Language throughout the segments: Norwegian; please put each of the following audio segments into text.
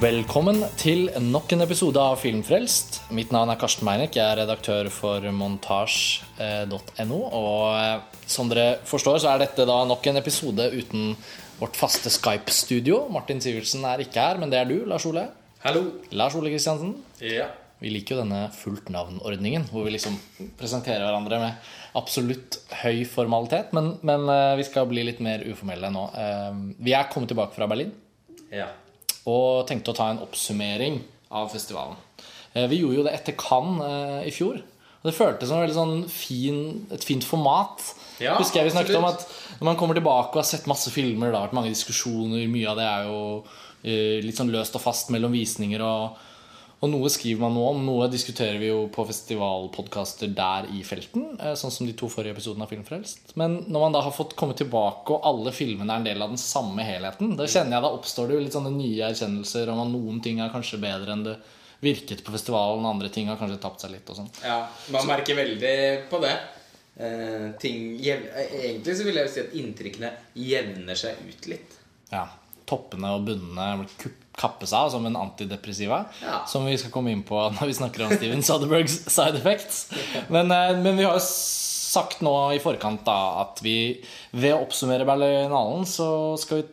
Velkommen til nok en episode av Filmfrelst. Mitt navn er Karsten Meinek. Jeg er redaktør for montasj.no. Og eh, som dere forstår, så er dette da nok en episode uten vårt faste Skype-studio. Martin Sivertsen er ikke her, men det er du, Lars Ole. Hallo. Lars Ole Kristiansen. Ja. Vi liker jo denne fullt navn-ordningen, hvor vi liksom presenterer hverandre med absolutt høy formalitet. Men, men eh, vi skal bli litt mer uformelle nå. Eh, Vi er kommet tilbake fra Berlin ja. Og tenkte å ta en oppsummering av festivalen. Eh, Vi gjorde jo det etter Cannes eh, i fjor. Og det føltes som et, sånn fin, et fint format. Ja, Husker jeg vi snakket om at. Når man kommer tilbake og har sett masse filmer, det har vært mange diskusjoner, mye av det er jo eh, litt sånn løst og fast mellom visninger. og og noe skriver man noe om, noe diskuterer vi jo på festivalpodkaster der i felten. eh, Sånn som de to forrige episodene av Filmfrelst. Men når man da har fått komme tilbake, og alle filmene er en del av den samme helheten, da kjenner jeg da oppstår det jo litt sånne nye erkjennelser om at noen ting er kanskje bedre enn det virket på festivalen, andre ting har kanskje tapt seg litt og sånn. ja. Man merker veldig på det. Eh, ting, egentlig så vil jeg si at inntrykkene jevner seg ut litt. Ja, Toppene og bunnene kupp- seg av som en antidepressiva. Ja. Som vi skal komme inn på når vi snakker om Steven Soderbergs side effects. Men, eh, men vi har jo sagt nå i forkant da at vi ved å oppsummere Berlinalen så skal vi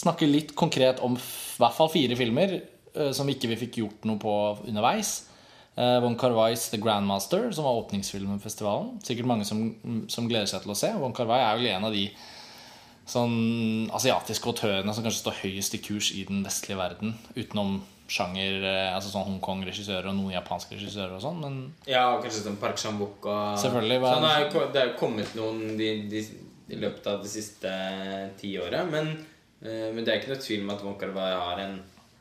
snakke litt konkret om i hvert fall fire filmer eh, som ikke vi fikk gjort noe på underveis. Eh, Von Carvais The Grandmaster, som var åpningsfilmen festivalen. Sikkert mange som, som gleder seg til å se. Von Carvai er vel en av de sånn asiatiske autørene som kanskje står høyest i kurs i den vestlige verden. Utenom sjanger, eh, altså sånn Hongkong-regissører og noen japanske regissører og sånn. Men Ja, og kanskje sånn Park Chan-wook og Selvfølgelig, Så hva- han er, Det er jo kommet noen de, de, i løpet av det siste tiåret. Men, eh, men det er ikke noe tvil om at Wong Kar-wai har en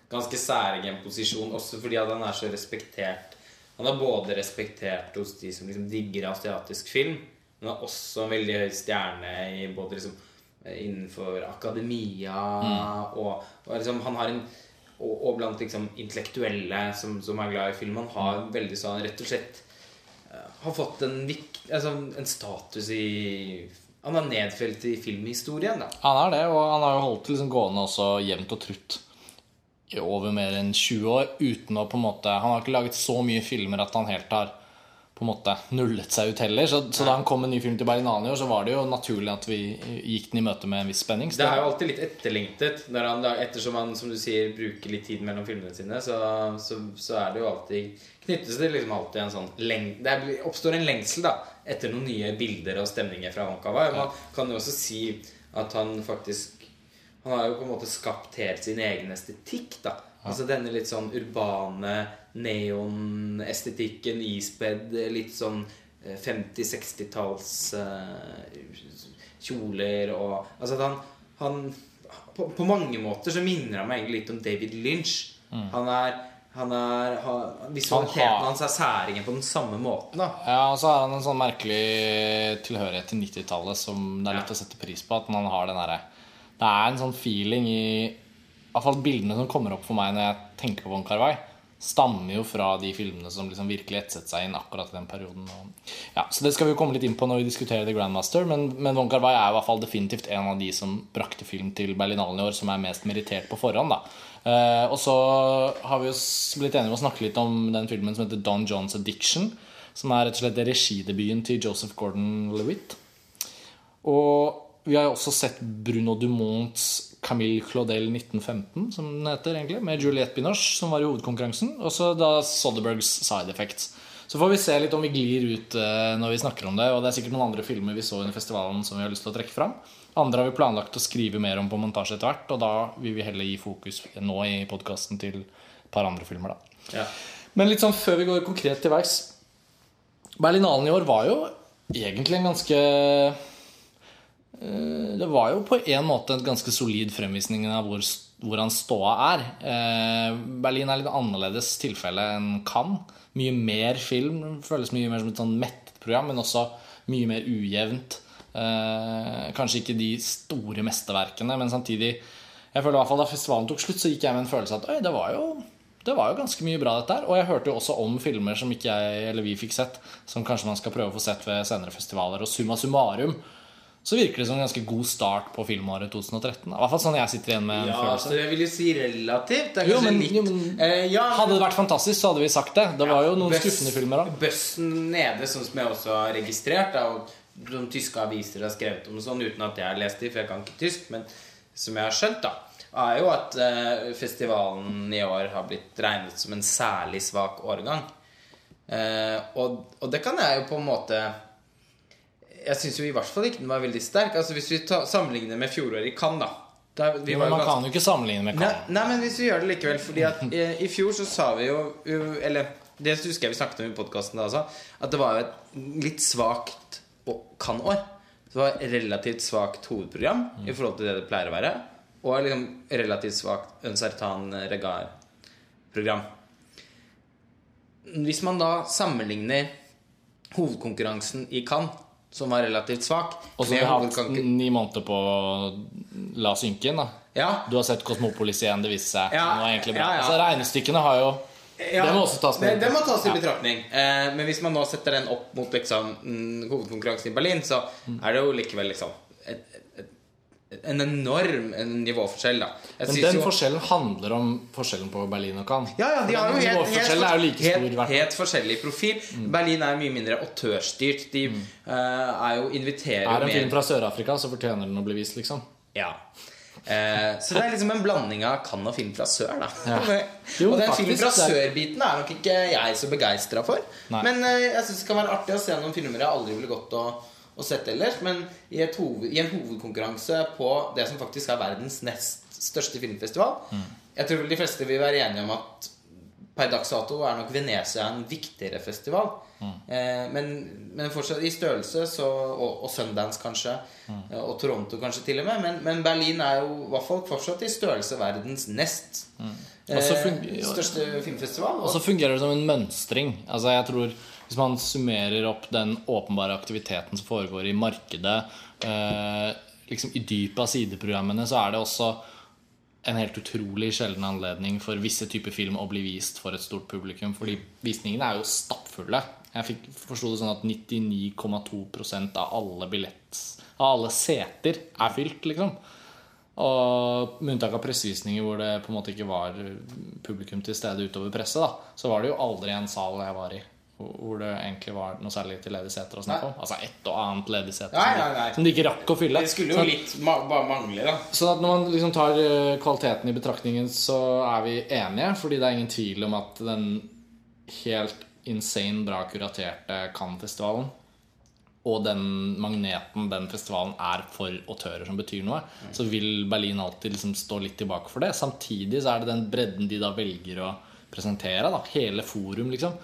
ganske særegen posisjon, også fordi at han er så respektert. Han er både respektert hos de som liksom digger asiatisk film, men han også en veldig høy stjerne i både liksom innenfor akademia og, og liksom han har en og, og blant liksom intellektuelle som, som er glad i film. Han har veldig sånn rett og slett eh, har fått en, altså en status i Han er nedfelt i filmhistorien, da. han er det, og han har jo holdt det liksom gående også jevnt og trutt i over mer enn 20 år uten å på en måte Han har ikke laget så mye filmer at han helt har på en måte nullet seg ut heller. Så, så da han kom med en ny film til Berlinalen i år, så var det jo naturlig at vi gikk den i møte med en viss spenning. Så Det er jo alltid litt etterlengtet. Han, ettersom han som du sier, bruker litt tid mellom filmene sine, så, så, så er det jo alltid knyttes det liksom alltid en sånn leng, Det oppstår en lengsel da etter noen nye bilder og stemninger fra Wong Man kan jo også si at han faktisk Han har jo på en måte skapt helt sin egen estetikk, da. Altså denne litt sånn urbane neonestetikken ispedd litt sånn eh, 50-60-talls kjoler og Altså at han, han på, på mange måter så minner han meg egentlig litt om David Lynch. Han er han er, han, Visualiteten Han har- hans er særingen på den samme måten. da Ja, og så har han en sånn merkelig tilhørighet til 90-tallet som det er lett Ja. å sette pris på. At man har den derre Det er en sånn feeling i Iallfall bildene som kommer opp for meg når jeg tenker på Von Carvai, stammer jo fra de filmene som liksom virkelig etset seg inn akkurat i den perioden. Ja, så det skal vi jo komme litt inn på når vi diskuterer The Grandmaster. Men, men Von Carvai er i hvert fall definitivt en av de som brakte film til Berlinalen i år, som er mest merittert på forhånd. da Eh, og så har vi jo blitt enige om å snakke litt om den filmen som heter Don Johns Addiction. Som er rett og slett regidebuten til Joseph Gordon-Lewitt. Og vi har jo også sett Bruno Dumonts Camille Claudel 1915, som den heter egentlig, med Juliette Binoche, som var i hovedkonkurransen. Og så da Soderbergs Side Effects. Så får vi se litt om vi glir ut eh, når vi snakker om det. Og det er sikkert noen andre filmer vi så under festivalen som vi har lyst til å trekke fram. Andre har vi planlagt å skrive mer om på montasje etter hvert, og da vil vi heller gi fokus nå i podkasten til et par andre filmer, da. Ja. Men litt sånn før vi går konkret til verks Berlinalen i år var jo egentlig en ganske Det var jo på en måte en ganske solid fremvisning av hvor, hvordan ståa er. Eh, Berlin er litt annerledes tilfelle enn Cannes. Mye mer film. Føles mye mer som et sånn mettet program, men også mye mer ujevnt. Eh, kanskje ikke de store mesterverkene, men samtidig Jeg føler i hvert fall Da festivalen tok slutt, så gikk jeg med en følelse av at Oi, det var jo det var jo ganske mye bra, dette her. Og jeg hørte jo også om filmer som ikke jeg eller vi fikk sett, som kanskje man skal prøve å få sett ved senere festivaler. Og summa summarum så virker det som en ganske god start på filmåret 2013. I hvert fall sånn jeg sitter igjen med en Ja, følelse. så jeg vil jo si relativt. Det Jo, men- jo, men- eh, ja, Hadde det vært fantastisk, så hadde vi sagt det. Det var jo noen bøs, skuffende filmer da. Bøssen nede, sånn som jeg også har registrert, da, og som tyske aviser har skrevet om sånn, uten at jeg har lest de, for jeg kan ikke tysk, men som jeg har skjønt, da, er jo at eh, festivalen i år har blitt regnet som en særlig svak årgang. Eh, og, og det kan jeg jo på en måte Jeg syns jo i hvert fall ikke den var veldig sterk. Altså Hvis vi ta, sammenligner med fjoråret i Cannes, da. da vi men man ganske- kan jo ikke sammenligne med Cannes. nei, men hvis vi gjør det likevel Fordi at i, i fjor så sa vi jo Eller det husker jeg vi snakket om i podkasten da også, at det var et litt svakt kan-år. Det var relativt svakt hovedprogram i forhold til det det pleier å være. Og liksom relativt svakt Uncertan Regar-program. Hvis man da sammenligner hovedkonkurransen i Cannes, som var relativt svak Og så har vi hatt ni måneder på å la synke inn. da Ja, Du har sett Kosmopolis igjen, det viste seg. Ja, var egentlig bra. ja, ja. Altså, regnestykkene har jo Ja, Det må også tas med. Det, det må tas i betraktning. Eh, men hvis man nå setter den opp mot liksom, hovedkonkurransen i Berlin, så Mm. er det jo likevel liksom et, et, et, en enorm nivåforskjell, da. Jeg Men den jo- forskjellen handler om forskjellen på Berlin og Cannes. ja, ja, de har jo helt, helt, er jo like stor. helt, fall. helt forskjellig profil. Berlin er mye mindre autørstyrt. De eh, er jo inviterer Mm. Er det en film fra Sør-Afrika, så fortjener den å bli vist, liksom. Ja. Eh, så det er liksom en blanding av Cannes og film fra sør. da Ja. Jo, Og den film filmen fra sør-biten er nok ikke jeg så begeistra for. Nei. Men eh, jeg syns det kan være artig å se noen filmer jeg aldri ville gått og, og sett ellers. Men i, et hoved, i en hovedkonkurranse på det som faktisk er verdens nest største filmfestival Mm. Jeg tror vel de fleste vil være enige om at per dags dato er nok Venezia en viktigere festival. Mm. Eh, men, men fortsatt i størrelse, så, og, og Sundance kanskje, Mm. og Toronto kanskje til og med. Men, men Berlin er jo i hvert fall fortsatt i størrelse verdens nest så eh, største filmfestival. Og så fungerer det som en mønstring. Altså jeg tror Hvis man summerer opp den åpenbare aktiviteten som foregår i markedet, eh, liksom i dypet av sideprogrammene, så er det også en helt utrolig sjelden anledning for visse typer film å bli vist for et stort publikum. Fordi visningene er jo stappfulle. Jeg forsto det sånn at 99,2% av alle billett Av alle seter er fylt, liksom. Og med unntak av pressevisninger hvor det på en måte ikke var publikum til stede utover presset, da, så var det jo aldri en sal jeg var i hvor det egentlig var noe særlig til ledige seter å snakke om. Altså et og annet ledig sete som, de- ikke rakk å fylle. Det skulle jo at- litt ma bare mangle, da. så at når man liksom tar eh, kvaliteten i betraktningen, så er vi enige. Fordi det er ingen tvil om at den helt insane bra kuraterte Cannes-festivalen og den magneten den festivalen er for autører som betyr noe, så vil Berlin alltid liksom stå litt tilbake for det. Samtidig så er det den bredden de da velger å presentere. Da. Hele forum, liksom.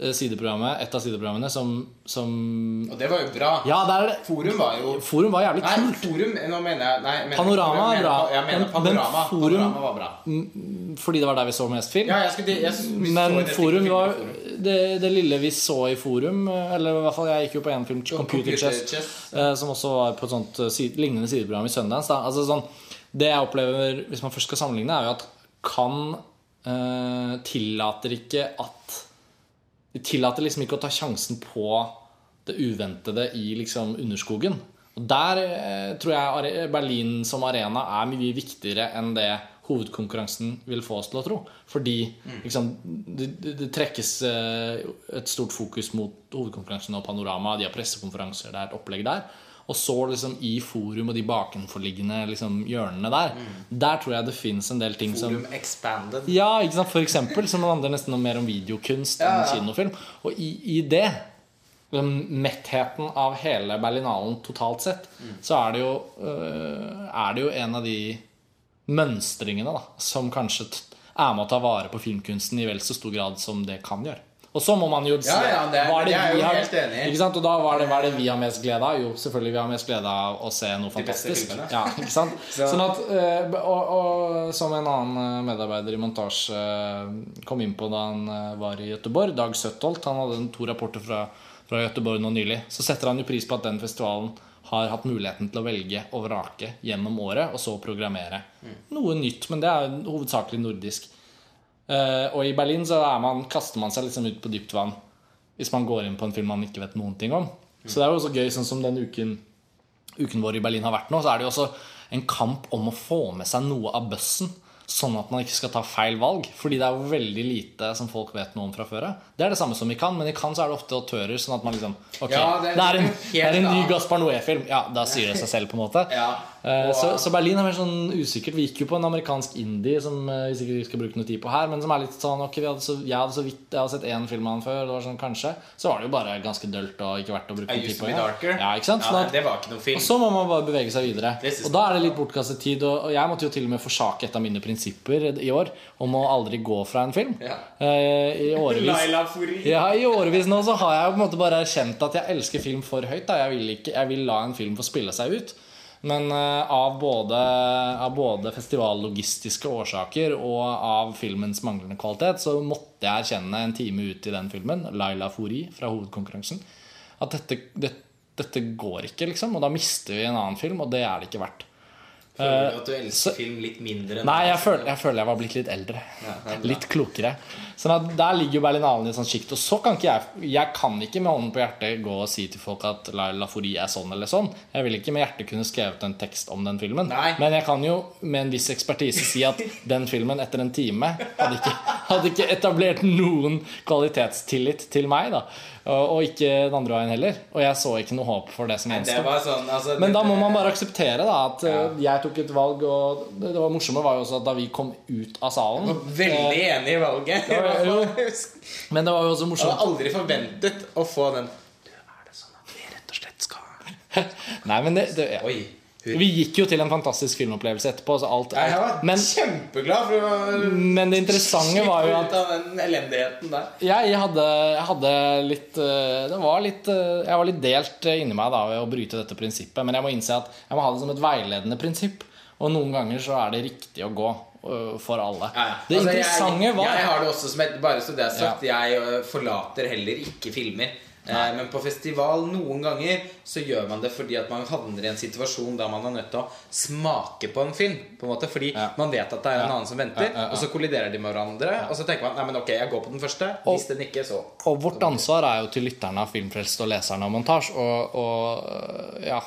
Eh, Sideprogrammet, Et av sideprogrammene som, som Og det var jo bra. Ja, der er. Forum var jo Forum var jævlig Nei, kult. forum Nå mener jeg nei, mener, Panorama er bra, Jeg mener men- men forum- panorama var bra. Fordi det var der vi så mest film. Ja, jeg skulle, jeg, så Men nesten forum var forum. det, det lille vi så i forum Eller i hvert fall jeg gikk jo på en film, Computer Chess, Chess. eh, som også var på et sånt eh, side, lignende sideprogram i Sundance. Da. Altså, sånn, det jeg opplever, hvis man først skal sammenligne, er jo at kan eh, tillater ikke at De tillater liksom ikke å ta sjansen på det uventede i liksom underskogen. Og der eh, tror jeg Berlin som arena er mye viktigere enn det hovedkonkurransen vil få oss til å tro. Fordi liksom, det, det, det trekkes eh, et stort fokus mot hovedkonkurransen og Panorama. De har pressekonferanser, det er et opplegg der. Og så liksom i forum og de bakenforliggende liksom, hjørnene der, der tror jeg det fins en del ting som Forum expanded. ja, ikke sant? For eksempel, som handler nesten mer om videokunst enn Ja, enn kinofilm. Og i, i det, mettheten av hele Berlinalen totalt sett, så er det jo øh, Er det jo en av de mønstringene da, som kanskje er med å ta vare på filmkunsten i vel så stor grad som det kan gjøre. Og så må man jo si Ja, ja, det er- det er jo har- helt enig. Ikke sant? Og da hva er, det, hva er det vi har mest glede av? Jo, selvfølgelig vi har mest glede av å se noe fantastisk. Ja, ikke sant? Så- Sånn at, eh, og, og som en annen eh, medarbeider i montasje eh, kom inn på da han var i Gøteborg, Dag Søttholt, han hadde to rapporter fra, fra Gøteborg nå nylig, så setter han jo pris på at den festivalen har hatt muligheten til å velge og vrake gjennom året, og så programmere noe nytt. Men det er hovedsakelig nordisk. Eh, og i Berlin så er man, kaster man seg liksom ut på dypt vann hvis man går inn på en film man ikke vet noen ting om. Så det er jo også gøy, sånn som den uken uken vår i Berlin har vært nå, så er det jo også en kamp om å få med seg noe av bøssen. Sånn at man ikke skal ta feil valg. Fordi det er jo veldig lite som folk vet noe om fra før av. Det er det samme som i Cannes, men i Cannes så er det ofte autører. Sånn at man liksom Ok, Ja, det, det- er en, det er er en ny Gaspar Noé-film. Ja, da sier det seg selv, på en måte. Ja. Eh, Og- Så, så Berlin er mer sånn usikkert. Vi gikk jo på en amerikansk indie som eh, vi sikkert ikke skal bruke noe tid på her, men som er litt sånn Ok, hadde så, jeg hadde så vidt Jeg hadde sett én film av han før, det var sånn kanskje. Så var det jo bare ganske dølt og ikke verdt å bruke noe tid på. Ja, ikke sant? Ja, det var ikke noe film. og så må man bare bevege seg videre. Og da er det litt bortkastet tid. Og og jeg måtte jo til og med forsake et av mine prinsipper i år om å aldri gå fra en film. Ja. Eh, I årevis. Ja, I årevis nå så har jeg jo på en måte bare erkjent at jeg elsker film for høyt. Da. Jeg, vil ikke, jeg vil la en film få spille seg ut. Men eh, av, både, av både festivallogistiske årsaker og av filmens manglende kvalitet så måtte jeg erkjenne en time ut i den filmen, Laila Fouri fra hovedkonkurransen, at dette, det, dette går ikke, liksom. Og da mister vi en annen film, og det er det ikke verdt. Føler du at du elsker film litt mindre Nei, jeg føler, jeg føler jeg var blitt litt eldre. Ja. Litt klokere. Sånn at Der ligger jo Berlinalen i et sånt sjikt. Og så kan ikke jeg Jeg kan ikke med hånden på hjertet gå og si til folk at Laila Fori er sånn eller sånn. Jeg vil ikke med hjertet kunne skrevet en tekst om den filmen. Nei. Men jeg kan jo med en viss ekspertise si at den filmen etter en time hadde ikke, hadde ikke etablert noen kvalitetstillit til meg. da Og, ikke den andre veien heller. Og jeg så ikke noe håp for det som Det gjensto. sånn, altså, Men da må man bare akseptere da at ja. jeg tok et valg, og det det var morsomme var jo også at da vi kom ut av salen Veldig enig i valget. Ja, jo. Men det var jo også morsomt hadde morsomt aldri forventet å få den Du, er det sånn at vi rett og slett skal Nei, men det, det ja. Oi. Vi gikk jo til en fantastisk filmopplevelse etterpå. Så alt, Jeg var. Men, kjempeglad for å men det interessante var jo at av den elendigheten der. jeg, hadde, jeg hadde litt eh, Det var litt eh, Jeg var litt delt inni meg da ved å bryte dette prinsippet. Men jeg må innse at jeg må ha det som et veiledende prinsipp. Og noen ganger så er det riktig å gå eh, for alle. Ja, ja. Det Altså, interessante jeg, var Jeg har det også som et Bare så det er sagt, jeg forlater heller ikke filmer. Eh, men på festival noen ganger så gjør man det fordi at man havner i en situasjon der man er nødt til å smake på en film. På en måte Fordi Ja. man vet at det er en Ja. annen som venter, Ja, og så kolliderer de med hverandre. Og så tenker man Nei, men ok, jeg går på den første. Hvis den ikke, så Og vårt ansvar er jo til lytterne av Filmfrelst og leserne av Montasj. Og, og ja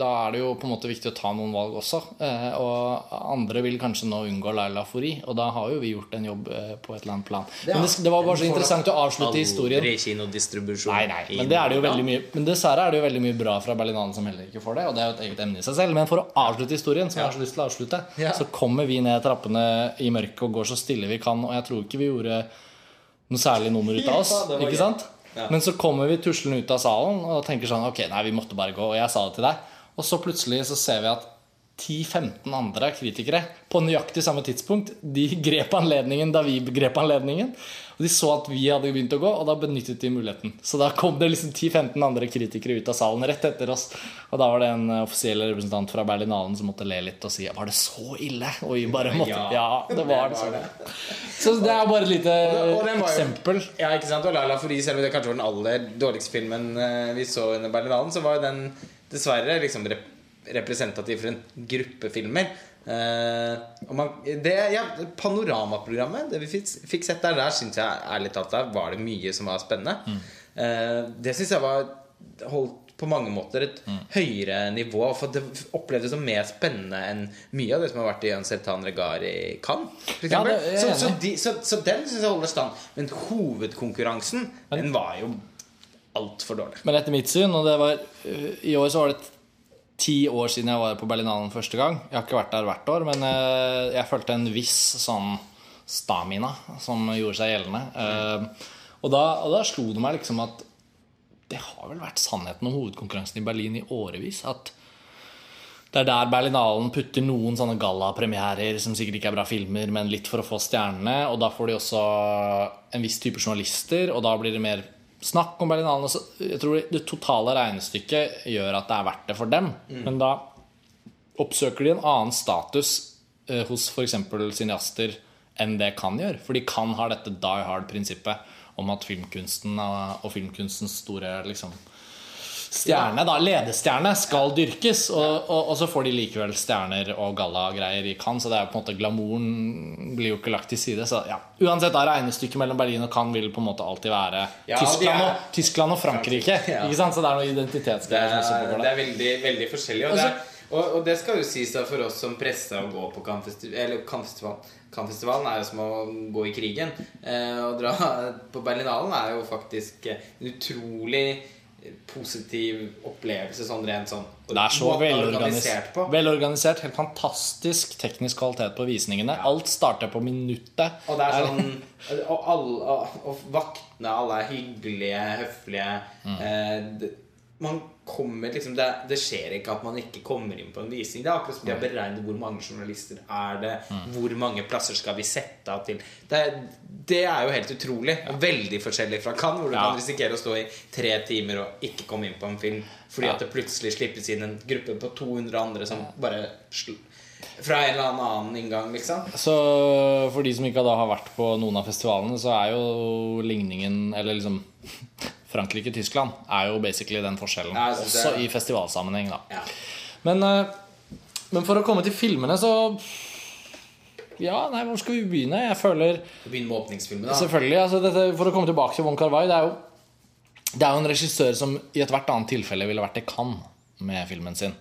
Da er det jo på en måte viktig å ta noen valg også. Eh, Og andre vil kanskje nå unngå Laila Fori, og da har jo vi gjort en jobb eh, på et eller annet plan. Men det, det var bare så interessant å avslutte historien. Nei, nei, men det er det jo veldig mye Men dessverre er det jo veldig mye bra fra Berlinalen som heller ikke får det. Og det er jo et eget emne i seg selv. Men for å avslutte historien, som jeg har så lyst til å avslutte, så kommer vi ned trappene i mørket og går så stille vi kan. Og jeg tror ikke vi gjorde noe særlig nummer ut av oss. Ikke sant? Men så kommer vi tuslende ut av salen og tenker sånn Ok, nei, vi måtte bare gå. Og jeg sa det til deg. Og så plutselig så ser vi at 10-15 andre kritikere på nøyaktig samme tidspunkt De grep anledningen da vi grep anledningen. Og de så at vi hadde begynt å gå, og da benyttet de muligheten. Så da kom det liksom 10-15 andre kritikere ut av salen rett etter oss. Og da var det en offisiell representant fra Berlinalen som måtte le litt og si Var det så ille? Og vi bare måtte Ja, Ja, det var det. det var. Så det er bare et lite Og var jo- eksempel. Ja, ikke sant? Og Lala Fourie, selv om det kanskje var den aller dårligste filmen eh, vi så under Berlinalen, så var jo den dessverre liksom rep representativ for en gruppe filmer. Eh, man, det, ja, Panoramaprogrammet, det vi fikk, fikk sett der, der syns jeg ærlig talt der var det mye som var spennende. Eh, det syns jeg var holdt på mange måter et høyere nivå. For det opplevdes som mer spennende enn mye av det som har vært i Uncertain Regard i Cannes. Ja, det så, så, de, så, så den syns jeg holder stand. Men hovedkonkurransen, den var jo altfor dårlig. Men etter mitt syn, og det var øh, I år så var det ti år siden jeg var på Berlinalen første gang. Jeg har ikke vært der hvert år, men øh, jeg følte en viss sånn stamina som gjorde seg gjeldende. Eh, og, da, og da slo det meg liksom at det har vel vært sannheten om hovedkonkurransen i Berlin i årevis. At det er der Berlinalen putter noen sånne gallapremierer som sikkert ikke er bra filmer, men litt for å få stjernene. Og da får de også en viss type journalister, og da blir det mer snakk om Berlinalen. Jeg tror det totale regnestykket gjør at det er verdt det for dem. Men da oppsøker de en annen status eh, hos f.eks. cineaster enn det kan gjøre. For de kan ha dette die hard-prinsippet om at filmkunsten og, og filmkunstens store liksom, stjerne, da, ledestjerne, skal dyrkes. Og, og, og så får de likevel stjerner og gallagreier i Cannes. Så det er på en måte glamouren blir jo ikke lagt til side. Så ja, uansett, da regnestykket mellom Berlin og Cannes vil på en måte alltid være Ja, Tyskland, og, Tyskland og Frankrike. Ja. Ikke sant? Så det er noe Det identitetsgreier som også det der. er veldig, veldig forskjellig. Og, Også, det, og, og det skal jo sies da for oss som pressa å gå på Cannes Festival Cannes Festivalen Cannes-festivalen er jo som å gå i krigen. Eh, å dra på Berlinalen er jo faktisk eh, en utrolig positiv opplevelse sånn rent sånn. Det er så er velorganisert. Velorganisert, Helt fantastisk teknisk kvalitet på visningene. Alt starter på minuttet. Og det er sånn Og, alle, og, vaktene, alle er hyggelige, høflige. Mm. Eh, man kommer liksom det, det skjer ikke at man ikke kommer inn på en visning. Det er akkurat som de har beregnet hvor mange journalister er det Mm. Hvor mange plasser skal vi sette av til Det, det er jo helt utrolig. Og veldig forskjellig fra Cannes, hvor du Ja. kan risikere å stå i tre timer og ikke komme inn på en film fordi Ja. at det plutselig slippes inn en gruppe på 200 andre som bare Fra en eller annen inngang, liksom. Så for de som ikke da har vært på noen av festivalene, så er jo ligningen Eller liksom Frankrike-Tyskland er jo basically den forskjellen. Ja, Også i festivalsammenheng, da. Ja. Men, eh, men for å komme til filmene, så Ja, nei, hvor skal vi begynne? Jeg føler Begynne med åpningsfilmen, da. Selvfølgelig. Altså dette, for å komme tilbake til Wong Kar-wai det, det er jo en regissør som i ethvert annet tilfelle ville vært i Cannes med filmen sin.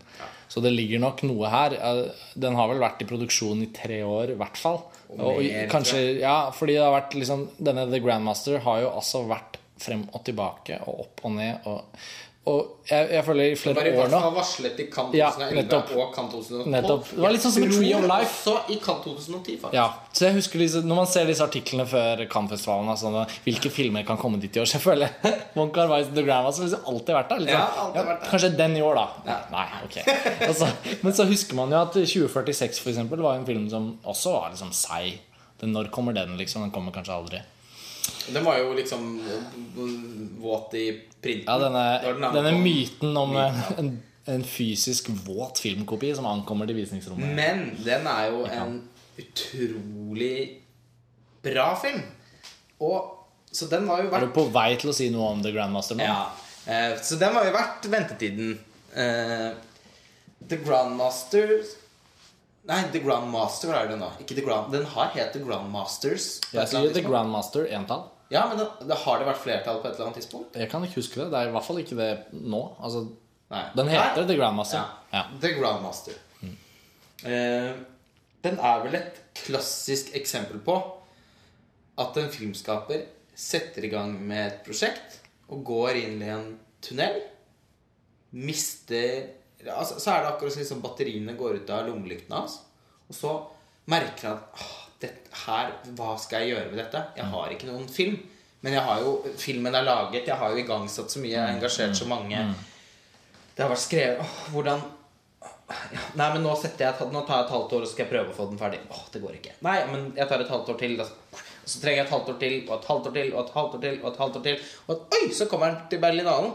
Så det ligger nok noe her. Eh, Den har vel vært i produksjon i tre år, i hvert fall. Og, mer, kanskje, ja, fordi det har vært liksom Denne The Grandmaster har jo altså vært frem og tilbake og opp og ned. Og, og jeg, jeg føler i flere i år hvert nå fall varslet i Cannes 2011 ja, og Cannes 2012. Nettopp. Det var litt sånn som i Tree of Life. Også i Cannes 2010, faktisk. Ja, så jeg husker disse, Når man ser disse artiklene før Cannes-festivalen altså, Hvilke filmer kan komme dit i år? Så jeg føler Wong Kar-wais The Grandma har liksom alltid vært der. Liksom. Ja, alltid vært der. Kanskje den i år, da. Nei, ok altså, Men så husker man jo at 2046 for eksempel, var en film som også var liksom seig. Når kommer den, liksom? Den kommer kanskje aldri. Den var jo liksom våt i printen. Ja, denne, den denne myten om eh, en, en fysisk våt filmkopi som ankommer til visningsrommet. Men den er jo en utrolig bra film. Og Så den var jo verdt Er du på vei til å si noe om The Grandmaster nå? Ja, eh, så den var jo verdt ventetiden. Eh, The Grandmasters Nei, The Grandmaster er det nå. Ikke The Grand... Den har het The Grandmasters. Jeg sier The. Grandmaster entall. Ja, men det, det har det vært flertall på et eller annet tidspunkt? Jeg kan ikke huske det. Det er i hvert fall ikke det nå. Altså, den heter Nei. The Grandmaster. Ja. Ja. The Grandmaster. Eh, den er vel et klassisk eksempel på at en filmskaper setter i gang med et prosjekt og går inn i en tunnel. Mister altså, Så er det akkurat som liksom batteriene går ut av lommelyktene hans. Og så merker han at «Åh, her, hva skal jeg gjøre med dette? Jeg har ikke noen film. Men jeg har jo, filmen er laget, jeg har jo igangsatt så mye, jeg har engasjert så mange. Det har vært skrevet åh, Hvordan Nei, men nå, jeg, nå tar jeg et halvt år og så skal jeg prøve å få den ferdig. Åh, det går ikke. Nei, men jeg tar et halvt år til. Og så trenger jeg et halvt år til, og et halvt år til, og et halvt år til. Og et halvt år til Og at, oi, så kommer den til Berlinalen.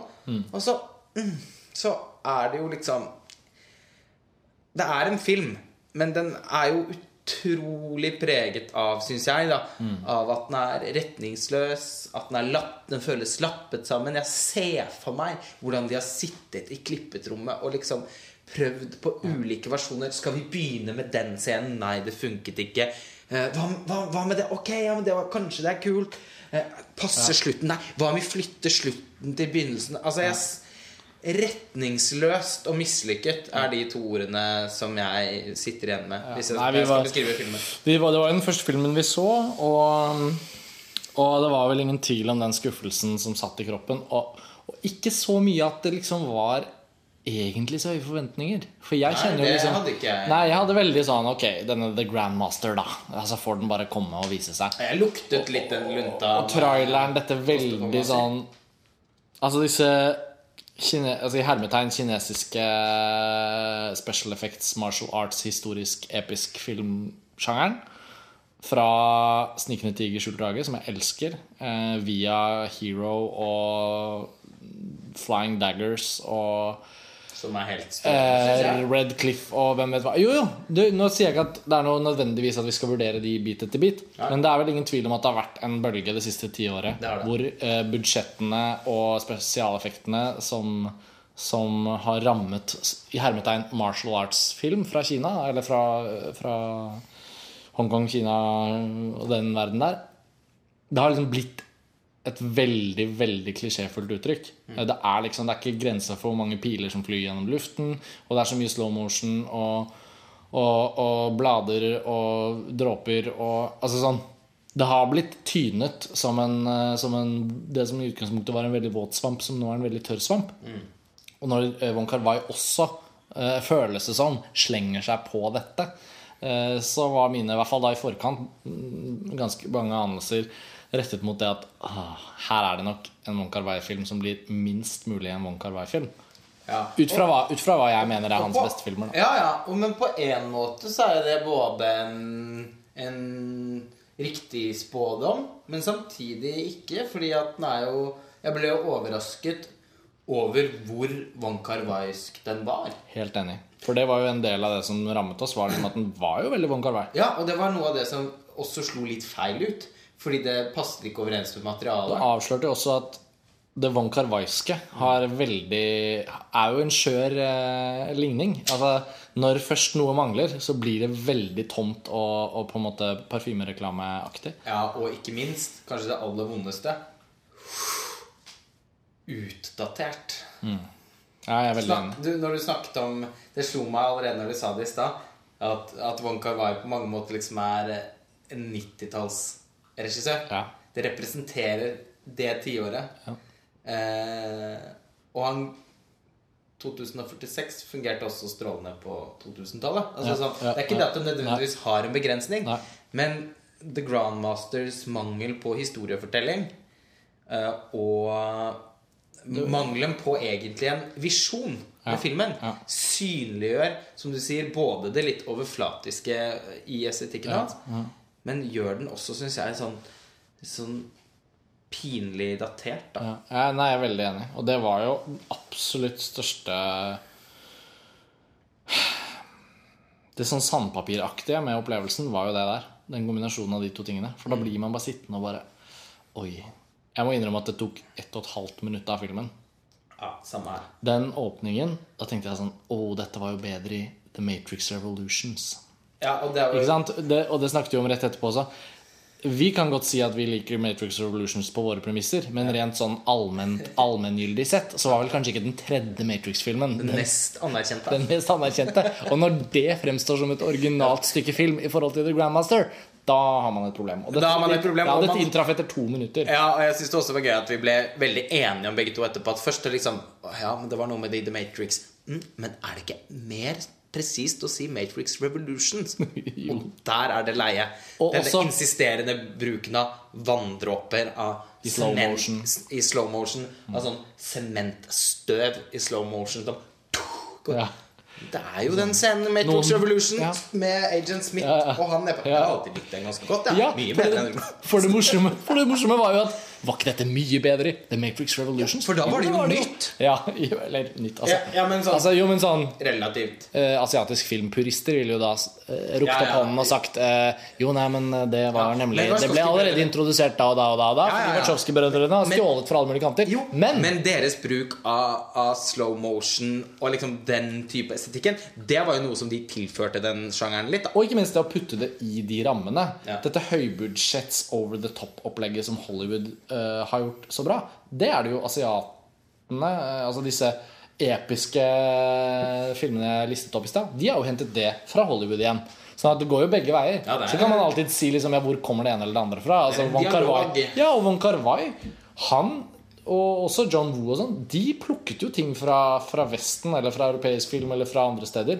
Og så mm, Så er det jo liksom Det er en film, men den er jo utrolig preget av, syns jeg, da, av at den er retningsløs, at den, er lapp, den føles lappet sammen. Jeg ser for meg hvordan de har sittet i klippetrommet og liksom prøvd på ulike versjoner. Skal vi begynne med den scenen? Nei, det funket ikke. Eh, hva, hva, hva med det? Ok, ja, men det var, kanskje det er kult. Passer passer slutten? Nei, hva om vi flytter slutten til begynnelsen? Altså, jeg Retningsløst og mislykket er de to ordene som jeg sitter igjen med. Hvis jeg, Nei, vi jeg skal var- beskrive filmen. Vi var, det var den første filmen vi så, og, og det var vel ingen tvil om den skuffelsen som satt i kroppen. Og, og ikke så mye at det liksom var egentlig så høye forventninger. For jeg Nei, kjenner jo liksom hadde ikke jeg. Nei, jeg hadde veldig sånn Ok, denne The Grandmaster, da. Altså Får den bare komme og vise seg. Jeg luktet litt den lunta. Og traileren, dette veldig sånn Altså disse kine, altså i hermetegn kinesiske special effects, martial arts, historisk, episk filmsjangeren. Fra 'Snikende tiger, skjult drage', som jeg elsker, eh, via 'Hero' og 'Flying Daggers' og Som er helt strålende, Eh. Red Cliff og hvem vet hva. Jo, jo! Du, nå sier jeg ikke at det er noe nødvendigvis at vi skal vurdere de bit etter bit. Men det er vel ingen tvil om at det har vært en bølge det siste tiåret hvor eh, budsjettene og spesialeffektene som, som har rammet i hermetegn martial arts-film fra Kina, eller fra, fra Hongkong, Kina og den verden der. Det har liksom blitt et veldig veldig klisjéfullt uttrykk. Det er liksom, det er ikke grenser for hvor mange piler som flyr gjennom luften, og det er så mye slow motion og, og, og blader og dråper og Altså sånn Det har blitt tynet som, en, eh, som en, det som i utgangspunktet var en veldig våt svamp, som nå er en veldig tørr svamp. Og når eh, Von Kar-wai også eh, føles det som slenger seg på dette, så var mine, i hvert fall da i forkant, mm, ganske mange anelser rettet mot det at ah, her er det nok en Wong Kar-wai-film som blir minst mulig en Wong Kar-wai-film. Ja. Ut, fra hva- ut fra hva jeg mener er hans beste filmer. Da. Ja, ja. og- Men på en måte så er det både en, en riktig spådom, men samtidig ikke. Fordi at den er jo Jeg ble jo overrasket over hvor Wong Kar-waisk den var. Helt enig. For det var jo en del av det som rammet oss, var liksom at den var jo veldig Wong Kar-wai. Ja, og det var noe av det som også slo litt feil ut. Fordi det passet ikke overens med materialet. Det avslørte også at Devon Karvaiske har veldig er jo en skjør eh, ligning. Altså, når først noe mangler, så blir det veldig tomt og, og på en måte parfymereklameaktig. Ja, og ikke minst, kanskje det aller vondeste utdatert. Mm. Ja, jeg er veldig enig. Du, når du snakket om Det slo meg allerede når du sa det i stad, at, at Wonka Wai på mange måter liksom er en 90-talls regissør. Ja. Det representerer det tiåret. Ja. Eh, og han 2046 fungerte også strålende på 2000-tallet. Altså, ja, ja, det er ikke det at det nødvendigvis har en begrensning, nei. men The Grandmasters mangel på historiefortelling eh, og mangelen på egentlig en visjon med ja, filmen synliggjør, som du sier, både det litt overflatiske i estetikken hans, men gjør den også, syns jeg, sånn, sånn pinlig datert. da Ja, nei, jeg er veldig enig. Og det var jo absolutt største Det sånn sandpapiraktige med opplevelsen var jo det der. Den kombinasjonen av de to tingene. For da blir man bare sittende og bare Oi. Jeg må innrømme at det tok ett og et halvt minutt av filmen. Ja, samme her. Den åpningen, da tenkte jeg sånn Å, dette var jo bedre i The Matrix Revolutions. Ja, og det jo Ikke sant? Det, og det snakket vi om rett etterpå også. Vi kan godt si at vi liker Matrix Revolutions på våre premisser, men rent sånn allmenngyldig sett så var vel kanskje ikke den tredje Matrix-filmen den den, mest anerkjente. den mest anerkjente. Og når det fremstår som et originalt stykke film i forhold til The Grandmaster, da har man et problem. Og Da har man et problem, Ja, dette man- inntraff etter to minutter. Ja, og jeg synes det også var gøy at vi ble veldig enige om begge to etterpå. At først liksom Ja, men det var noe med The Matrix. Mm, men er det ikke mer presist å si Matrix Revolutions? Og der er det leie. Og Denne også- insisterende bruken av vanndråper av I slow cement, motion. I slow motion. Av sånn sementstøv i slow motion. Som, Ja. Det er jo den scenen med Matrix Noen- Revolution ja. med Agent Smith Ja, ja. og han er på. Jeg har alltid likt den ganske godt. Ja. Mye for bedre det, for, det morsomme, for det morsomme var jo at Var ikke dette mye bedre i The Matrix Revolutions? for da var det jo nytt. Ja, eller nytt, altså. Ja, ja, men sånn- altså jo, men sånn relativt. eh, asiatisk filmpurister ville jo da uh, rukt Ja, opp hånden og sagt eh, Jo, nei, men eh, det var Ja, nemlig men Det ble allerede introdusert da og da og da. Da Ja, ja, ja. Wachowski-brødrene har stjålet fra alle mulige kanter. Jo, men, men deres bruk av, av slow motion og liksom den type estetikken, det var jo noe som de tilførte den sjangeren litt. da Og ikke minst det å putte det i de rammene. Ja. Dette høybudsjetts over the top-opplegget som Hollywood eh, har gjort så bra, det er det jo asiatene eh, Altså disse episke filmene jeg listet opp i stad, de har jo hentet det fra Hollywood igjen. Sånn at det går jo begge veier. Ja, er- Så kan man alltid si liksom, ja, hvor kommer det ene eller det andre fra. Altså, Von Kar-wai ja, og Von Kar-wai Han og også John Woo og sånn, de plukket jo ting fra, fra Vesten eller fra europeisk film eller fra andre steder.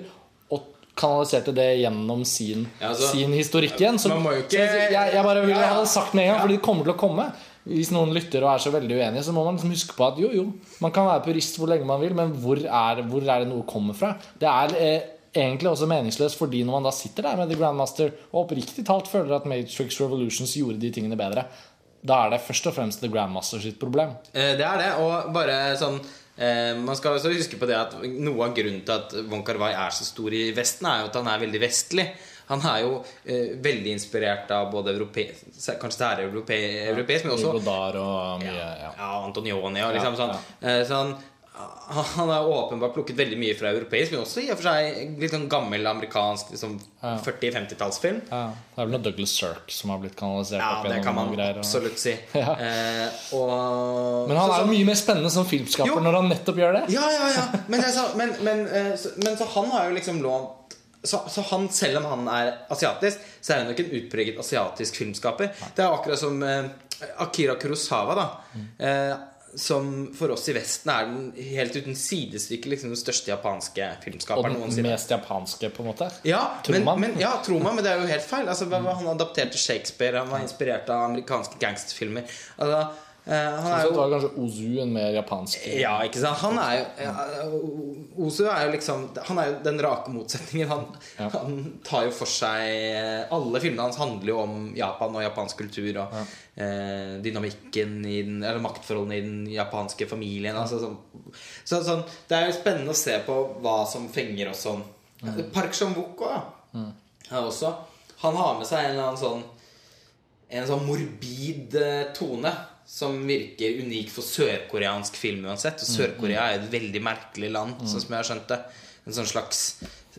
Og kanaliserte det gjennom sin, Ja, altså, sin historikk igjen. Så, ikke- så jeg, jeg bare ville ha det sagt med en gang, fordi det kommer til å komme. Hvis noen lytter og er så veldig uenige, så må man liksom huske på at jo, jo, man kan være purist hvor lenge man vil, men hvor er, hvor er det noe kommer fra? Det er eh, egentlig også meningsløst fordi når man da sitter der med The Grandmaster og oppriktig talt føler at Matrix Revolutions gjorde de tingene bedre, da er det først og fremst The Grandmaster sitt problem. Eh, Det er det, og bare sånn eh, Man skal også huske på det at noe av grunnen til at Von Kar-wai er så stor i Vesten, er jo at han er veldig vestlig. Han er jo eh, veldig inspirert av både europeisk Kanskje det er europe europeisk, men også Godard og mye ja. ja, Antonioni og liksom Ja, sånn. Eh, sånn Han har åpenbart plukket veldig mye fra europeisk, men også i og for seg litt sånn gammel amerikansk liksom 40-50-tallsfilm. Ja, det er vel noe Douglas Sirk som har blitt kanalisert Ja, opp det kan man greier. og- absolutt si. Eh, og Men han så- er så- jo mye mer spennende som filmskaper Jo. når han nettopp gjør det. Ja, ja, ja. Men, det er så, men, men, eh, så, men så han har jo liksom lånt så, så han, selv om han er asiatisk, så er han nok en utpreget asiatisk filmskaper. Det er akkurat som eh, Akira Kurosawa, da. Eh, som for oss i Vesten er den helt uten sidestykke liksom den største japanske Og den mest japanske, på en måte. Ja, Tror men, man. men, ja, tror man, men det er jo helt feil. Altså, hva- han adapterte Shakespeare, han var inspirert av amerikanske gangsterfilmer. Altså, eh, han er jo var kanskje Ozu en mer japansk ja, ikke sant? Han er jo ja, Ozu er jo liksom Han er jo den rake motsetningen. Han, Ja. han tar jo for seg Alle filmene hans handler jo om Japan og japansk kultur og eh, dynamikken i den Eller maktforholdene i den japanske familien. Altså, sånn, så, sånn, det er jo spennende å se på hva som fenger oss sånn. Park Chan-wook. Er også, han har med seg en eller annen sånn en sånn morbid eh, tone som virker unik for sørkoreansk film uansett. Og Sør-Korea er et veldig merkelig land, sånn som jeg har skjønt det. En sånn slags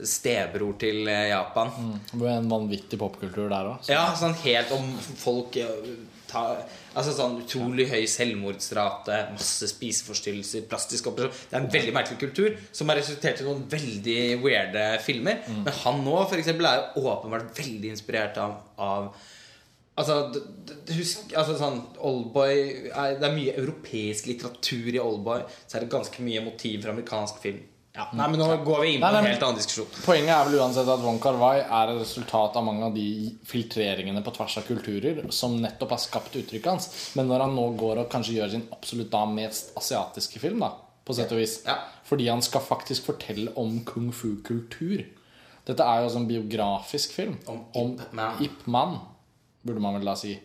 stebror til eh, Japan. Det ble en vanvittig popkultur der òg. Ja, sånn helt om folk eh, ta, Altså sånn utrolig høy selvmordsrate, masse spiseforstyrrelser, plastisk operasjon Det er en veldig merkelig kultur som har resultert i noen veldig weirde filmer. Men han nå, for eksempel, er jo åpenbart veldig inspirert av, av Altså, husk, altså sånn Oldboy er, Det er mye europeisk litteratur i Oldboy. Så er det ganske mye motiv fra amerikansk film. Ja, nei, men Nå går vi inn på en helt annen diskusjon. Poenget er vel uansett at Wong Kar-wai er et resultat av mange av de filtreringene på tvers av kulturer som nettopp har skapt uttrykket hans. Men når han nå går og kanskje gjør sin absolutt da mest asiatiske film, da, på sett og vis Ja. Fordi han skal faktisk fortelle om kung fu-kultur. Dette er jo også en biografisk film Om Ip Man. Ip Man, burde man vel da si.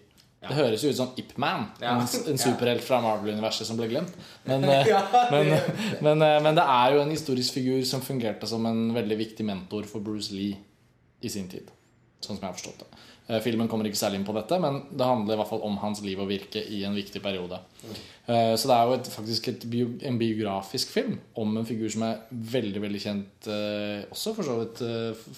Det høres jo ut som Ip Man, Ja. en, en superhelt fra Marvel-universet som ble glemt. Men, eh, Ja, men, men, eh, men det er jo en historisk figur som fungerte som en veldig viktig mentor for Bruce Lee i sin tid. Sånn som jeg har forstått det. Eh, Filmen kommer ikke særlig inn på dette, men det handler i hvert fall om hans liv og virke i en viktig periode. Mm. Så det er jo et, faktisk et bio, en biografisk film om en figur som er veldig veldig kjent eh, også for så vidt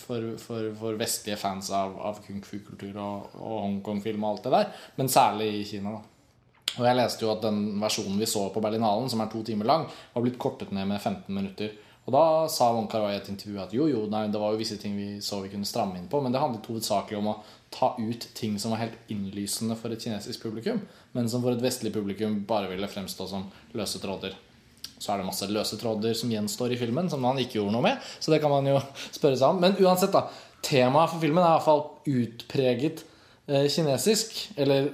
for, for, for vestlige fans av, av kung fu-kultur og, og Hongkong-film og alt det der, men særlig i Kina. da. Og jeg leste jo at den versjonen vi så på Berlinalen, som er to timer lang, var blitt kortet ned med 15 minutter. Og da sa Wong Kar-wai i et intervju at jo, jo, nei, det var jo visse ting vi så vi kunne stramme inn på, men det handlet hovedsakelig om å ta ut ting som var helt innlysende for et kinesisk publikum, men som for et vestlig publikum bare ville fremstå som løse tråder. Så er det masse løse tråder som gjenstår i filmen, som han ikke gjorde noe med. Så det kan man jo spørre seg om. Men uansett, da. Temaet for filmen er i hvert fall utpreget eh, kinesisk. Eller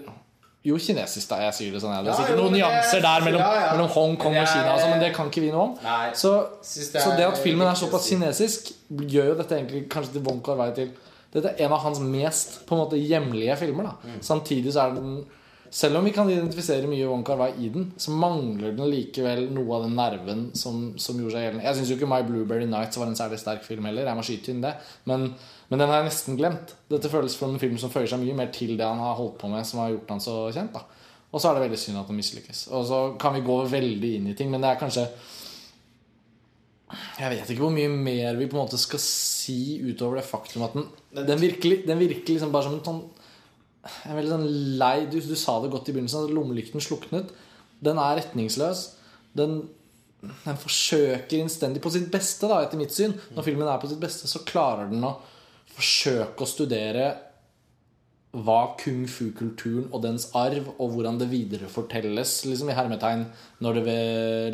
jo, kinesisk, da. Jeg sier det sånn. Ja. Det er ikke sikkert noen nyanser der mellom, ja, ja. mellom Hongkong og Kina, altså, men det kan ikke vi noe om. Nei. Så, det så det at filmen er såpass kinesisk, gjør jo dette egentlig kanskje til Wong Kar-wai til Dette er en av hans mest på en måte hjemlige filmer. da Mm. Samtidig så er den Selv om vi kan identifisere mye Wong Kar-wai i den, så mangler den likevel noe av den nerven som, som gjorde seg gjeldende. Jeg syns jo ikke My Blueberry Nights var en særlig sterk film heller. Jeg må skyte inn det Men, men den har jeg nesten glemt. Dette føles som en film som føyer seg mye mer til det han har holdt på med, som har gjort han så kjent. da Og så er det veldig synd at den mislykkes. Og så kan vi gå veldig inn i ting, men det er kanskje jeg vet ikke hvor mye mer vi på en måte skal si utover det faktum at den, den, virkelig, den virker liksom bare som en sånn En veldig sånn lei du, du sa det godt i begynnelsen, at lommelykten sluknet. Den er retningsløs. Den, den forsøker innstendig på sitt beste, da, etter mitt syn. Når filmen er på sitt beste, så klarer den å forsøke å studere hva kung fu-kulturen og dens arv, og hvordan det viderefortelles liksom i hermetegn når det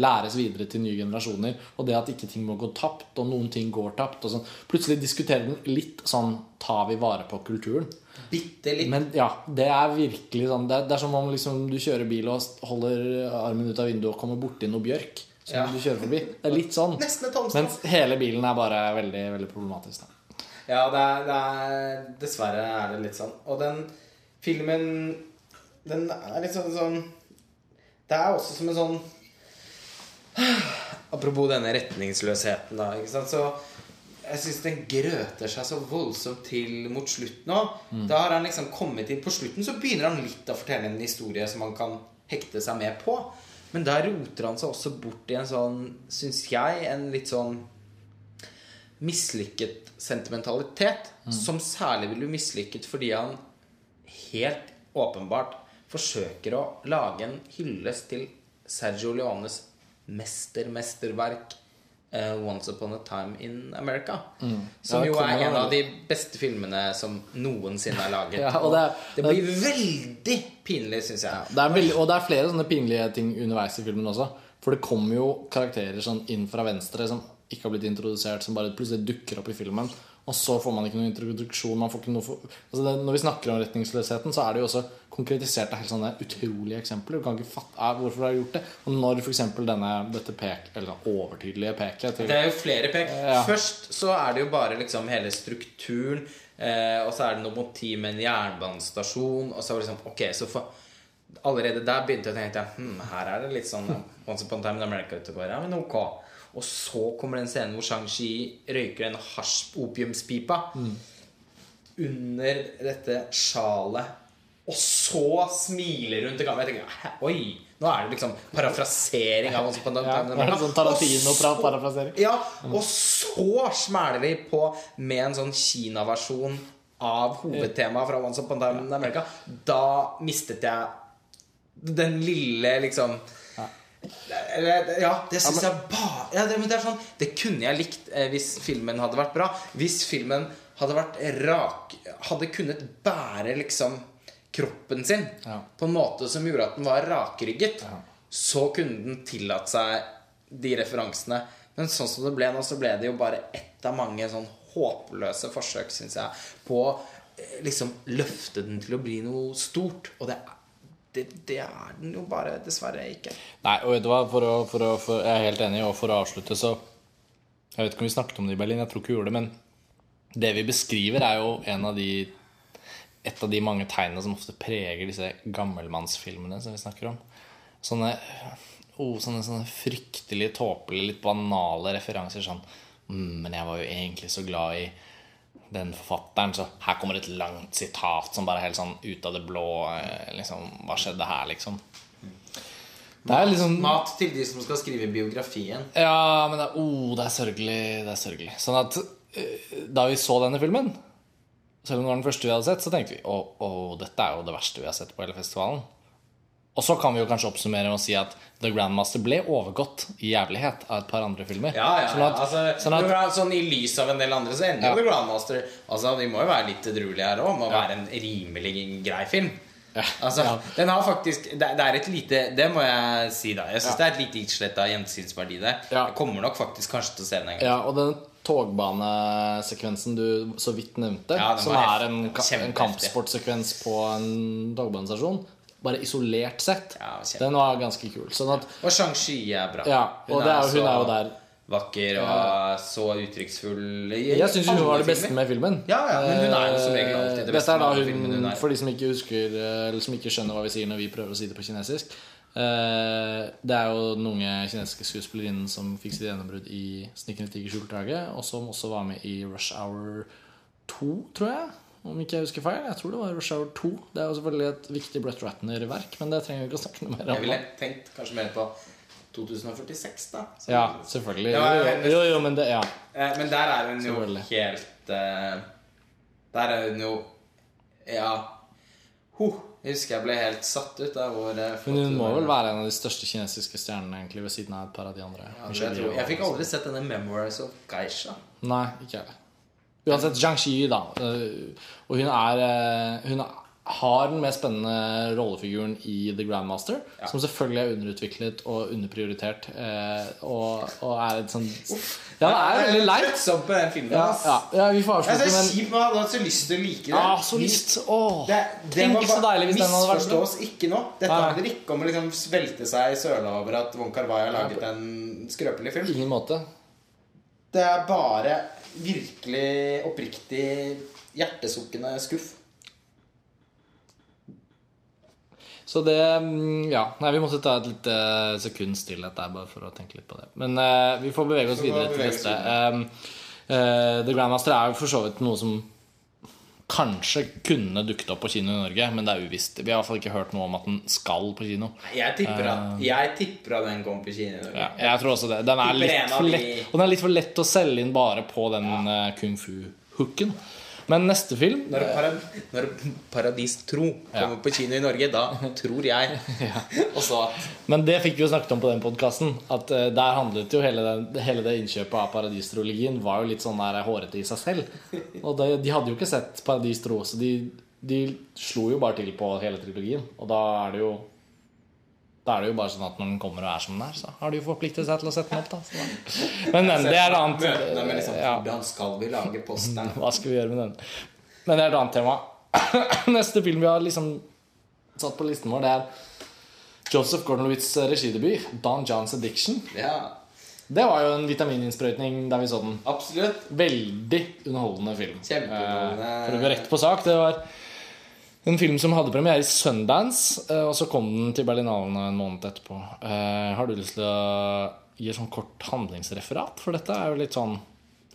læres videre til nye generasjoner. Og det at ikke ting må gå tapt, og noen ting går tapt. Sånn. Plutselig diskuterer den litt sånn Tar vi vare på kulturen? Bitte litt. Men ja, det er virkelig sånn Det er, det er som om liksom, du kjører bil og holder armen ut av vinduet og kommer borti noe bjørk. Som Ja. du kjører forbi. Det er litt sånn. Mens hele bilen er bare veldig, veldig problematisk. Da. Ja, det er, det er Dessverre er det litt sånn. Og den filmen Den er litt sånn, sånn Det er også som en sånn Apropos denne retningsløsheten, da. Ikke sant? Så jeg syns den grøter seg så voldsomt til mot slutten òg. Da har han liksom kommet inn På slutten så begynner han litt å fortelle en historie som han kan hekte seg med på. Men der roter han seg også bort i en sånn, syns jeg, en litt sånn mislykket sentimentalitet. Som særlig vil bli mislykket fordi han helt åpenbart forsøker å lage en hyllest til Sergio Leones mestermesterverk uh, 'Once Upon a Time in America'. Som Mm. Ja, jo er en av de beste filmene som noensinne er laget. Ja, og det er- det blir veldig pinlig, syns jeg. Det er veldig, og det er flere sånne pinlige ting underveis i filmen også. For det kommer jo karakterer sånn inn fra venstre som ikke har blitt introdusert, som bare plutselig dukker opp i filmen. Og så får man ikke noen introduksjon. Man får ikke noe for, altså det, når vi snakker om retningsløsheten, så er det jo også konkretisert av helt sånne utrolige eksempler. Du kan ikke fatte hvorfor hvorfor har gjort det. Og når f.eks. dette pek, eller overtydelige peket til Det er jo flere pek. Ja. Først så er det jo bare liksom hele strukturen, eh, og så er det noe motiv med en jernbanestasjon, og så er det liksom Ok, så for Allerede der begynte jeg å tenke hm, her er det litt sånn Once Upon a Time in America ute og går. Ja, men ok. Og så kommer det en scene hvor Shang-Chi røyker en hasj-opiumspipa under dette sjalet. Og så smiler hun til kameraet. Jeg tenker, Oi, nå er det liksom parafrasering av a ja, sånn Tarantino-parafrasering. ja, og så smeller de på med en sånn Kina-versjon av hovedtemaet fra Once Upon a Time in America. Da mistet jeg den lille liksom Ja, det syns jeg bare ja, det, det er sånn Det kunne jeg likt eh, hvis filmen hadde vært bra. Hvis filmen hadde vært rak Hadde kunnet bære liksom kroppen sin Ja. på en måte som gjorde at den var rakrygget, så kunne den tillatt seg de referansene. Men sånn som det ble nå, så ble det jo bare ett av mange sånn håpløse forsøk, syns jeg, på eh, liksom løfte den til å bli noe stort. Og det, det, det er den jo bare dessverre ikke. Nei, og vet du hva, for å, for å, for, jeg er helt enig, og for å avslutte, så Jeg vet ikke om vi snakket om det i Berlin, jeg tror ikke vi gjorde det, men det vi beskriver, er jo en av de et av de mange tegnene som ofte preger disse gammelmannsfilmene som vi snakker om. Sånne, oh, sånne, sånne fryktelig tåpelige, litt banale referanser sånn mm, Men jeg var jo egentlig så glad i den forfatteren, så her kommer et langt sitat som bare er helt sånn ut av det blå. eh, Liksom, hva skjedde her, liksom? Det er liksom Mat til de som skal skrive biografien. Ja, men det oh, det er sørgelig. Det er sørgelig. Sånn at eh, da vi så denne filmen, selv om det var den første vi hadde sett, så tenkte vi å, å, dette er jo det verste vi har sett på hele festivalen. Og så kan vi jo kanskje oppsummere med å si at The Grandmaster ble overgått i jævlighet av et par andre filmer. Ja, ja, Sånn at, Altså, sånn at, sånn, I lys av en del andre så ender Ja. jo The Grandmaster Altså, Vi må jo være litt edruelige her òg. Må være en rimelig grei film. Ja. Altså, Ja. Den har faktisk det, det er et lite Det må jeg si, da. Jeg syns det er et lite utslett av gjensynsverdi der. Ja. Jeg kommer nok faktisk kanskje til å se den en gang. ja, og den togbanesekvensen du så vidt nevnte, Ja, som er en, en kampsportsekvens på en togbanestasjon, bare isolert sett, Ja, den var ganske kul. Sånn at Og Shang-Chi er bra. Ja, og det er, jo- hun er jo der. vakker og så uttrykksfull. Jeg syns hun var det beste med filmen. Ja, ja, men hun er jo som regel alltid det Eh, beste er med da hun, filmene hun er. For de som ikke husker eh, Eller som ikke skjønner hva vi sier når vi prøver å si det på kinesisk. eh, Det er jo den unge kinesiske skuespillerinnen som fikk sitt gjennombrudd i 'Snikkende tiger skjult drage', og som også var med i 'Rush Hour 2', tror jeg. Om ikke jeg husker feil. Jeg tror det var 'Rush 2'. Det er jo selvfølgelig et viktig Brett Ratner-verk, men det trenger vi ikke å snakke noe mer om. Jeg ville tenkt kanskje mer på 2046, da. Så- Ja, selvfølgelig. Ja, Jo, jo, jo, jo men det Ja. Eh, Men der er hun jo helt eh, Der er hun jo Ja Huh, Jeg husker jeg ble helt satt ut av hvor eh, Men hun må vel være en av de største kinesiske stjernene egentlig ved siden av et par av de andre. Ja, jeg. jeg fikk aldri sett denne 'Memoirs of Geisha'. Nei, ikke jeg. Uansett, Zhang Xi, da. øh, Og hun er øh, Hun har den mest spennende rollefiguren i The Grandmaster. Som selvfølgelig er underutviklet og underprioritert. eh, Og, og er et sånn Ja, det er veldig leit. Trøttsom på den filmen. Ja, ja, ja, vi får avslutte, så men kjip, men jeg hadde hatt så lyst til å like det. Ja, så lyst! Åh, Det, det Tenk så bare deilig hvis den hadde vært bra. misforstås ikke nå. Dette Nei. handler ikke om å liksom svelte seg i søla over at Wong Kar-wai har laget en skrøpelig film. Ingen måte. Det er bare virkelig oppriktig hjertesukkende skuff. Så det mm, Ja. Nei, vi måtte ta et lite sekund stillhet der, bare for å tenke litt på det. Men uh, vi får bevege oss videre til neste. Uh, uh, The Grandmaster er jo for så vidt noe som kanskje kunne dukket opp på kino i Norge, men det er uvisst. Vi har i hvert fall ikke hørt noe om at den skal på kino. Jeg tipper at, jeg tipper at den kommer på kino i Norge. Ja, jeg tror også det. Den er litt for lett, og den er litt for lett å selge inn bare på den eh, kung fu-hooken. Men neste film Når, para, når Paradis Tro kommer på kino i Norge, da tror jeg også at Men det fikk vi jo snakket om på den podkasten. At eh, der handlet jo hele, den, hele det innkjøpet av Paradis-trilogien var jo litt sånn der hårete i seg selv. Og det, de hadde jo ikke sett Paradis Tro, så de, de slo jo bare til på hele trilogien. Og da er det jo da er det jo bare sånn at når den kommer og er som den er, så har de jo forpliktet seg til å sette den opp. da da. Men, men det er et annet Møtene med liksom, ja. Hvordan skal vi lage posteren? Hva skal vi gjøre med den? Men det er et annet tema. Neste film vi har liksom satt på listen vår, det er Joseph Gordon-Levitt's regidebut, 'Don Johns Addiction'. Ja, Det var jo en vitamininnsprøytning da vi så den. absolutt. Veldig underholdende film. Kjempeunderholdende. Eh, For å gå rett på sak. Det var en film som hadde premiere i Sundance, eh, og så kom den til Berlinalen en måned etterpå. Eh, Har du lyst til å gi et sånn kort handlingsreferat? For dette er jo litt sånn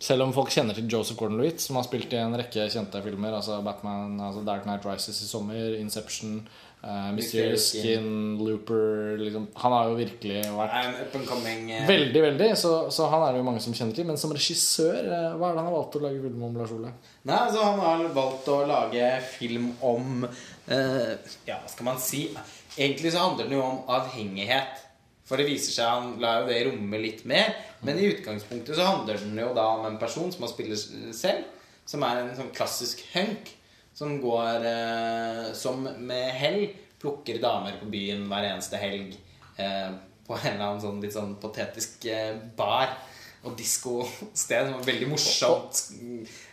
Selv om folk kjenner til Joseph Gordon-Levitt, som har spilt i en rekke kjente filmer, altså Batman, altså Dark Knight Rises i sommer, Inception, eh, Mysterious Skin, Looper liksom. Han har jo virkelig vært eh, Veldig, veldig. Så, så han er det jo mange som kjenner til. Men som regissør, eh, hva er det han har valgt å lage film om, Lars Ole? Nei, altså Han har valgt å lage film om uh, Ja, hva skal man si? Egentlig så handler det jo om avhengighet. For det viser seg Han lar jo det romme litt mer. Men i utgangspunktet så handler den jo da om en person som har spiller selv. Som er en sånn klassisk hunk. Som går eh, Som med hell plukker damer på byen hver eneste helg. Eh, på en eller annen sånn litt sånn patetisk eh, bar og diskosted. som Veldig morsomt.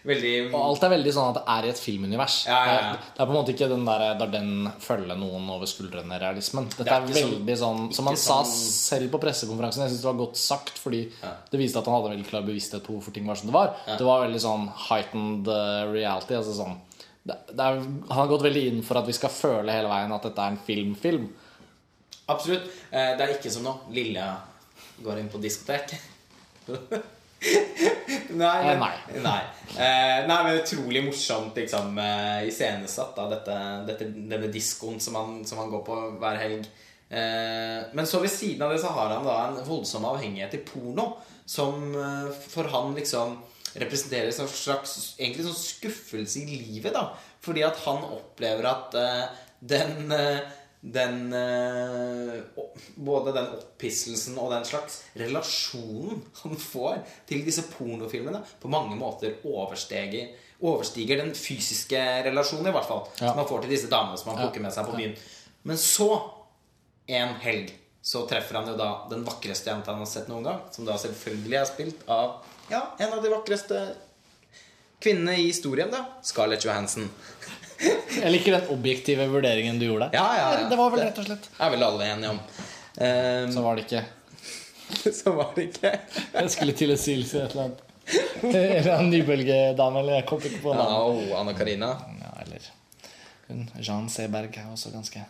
Veldig Og alt er veldig sånn at det er i et filmunivers. Ja, ja, ja. Det er på en måte ikke den der der den følger noen over skuldrene-realismen. Dette Det er er, sånn- veldig sånn Som han sa sånn- selv på pressekonferansen. Jeg synes det var godt sagt, fordi det viste at han hadde veldig klar bevissthet på hvorfor ting var som det var. Det var veldig sånn heightened reality. Altså sånn er, Han har gått veldig inn for at vi skal føle hele veien at dette er en filmfilm. -film. Absolutt. Eh, Det er ikke som nå. Lilla går inn på diskotek. nei, Eh, men, nei. nei. Eh, nei, men utrolig morsomt liksom, eh, iscenesatt, da, dette, dette, denne diskoen som han, som han går på hver helg. Eh, men så ved siden av det så har han da en voldsom avhengighet til porno, som eh, for han liksom representerer en slags egentlig sånn skuffelse i livet. da Fordi at han opplever at uh, den uh, den uh, Både den opphisselsen og den slags relasjonen han får til disse pornofilmene, på mange måter overstiger, overstiger den fysiske relasjonen, i hvert fall. Ja. Som han får til disse damene som han plukker med seg på byen. Men så, en helg, så treffer han jo da den vakreste jenta han har sett noen gang. Som da selvfølgelig er spilt av ja, en av de vakreste kvinnene i historien, da. Scarlett Johansson. Jeg liker den objektive vurderingen du gjorde der. Ja, ja, ja. Det var vel rett og slett er vel alle enige om. Um, Så var det ikke så var det ikke Jeg skulle til å si et eller annet. Eller en nybølgedame, eller jeg kom ikke på navnet. Ja, Anna Karina. Ja, eller hun Jean Seberg er også ganske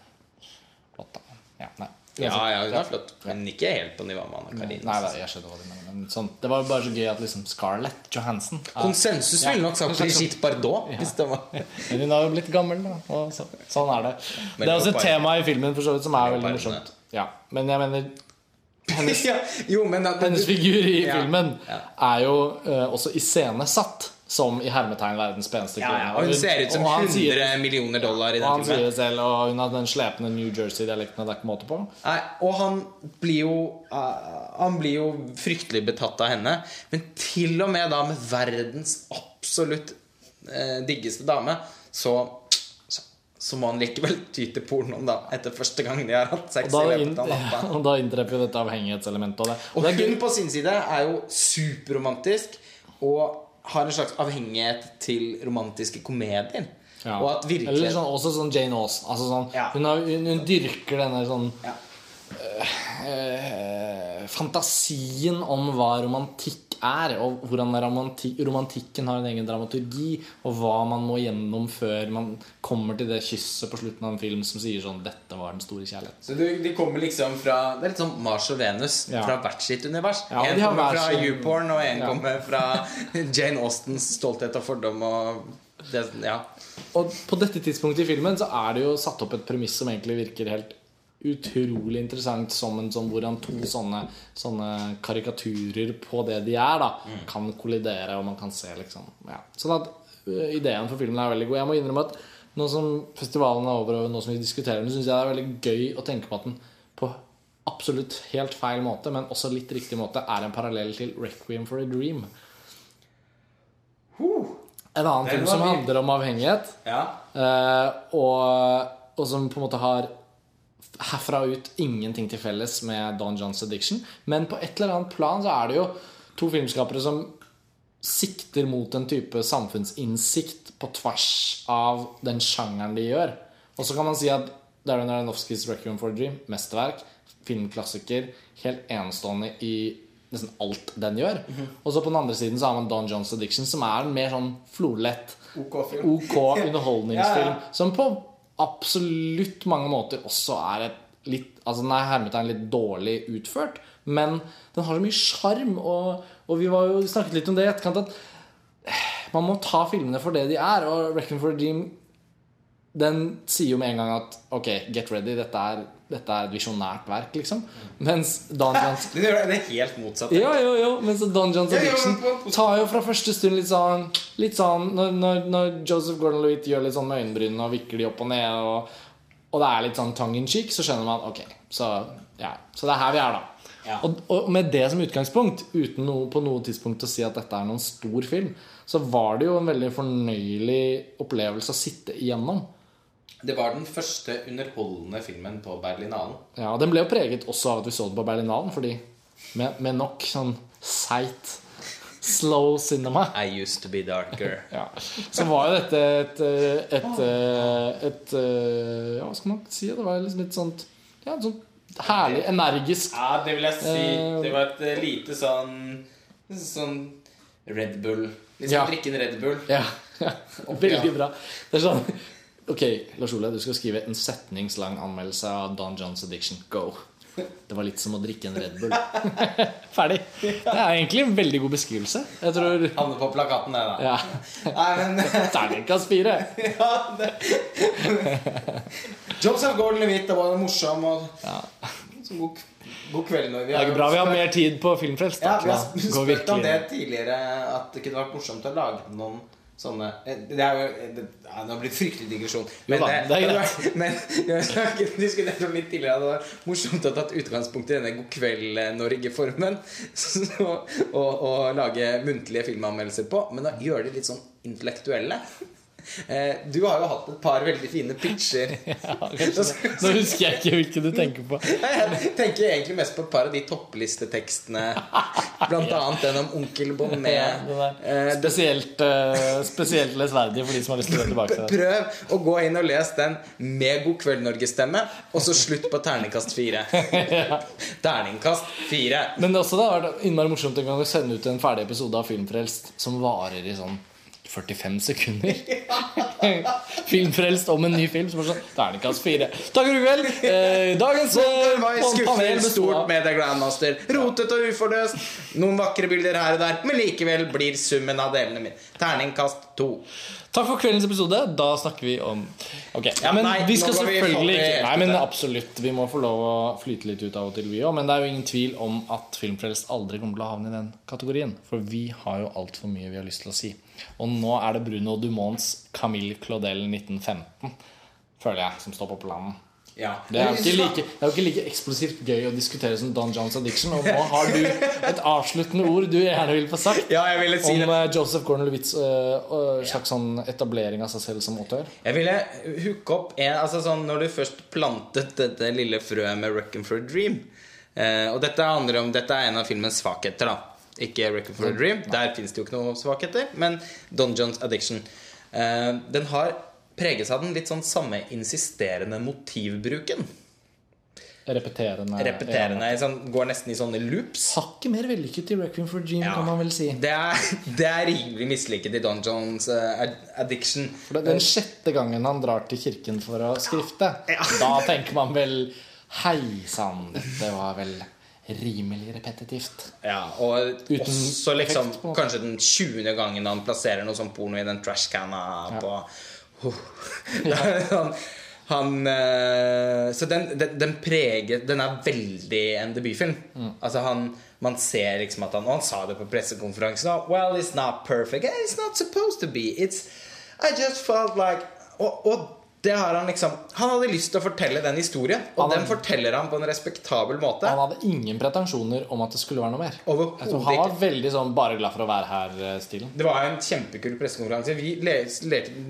flott, da. Ja, nei. Ja, ja, hun er flott. Men ikke helt på nivå med Anna Nei, nei, jeg skjønner hva du mener. Men sånn, det var bare så gøy at liksom Scarlett Johansson er- Konsensus ville nok sagt Brigitte Bardot. Men hun har jo blitt gammel, da. Og så, sånn er det. Det er også et tema i filmen for så vidt som er veldig morsomt. Ja, men jeg mener hennes, Jo, men at- hennes figur i filmen er jo uh, også iscenesatt som i hermetegn verdens peneste ja, kvinne. ja, og hun ser ut som Og sier- 100 millioner dollar i Og han den sier det selv, og hun har den slepne New Jersey-dialekten. og Det er ikke måte på. Nei, og han blir jo uh, Han blir jo fryktelig betatt av henne. Men til og med da med verdens absolutt uh, diggeste dame, så, så må han likevel ty til pornoen da etter første gang de har hatt Og sex. da, i inn, og da inntreffer jo dette avhengighetselementet. Og det, og Og det hun på sin side er jo superromantisk og har en slags avhengighet til romantiske komedier. Ja. Og at virkelig Eller sånn, også sånn Jane Austen. Altså sånn, Ja. hun, har, hun, hun dyrker denne sånn ja. øh, fantasien om hva romantikk er, og hvordan romanti romantikken har en egen dramaturgi, og hva man må gjennom før man kommer til det kysset på slutten av en film som sier sånn 'Dette var den store kjærligheten'. Så de, de kommer liksom fra Det er litt sånn Mars og Venus Ja. fra hvert sitt univers. Ja, en kommer fra YouPorn, og en Ja. kommer fra Jane Austens stolthet og fordom og det, ja. Og på dette tidspunktet i filmen så er det jo satt opp et premiss som egentlig virker helt utrolig interessant som en sånn hvordan to sånne, sånne karikaturer på det de er, da kan kollidere, og man kan se liksom ja. Sånn at ø, ideen for filmen er veldig god. Jeg må innrømme at nå som festivalen er over, og nå som vi diskuterer den, syns jeg det er veldig gøy å tenke på at den på absolutt helt feil måte, men også litt riktig måte, er en parallell til 'Requiem for a Dream'. En annen film som handler om avhengighet. ja. Eh, og, og som på en måte har herfra og ut ingenting til felles med Don Johns Addiction. Men på et eller annet plan så er det jo to filmskapere som sikter mot en type samfunnsinnsikt på tvers av den sjangeren de gjør. Og så kan man si at Darren Aronofskys 'Requiem for a Dream', mesterverk, filmklassiker, helt enestående i nesten alt den gjør. Og så på den andre siden så har man Don Johns Addiction, som er en mer sånn florlett OK. OK underholdningsfilm. Ja, ja. Som på absolutt mange måter også er et litt Altså den er hermetegn litt dårlig utført, men den har så mye sjarm. Og, og vi var jo snakket litt om det i etterkant at man må ta filmene for det de er. Og 'Reckon for a Dream' den sier jo med en gang at Ok, get ready. Dette er, dette er et visjonært verk, liksom. Mens Don Johns Det er helt motsatt. jo, jo, jo, men Dungeons Don Johns Ja, ja, Addiction men på- på- tar jo fra første stund litt sånn, litt sånn når, når, når Joseph Gordon-Lewitt gjør litt sånn med øyenbrynene og vikker de opp og ned, og, og det er litt sånn tongue in cheek, så skjønner man ok, så, ja, så det er her vi er, da. Ja. Og, og med det som utgangspunkt, uten noe, på noe tidspunkt å si at dette er noen stor film, så var det jo en veldig fornøyelig opplevelse å sitte igjennom. Det var den første underholdende filmen på Berlinalen. Ja, Den ble jo preget også av at vi så den på Berlinalen, fordi med, med nok sånn seigt slow cinema I used to be darker. ja. Så var jo dette et, et, et, et, Ja, hva skal man si? Det var liksom et sånt Ja, et sånt herlig, energisk Ja, det vil jeg si. Eh, Det var et eh, lite sånn Sånn Red Bull. Liksom Ja. drikke en Red Bull. Ja, ja. Veldig bra. Det er sånn Ok, Lars Ole, du skal skrive en setningslang anmeldelse av Don Johns Addiction. Go. Det var litt som å drikke en Red Bull. Ferdig. Det er egentlig en veldig god beskrivelse. Jeg tror Havner på plakaten, det, da. Ja. Nei, men Terningkast fire. ja, det. Joseph Gordon-Levitt det var morsom og så god, god kveld når vi Det er ikke bra vi har mer tid på Filmfrelst. Ja, vi har spurt om det tidligere, at det kunne vært morsomt å lage noen sånne eh, Det er jo det, ja, Det har blitt fryktelig digresjon. Jo da, det er greit. Men vi har diskutert om litt tidligere det var morsomt å ha tatt utgangspunkt i denne God kveld Norge-formen og, og lage muntlige filmanmeldelser på, men da gjør de litt sånn intellektuelle. Eh, Du har jo hatt et par veldig fine pitcher. Ja. Nå husker jeg ikke hvilke du tenker på. Jeg tenker egentlig mest på et par av de topplistetekstene. Blant annet den om Onkel Bonnet. Ja, Eh, spesielt, eh, spesielt lesverdig for de som har lyst til å gå tilbake til det. Prøv å gå inn og lese den med God kveld Norge-stemme, og så slutt på terningkast fire. Terningkast fire. Men også, det har vært innmari morsomt en gang å sende ut en ferdig episode av Filmfrelst som varer i sånn 45 sekunder. Filmfrelst om en ny film som er sånn Terningkast fire. Takk for i kveld. Eh, dagens eh, panel stort med The Grandmaster. Rotet og uforløst. Noen vakre bilder her og der, men likevel blir summen av delene min. Terningkast to. Takk for kveldens episode. Da snakker vi om Ok, ja, men nei, vi skal selvfølgelig ikke Nei, men absolutt. Vi må få lov å flyte litt ut av og til, vi òg. Men det er jo ingen tvil om at Filmfrelst aldri kommer til å havne i den kategorien. For vi har jo altfor mye vi har lyst til å si. Og nå er det Bruno Dumonts Camille Claudel 1915, føler jeg, som står på planen. Ja. Det er, jo ikke like, like eksplosivt gøy å diskutere som Don Johns Addiction. Og nå har du et avsluttende ord du gjerne vil få sagt Ja, ville si om det. eh, Joseph Gordon-Lewitz' uh, slags sånn etablering av seg selv som autør. Jeg ville hooke opp en altså sånn, Når du først plantet dette lille frøet med Reckon for a Dream eh, Og dette om Dette er en av filmens svakheter, da. Ikke Record for a Dream. Der fins det jo ikke noe svakheter. Men Don Johns Addiction. Eh, den har preges av den litt sånn samme insisterende motivbruken. Repeterende. Repeterende. Sånn, går nesten i sånne loops. Hakket mer vellykket i Requiem for a Dream, Ja. kan man vel si. Det er, det er rimelig mislykket i Don Jones eh, Addiction. For det den sjette gangen han drar til kirken for å skrifte, da tenker man vel Hei sann, dette var vel rimelig repetitivt. Ja, og Uten også liksom effekt, kanskje den 20. gangen han plasserer noe sånn porno i den trashcanna på oh. Sånn, han eh, Så den, den, den preger Den er veldig en debutfilm. Mm. Altså han Man ser liksom at han Og han sa det på pressekonferansen òg. Well, it's not perfect. It's not supposed to be. It's I just felt like Og, og det har han liksom Han hadde lyst til å fortelle den historien, og hadde, den forteller han på en respektabel måte. Han hadde ingen pretensjoner om at det skulle være noe mer. Han var veldig sånn 'bare glad for å være her'-stilen. Det var en kjempekul pressekonferanse. Vi,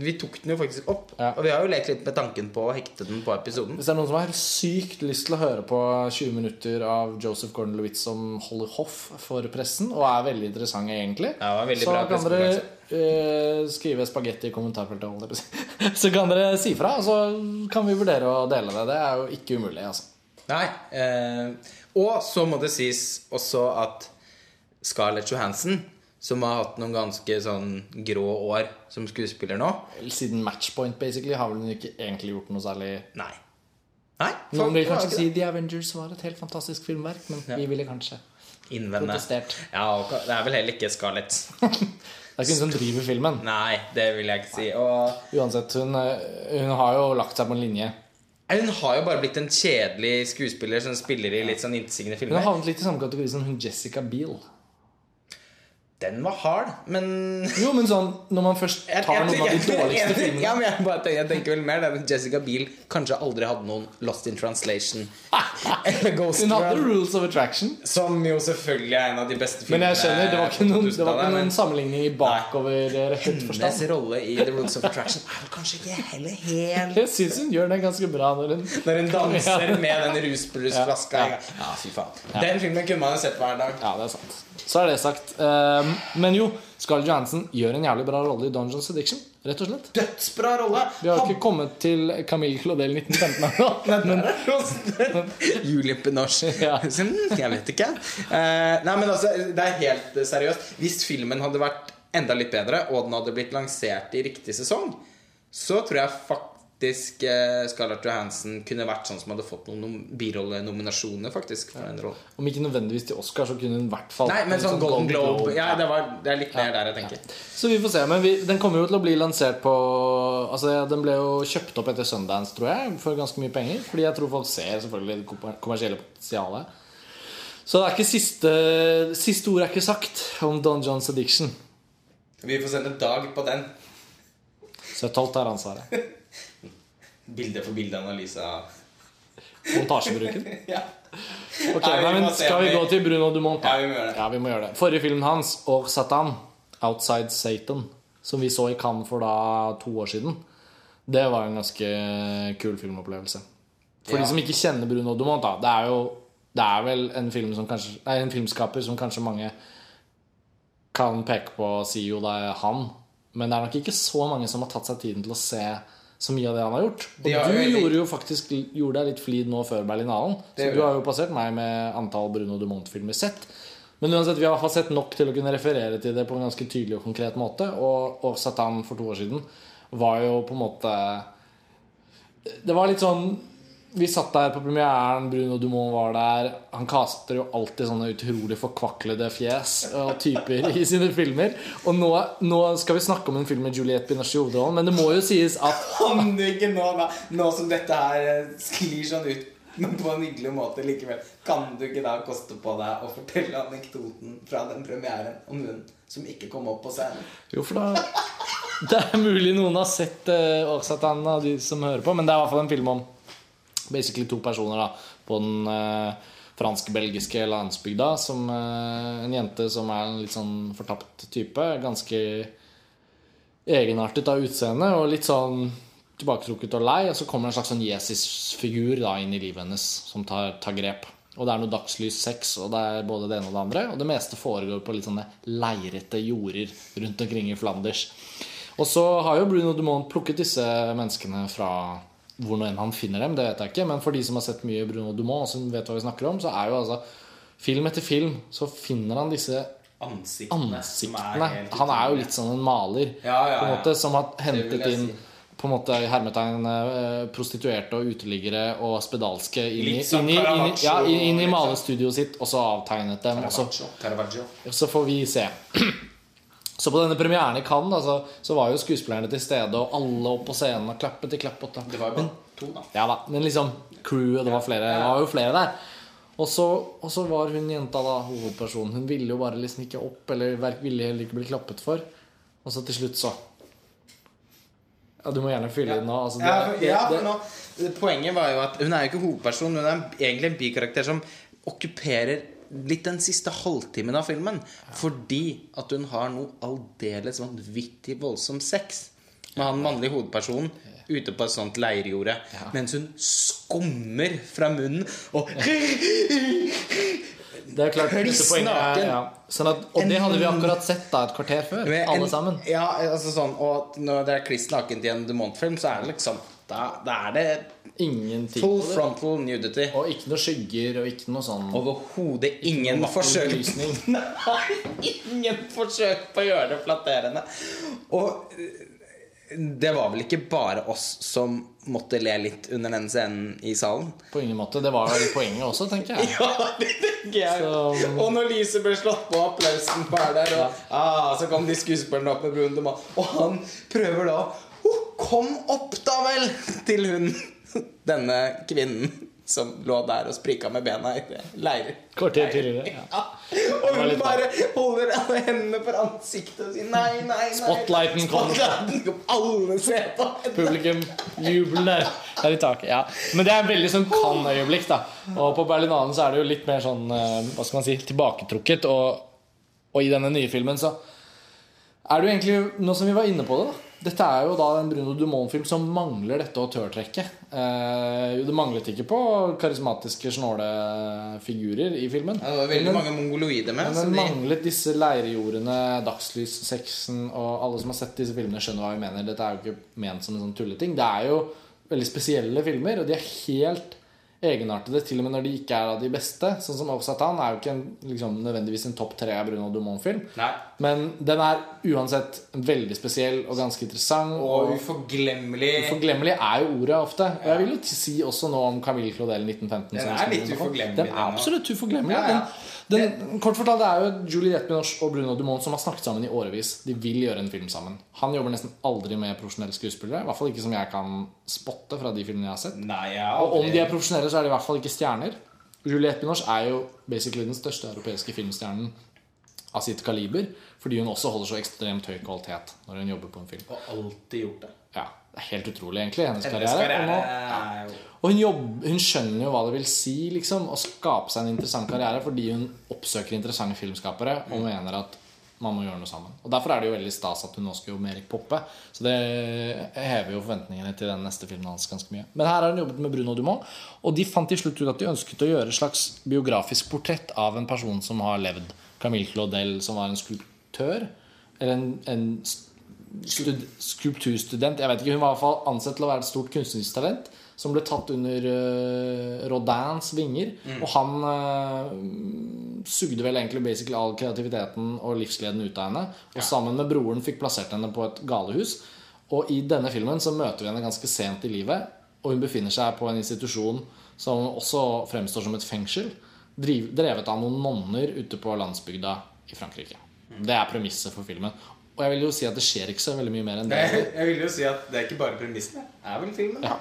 vi tok den jo faktisk opp. Ja. Og vi har jo lekt litt med tanken på å hekte den på episoden. Hvis det er noen som har helt sykt lyst til å høre på 20 minutter av Joseph Gordon-Levitt som holder hoff for pressen, og er veldig interessante egentlig, Ja, veldig så kan dere eh, skrive spagetti i kommentarfeltet. Så kan dere si fra, og så kan vi vurdere å dele det. Det er jo ikke umulig. altså Nei. Eh, og så må det sies også at Scarlett Johansson, som har hatt noen ganske sånn grå år som skuespiller nå Siden Matchpoint basically har vel hun ikke egentlig gjort noe særlig Nei. Nei Noen vil kanskje si The Avengers var et helt fantastisk filmverk, men vi ville kanskje Innvende. protestert. Ja, og det er vel heller ikke Scarlett. Det er ikke hun som driver filmen. Nei, det vil jeg ikke si. Og Uansett, hun, eh, hun har jo lagt seg på en linje. hun har jo bare blitt en kjedelig skuespiller som spiller i litt sånn intetsigende Hun har filmer. havnet litt i samme kategori som hun Jessica Biel. Den var hard, men Jo, men sånn når man først Jeg- tar jeg- noen av de dårligste filmene Ja, men jeg, bare tenker, jeg tenker vel mer det at Jessica Biel kanskje aldri hadde noen Lost in Translation. Eller Ghost Hun hadde Rules of Attraction. som jo selvfølgelig er en av de beste filmene. Men jeg skjønner, det var ikke noen, det var 2000-tallet, ikke men noen sammenligning i bakoverrettet Hennes rolle i The Rules of Attraction er vel kanskje ikke heller helt Jeg syns hun gjør det ganske bra når hun Når hun danser med den rusbrusflaska Ja, ja, ja. ja, fy faen. Den filmen kunne man jo sett hver dag. Ja, det er sant. Så er det sagt. Um, men jo, Scarlett Johansson gjør en jævlig bra rolle i Dungeons Addiction. Rett og slett. Dødsbra rolle! Vi har jo ikke kommet til Camille Claudel 1915 ennå. Julie Pinoche. Ja. Mm, Jeg vet ikke. Uh, nei, men altså, det er helt eh, seriøst. Hvis filmen hadde vært enda litt bedre, og den hadde blitt lansert i riktig sesong, så tror jeg faktisk eh, Scarlett Johansen kunne vært sånn som hadde fått noen nom- birollenominasjoner, faktisk. For den rollen. Om ikke nødvendigvis til Oscar, så kunne hun i hvert fall Nei, men fått sånn Golden Globe Ja, Ja. det, var, det er litt mer der jeg tenker. Så vi får se. Men vi, den kommer jo til å bli lansert på Altså Den ble jo kjøpt opp etter Sundance, tror jeg, for ganske mye penger. Fordi jeg tror folk ser selvfølgelig det kommersielle potensialet. Så det er ikke siste Siste ord er ikke sagt om Don Johns Addiction. Vi får sende Dag på den. Søtholt er ansvaret. Bilde for bilde-analyse av Montasjebruken. ja. Ok, ja, nei, men Skal vi vi- gå til Bruno Dumont? da? Ja, vi må gjøre det. Ja, vi må gjøre det. Forrige filmen hans, Or Satan, Outside Satan, som vi så i Cannes for da to år siden, det var en ganske kul filmopplevelse. For Ja. de som ikke kjenner Bruno Dumont, da, det er jo det er vel en, film som kanskje, nei, en filmskaper som kanskje mange kan peke på og si jo det er han. Men det er nok ikke så mange som har tatt seg tiden til å se så mye av det han har gjort. Og har du veldig... gjorde jo faktisk gjorde deg litt flid nå før Berlinalen. Så du har jo passert meg med antall Bruno Dumont-filmer sett. Men uansett, vi har sett nok til å kunne referere til det på en ganske tydelig og konkret måte. Og, og Satan for to år siden var jo på en måte Det var litt sånn Vi satt der på premieren, Bruno Dumont var der. Han kaster jo alltid sånne utrolig forkvaklede fjes og typer i sine filmer. Og nå, nå skal vi snakke om en film med Juliette Binoche i hovedrollen, men det må jo sies at nå, da, nå som dette her eh, sklir sånn ut, men på en hyggelig måte likevel, kan du ikke da koste på deg å fortelle anekdoten fra den premieren om hun som ikke kom opp på scenen? Jo, for da Det er mulig noen har sett uh, Satan av de som hører på, men det er i hvert fall en film om basically to personer da på den eh, fransk-belgiske landsbygda. Som eh, en jente som er en litt sånn fortapt type. Ganske egenartet av utseende og litt sånn tilbaketrukket og lei. Og så kommer det en slags sånn Jesus-figur da inn i livet hennes som tar, tar grep. Og det er noe dagslys sex, og det er både det ene og det andre. Og det meste foregår på litt sånne leirete jorder rundt omkring i Flanders. Og så har jo Bruno Dumont plukket disse menneskene fra hvor nå enn han finner dem, det vet jeg ikke. Men for de som har sett mye Bruno Dumont, som vet hva vi snakker om, så er jo altså film etter film så finner han disse Ansiktene. ansiktene. Er Han er jo litt sånn en maler Ja, ja, på en måte, som har hentet inn si. på en måte i hermetegn eh, prostituerte og uteliggere og spedalske inn i, inn i, inn ja, inn i liksom. malestudioet sitt, og så avtegnet dem. Og så, Caravaggio. så får vi se. Så på denne premieren i Cannes altså, så, var jo skuespillerne til stede, og alle opp på scenen og klappet i klappåtta. Det var jo bare to, da. Ja da, men liksom crewet, det var flere Det var jo flere der. Og så, og så var hun jenta da hovedpersonen. Hun ville jo bare liksom ikke opp, eller ville heller ikke bli klappet for. Og så til slutt så Ja, du må gjerne fylle inn nå. Altså, det, Ja, for, ja, for nå, poenget var jo at hun er jo ikke hovedperson, hun er egentlig en bikarakter som okkuperer litt den siste halvtimen av filmen. Fordi at hun har noe aldeles vanvittig voldsom sex med han mannlige hovedpersonen ute på et sånt leirjorde. Mens hun skummer fra munnen og det er klart er, ja. sånn at, Og det hadde vi akkurat sett da et kvarter før. Med Alle en- sammen. Ja, altså sånn Og når det er kliss nakent i en Dumont-film, så er det liksom Da, da er det Ingen tid full frontal nudity. Og ikke noe skygger og ikke noe sånn Overhodet ingen forsøk. Nei, ingen forsøk på å gjøre det flatterende. Og eh, det var vel ikke bare oss som måtte le litt under den scenen i salen? På ingen måte. Det var vel poenget også, tenker jeg. Ja, det tenker jeg. Så- Og når lyset ble slått på, applausen var der, og ah, så kom de skuespillerne opp med brun de Og han prøver da oh, Kom opp, da vel! Til hun, denne kvinnen som lå der og sprika med bena i leirer. Kvarter tidligere. Ja. Ja. Og hun bare holder alle hendene for ansiktet og sier nei, nei, nei. Spotlighten kom. Alle ser på henne. Publikum, jubelen der i taket. Ja. Men det er en veldig sånn kan-øyeblikk. da Og på Berlinalen så er det jo litt mer sånn eh, Hva skal man si tilbaketrukket. Og, og i denne nye filmen så er det jo egentlig Nå som vi var inne på det, da. Dette er jo da en Bruno Dumont-film som mangler dette autørtrekket. Eh, det manglet ikke på karismatiske, snåle figurer i filmen. Ja, det var veldig Men- mange mongoloider med. Men den de, manglet disse leirjordene, dagslys-sexen og alle som har sett disse filmene, skjønner hva vi mener. Dette er jo ikke ment som en sånn tulleting. Det er jo veldig spesielle filmer, og de er helt egenartede, til og med når de ikke er av de beste. Sånn som Offsatan er jo ikke en, liksom, nødvendigvis en topp tre av Bruno Dumont-film. Men den er uansett veldig spesiell og ganske interessant. Og Og uforglemmelig. Uforglemmelig er jo ordet ofte. Og jeg vil jo si også nå om Camille Claudel 1915. Den er litt uforglemmelig, Den den er absolutt uforglemmelig. Ja, ja. Den, den, kort fortalt, det er jo Juliette Binoche og Bruno Dumont som har snakket sammen i årevis. De vil gjøre en film sammen. Han jobber nesten aldri med profesjonelle skuespillere. I hvert fall ikke som jeg kan spotte fra de filmene jeg har sett. Nei, jeg har Og om de er profesjonelle, så er de i hvert fall ikke stjerner. Juliette Binoche er jo basically den største europeiske filmstjernen av sitt kaliber. Fordi hun også holder så ekstremt høy kvalitet når hun jobber på en film. Og alltid gjort det. Det er helt utrolig, egentlig, hennes, karriere. Og, nå, ja. og hun, jobber, hun skjønner jo hva det vil si liksom, å skape seg en interessant karriere fordi hun oppsøker interessante filmskapere og mener at man må gjøre noe sammen. Og Derfor er det jo veldig stas at hun nå skal jobbe med Erik Poppe. Så det hever jo forventningene til den neste filmen hans ganske mye. Men her har hun jobbet med Bruno Dumont, og de fant til slutt ut at de ønsket å gjøre et slags biografisk portrett av en person som har levd. Camille Claudel, som var en skulptør. Eller en, en skulpturstudent. Jeg vet ikke, Hun var i hvert fall ansett til å være et stort kunstnerisk talent som ble tatt under uh, Rodins vinger. Og han uh, sugde vel egentlig basically all kreativiteten og livsgleden ut av henne. Og sammen med broren fikk plassert henne på et galehus. Og i denne filmen så møter vi henne ganske sent i livet. Og hun befinner seg på en institusjon som også fremstår som et fengsel. Drevet av noen nonner ute på landsbygda i Frankrike. Det er premisset for filmen. Og jeg vil jo si at det skjer ikke så veldig mye mer enn det. jeg, jeg vil jo si at det er ikke bare premissene. Det er vel filmen. Ja.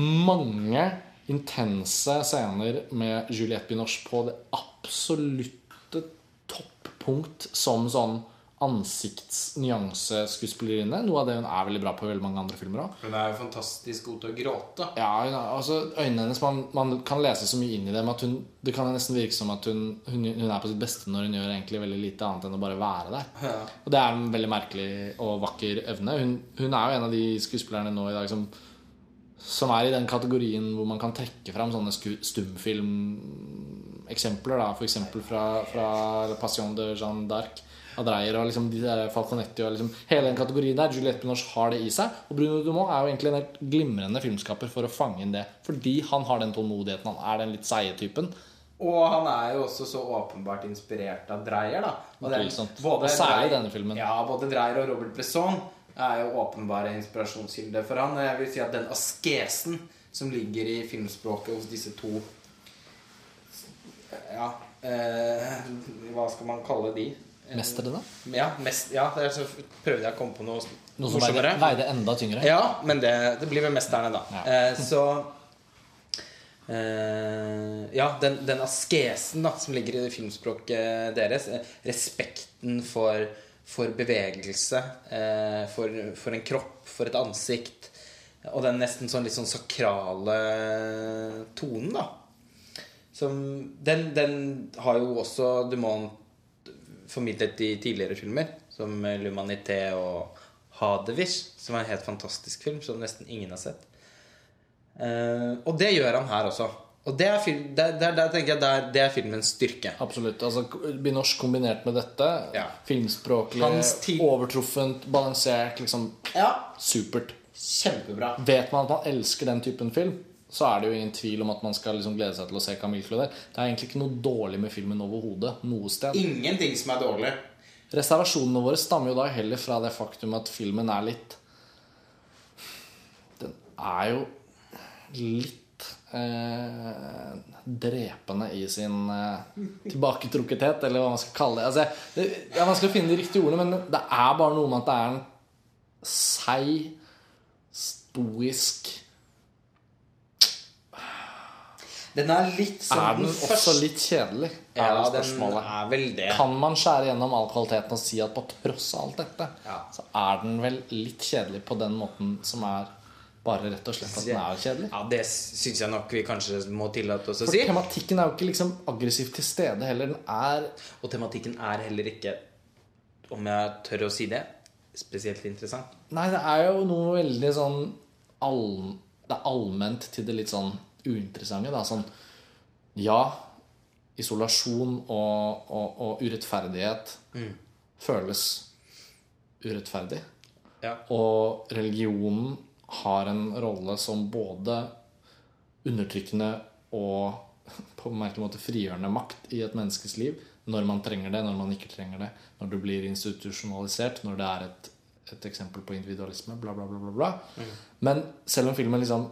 Mange intense scener med Juliette Binoche på det absolutte toppunkt som sånn ansiktsnyanseskuespillerinne. Noe av det hun er veldig bra på i veldig mange andre filmer òg. Hun er jo fantastisk god til å gråte. Ja, er- altså Øynene hennes man, man kan lese så mye inn i dem at hun, det kan nesten virke som at hun, hun, hun er på sitt beste når hun gjør egentlig veldig lite annet enn å bare være der. Ja. Og det er en veldig merkelig og vakker evne. Hun, hun er jo en av de skuespillerne nå i dag som, som er i den kategorien hvor man kan trekke fram sånne stumfilmeksempler. F.eks. fra, fra Passion de Jeanne d'Arc av Dreyer og liksom de der Falconetti og liksom hele den kategorien der. Juliette Binoche har det i seg. Og Bruno Dumont er jo egentlig en helt glimrende filmskaper for å fange inn det. Fordi han har den tålmodigheten. Han er den litt seige typen. Og han er jo også så åpenbart inspirert av Dreyer, da. Og den- både Og særlig Dreyer- denne filmen. Ja, både Dreyer og Robert Bresson er jo åpenbare inspirasjonskilder for han. Og jeg vil si at den askesen som ligger i filmspråket hos disse to Ja eh, Hva skal man kalle de? Mestere, da? Ja, mest, ja det så prøvde jeg å komme på noe Noe som veide, veide enda tyngre? Ja, men det, det blir vel mesterne, da. Ja. Eh, så eh, Ja, den, den askesen da som ligger i filmspråket deres, eh, respekten for, for bevegelse, eh, for, for en kropp, for et ansikt, og den nesten sånn litt sånn sakrale tonen, da. Som, den, den har jo også Dumont formidlet i tidligere filmer, som L'Humanité og Hadewish, som er en helt fantastisk film som nesten ingen har sett. Uh, og det gjør han her også. Og det er, film, der, der, der tenker jeg der, det er filmens styrke. Absolutt. altså Binoche kombinert med dette. Ja. Filmspråklig, overtruffent, balansert. liksom Ja, Supert. kjempebra. Vet man at man elsker den typen film, så er det jo ingen tvil om at man skal liksom glede seg til å se Camille Claudet. Det er egentlig ikke noe dårlig med filmen overhodet. Noe sted. Ingenting som er dårlig. Reservasjonene våre stammer jo da heller fra det faktum at filmen er litt Den er jo litt eh, drepende i sin eh, tilbaketrukkethet, eller hva man skal kalle det. Altså, det. Det er vanskelig å finne de riktige ordene, men det er bare noe med at det er en seig, stoisk Den er litt sånn Er den også litt kjedelig? Er Ja, det den er vel det. Kan man skjære gjennom all kvaliteten og si at på tross av alt dette, Ja. så er den vel litt kjedelig på den måten som er bare rett og slett at den er kjedelig? Ja, det syns jeg nok vi kanskje må tillate oss å For si. tematikken er jo ikke liksom aggressivt til stede heller. Den er Og tematikken er heller ikke, om jeg tør å si det, spesielt interessant. Nei, det er jo noe veldig sånn all, Det er allment til det litt sånn uinteressante. Da. Sånn Ja, isolasjon og, og, og urettferdighet føles urettferdig. Ja. Og religionen har en rolle som både undertrykkende og på en merkelig måte frigjørende makt i et menneskes liv. Når man trenger det, når man ikke trenger det. Når du blir institusjonalisert, når det er et, et eksempel på individualisme. Bla, bla, bla, bla, bla. Men selv om filmen liksom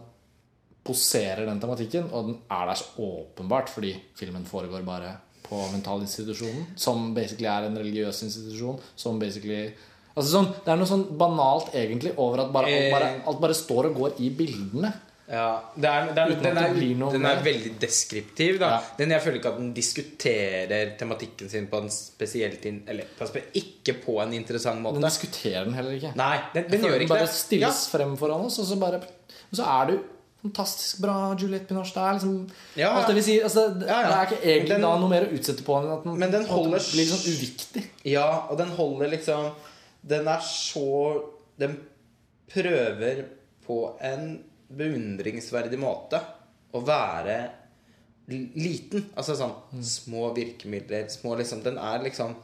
poserer den tematikken, og den er der så åpenbart fordi filmen foregår bare på mentalinstitusjonen, som basically er en religiøs institusjon, som basically Altså sånn, Det er noe sånn banalt egentlig over at bare, alt, bare, Eh. alt bare står og går i bildene. Ja, det er, det er, den, er, den er veldig deskriptiv. Ja. Den, jeg føler ikke at den diskuterer tematikken sin på en spesielt Eller ikke på en interessant måte. Den diskuterer den heller ikke. Nei, den, den den gjør ikke bare det. stilles frem foran oss, og så, bare, og så er jo fantastisk bra Juliette Binoche. Det er liksom Ja, ja. det si. Altså, det, Ja, det er ikke egentlig Den- da noe mer å utsette på enn at den, Men den holder- blir liksom uviktig. Ja, og den holder liksom Den er så Den prøver på en beundringsverdig måte å være liten. Altså sånn Mm. små virkemidler, små liksom Den er liksom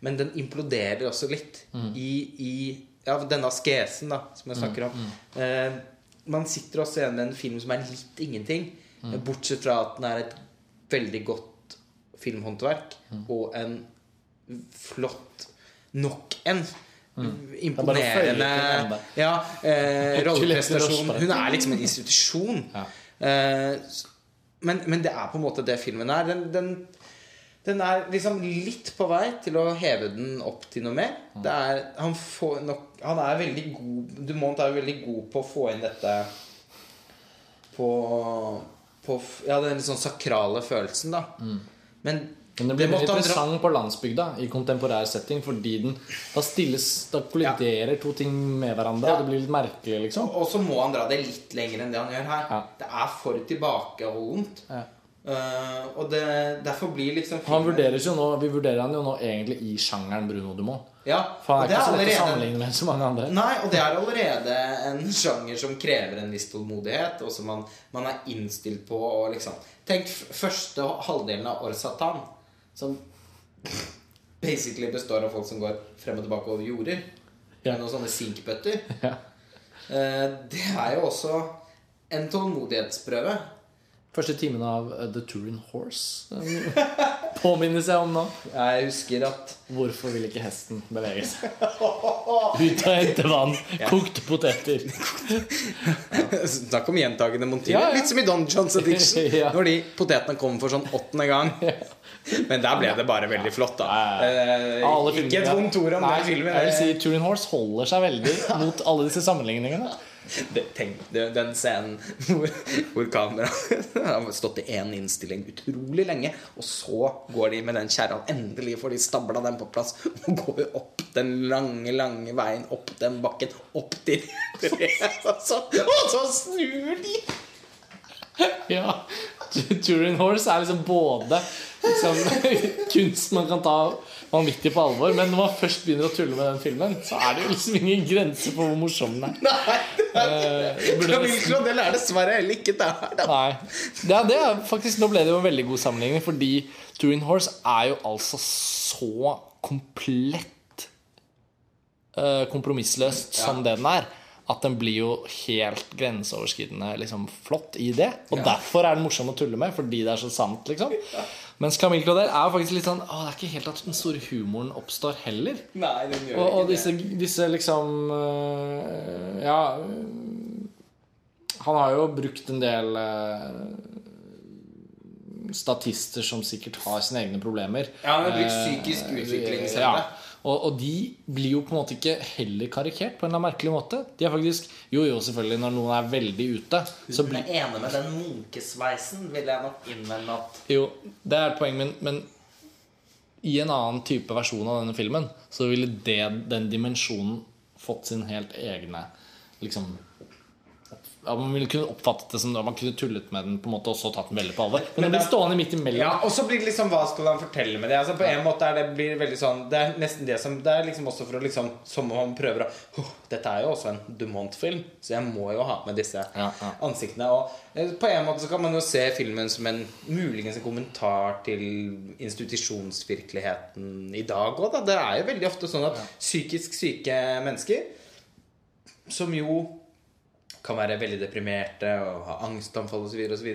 Men den imploderer også litt Mm. i, i ja, denne askesen da, som jeg snakker om. Mm. Eh, man sitter også igjen med en film som er litt ingenting. Mm. Bortsett fra at den er et veldig godt filmhåndverk Mm. og en flott Nok en Mm. imponerende ja, eh, rolleprestasjon. Hun er liksom en institusjon. Ja. Eh, men, men det er på en måte det filmen er. Den, den, den er liksom litt på vei til å heve den opp til noe mer. Det er, han, får nok, han er veldig god Dumont er veldig god på å få inn dette på, på Ja, den litt sånn sakrale følelsen, da. Men, Mm. Men det blir veldig interessant på landsbygda i kontemporær setting fordi den da stilles Da kolliderer to ting med hverandre, Ja. og det blir litt merkelig, liksom. Og så må han dra det litt lenger enn det han gjør her. Ja. Det er for tilbakeholdent. Ja. Eh, og det, derfor blir liksom Han vurderes jo nå, Vi vurderer han jo nå egentlig i sjangeren Bruno Dumont. Ja, For han og er ikke så lett å sammenligne med så mange andre. Nei, og det er allerede en sjanger som krever en viss tålmodighet, og som man, man er innstilt på å liksom Tenk første halvdelen av Orsatan, som basically består av folk som går frem og tilbake over jorder. Ja. Med noen sånne sinkbøtter. Ja. Uh, Det er jo også en tålmodighetsprøve. Første timen av uh, The Turin Horse påminnes jeg om nå. Jeg husker at Hvorfor vil ikke hesten bevege seg? Ut og hente vann. Kokte poteter. Snakk om gjentagende motiver. Ja, ja. Litt som i Don Johns Addiction. Ja. Når de potetene kommer for sånn åttende gang. Men der ble det bare veldig flott, da. Eh, ikke et vondt ord om den filmen. Jeg vil si Turin Horse holder seg veldig mot alle disse sammenligningene. Det- Tenk det- den scenen hvor, hvor kameraet har stått i én innstilling utrolig lenge, og så går de med den kjerra. Endelig får de stabla den på plass og går opp den lange, lange veien opp den bakken, opp til treet, og og så snur de! Ja, Turin Horse er liksom både liksom, kunst man kan ta vanvittig på alvor, men når man først begynner å tulle med den filmen, så er det jo liksom ingen grense for hvor morsom den er. Nei, det er det. nesten- Claudel er dessverre heller ikke der, da. Nei. Ja, det er faktisk, nå ble det jo en veldig god sammenligning, fordi Turin Horse er jo altså så komplett uh, kompromissløst som det den er. At den blir jo helt grenseoverskridende liksom, flott i det. Og derfor er den morsom å tulle med, fordi det er så sant. liksom Mens Camille Claudel er faktisk litt sånn Å, det er ikke helt at den store humoren oppstår heller. Nei, den gjør Og, og disse, disse liksom øh, Ja øh, Han har jo brukt en del øh, statister som sikkert har sine egne problemer. Ja, men brukt Eh, psykisk utviklingshemmede. Ja. Og, og de blir jo på en måte ikke heller karikert på en eller annen merkelig måte. De er faktisk Jo, jo, selvfølgelig, når noen er veldig ute, så Du blir er enig med den munkesveisen, vil jeg nok innvende at Jo, det er poenget poeng, men, men i en annen type versjon av denne filmen så ville det, den dimensjonen fått sin helt egne liksom ja, Man ville kunne oppfattet det som da Man kunne tullet med den på en måte og så tatt den veldig på alvor. Men den blir stående midt imellom. Ja, og så blir det liksom Hva skal han fortelle med det? Altså På en måte er det blir veldig sånn Det er nesten det som Det er liksom også for å liksom Som om han prøver å oh, Dette er jo også en Dumont-film, så jeg må jo ha med disse Ja, ja. ansiktene. Og eh, på en måte så kan man jo se filmen som en muligens en kommentar til institusjonsvirkeligheten i dag òg, da. Det er jo veldig ofte sånn at psykisk syke mennesker som jo kan være veldig deprimerte og ha angstanfall osv., osv.,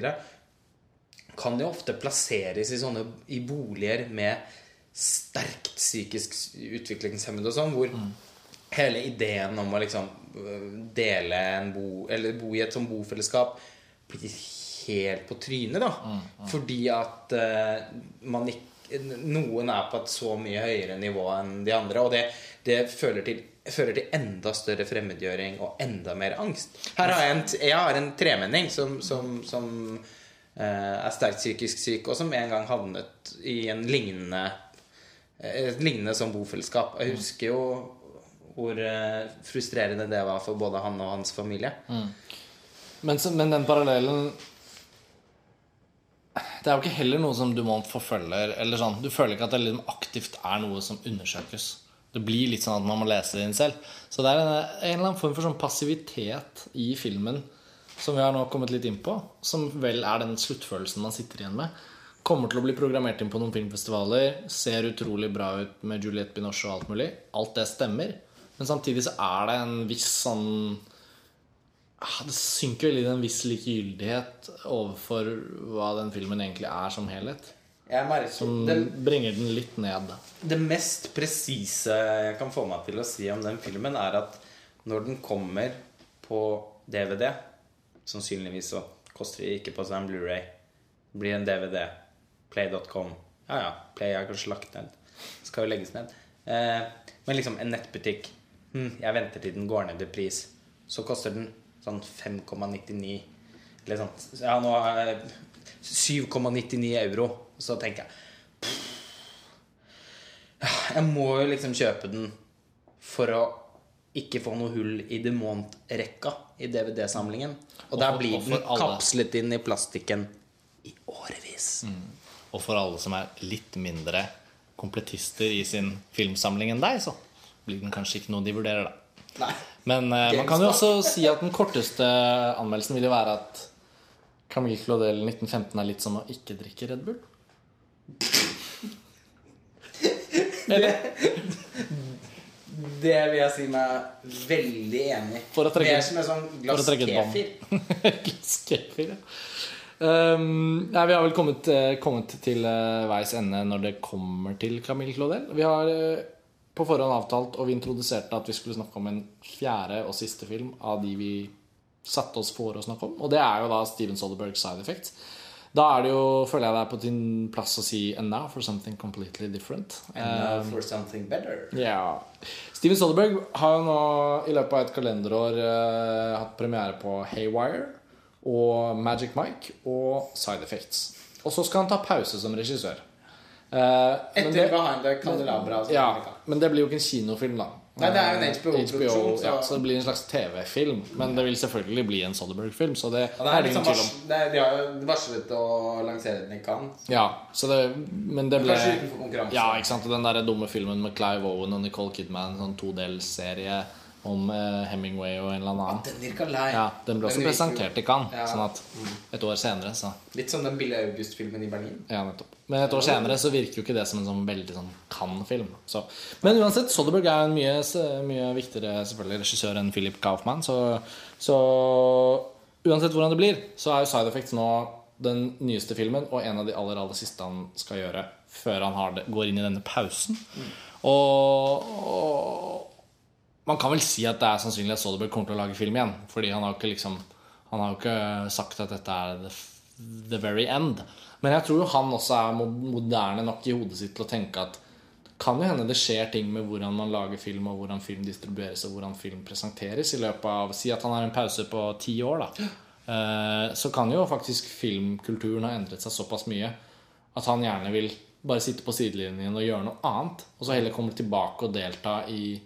kan de ofte plasseres i sånne i boliger med sterkt psykisk utviklingshemmede og sånn, hvor hele ideen om å liksom øh, dele en bo Eller bo i et sånt bofellesskap blir helt på trynet, da. Fordi at uh, man ikke noen er på et så mye høyere nivå enn de andre, og det, det føler til fører til enda større fremmedgjøring og enda mer angst. Her har jeg en, jeg har en tremenning som, som, som uh, er sterkt psykisk syk, og som en gang havnet i en lignende et lignende sånn bofellesskap. Jeg husker jo hvor eh, frustrerende det var for både han og hans familie. Men, så, men den parallellen Det er jo ikke heller noe som du må forfølge. Eller sånn, Du føler ikke at det liksom aktivt er noe som undersøkes. Det blir litt sånn at man må lese det inn selv. Så det er en, eller annen form for sånn passivitet i filmen som vi har nå kommet litt inn på, som vel er den sluttfølelsen man sitter igjen med. Kommer til å bli programmert inn på noen filmfestivaler. Ser utrolig bra ut med Juliette Binoche og alt mulig. Alt det stemmer. Men samtidig så er det en viss sånn ah, Det synker vel i en viss likegyldighet overfor hva den filmen egentlig er som helhet. Merker Som den, bringer den litt ned. Det mest presise jeg kan få meg til å si om den filmen, er at når den kommer på DVD Sannsynligvis så koster det ikke på seg en Blu-ray. Blir en DVD. Play.com. Ja ja, Play er kanskje lagt ned. Skal jo legges ned. Eh, men liksom en nettbutikk hm, Jeg venter til den går ned i pris. Så koster den sånn 5,99 Eller sånn Ja, nå er 7,99 euro. Så tenker jeg jeg må jo liksom kjøpe den for å ikke få noe hull i Demont-rekka i DVD-samlingen. Og der blir og den alle. kapslet inn i plastikken i årevis. Og for alle som er litt mindre kompletister i sin filmsamling enn deg, så blir den kanskje ikke noe de vurderer, da. Nei. Men uh, man kan jo også si at den korteste anmeldelsen vil jo være at Camille Claudel 1915 er litt som å ikke drikke Red Bull. Eller? Det vil jeg si meg veldig enig i. For å trekke- Det er som en sånn glass kefir. Glass kefir, ja. Um, nei, vi har vel kommet, eh, kommet til uh, veis ende når det kommer til Camille Claudel. Vi har uh, på forhånd avtalt, og vi introduserte at vi skulle snakke om en fjerde og siste film av de vi satte oss for å snakke om. Og det er jo da Steven Soderbergs Side Effects. Da er det jo, føler jeg det er på din plass å si And now for something completely different. And now for something better. Ja. Steven Soderberg har jo nå i løpet av et kalenderår uh, hatt premiere på Haywire og Magic Mike og Side Effects. Og så skal han ta pause som regissør. Uh, Etter det- Behind the Candelabra. ja, men det blir jo ikke en kinofilm, da. Nei, det er jo en HBO-produksjon, så- ja, så det blir en slags TV-film. Men det vil selvfølgelig bli en Soderberg-film, så det, Ja, det er det liksom ingen tvil om. det de har jo varslet å lansere den i Cannes. Ja, så det, men det ble Kanskje utenfor konkurranse. Ja, ikke sant? Den der dumme filmen med Clive Owen og Nicole Kidman, en sånn todelsserie om eh, Hemingway og en eller annen. Den virka lei. Ja, Den ble også den presentert i Cannes, Ja. sånn at et år senere så Litt som den Billy August-filmen i Berlin. Ja, nettopp. Men et år senere så virker jo ikke det som en sånn veldig sånn Cannes-film. Så. Men uansett, Soderberg er en mye, mye viktigere selvfølgelig regissør enn Philip Kaufman. Så, så uansett hvordan det blir, så er jo Side Effects nå den nyeste filmen og en av de aller aller siste han skal gjøre før han har det, går inn i denne pausen. Og, og man kan vel si at det er sannsynlig at Soderberg kommer til å lage film igjen. Fordi han har jo ikke liksom ikke sagt at dette er the, the very end. Men jeg tror jo han også er moderne nok i hodet sitt til å tenke at kan jo hende det skjer ting med hvordan man lager film, og hvordan film distribueres, og hvordan film presenteres i løpet av Si at han har en pause på ti år, da. Eh, Så kan jo faktisk filmkulturen ha endret seg såpass mye at han gjerne vil bare sitte på sidelinjen og gjøre noe annet. Og så heller komme tilbake og delta i,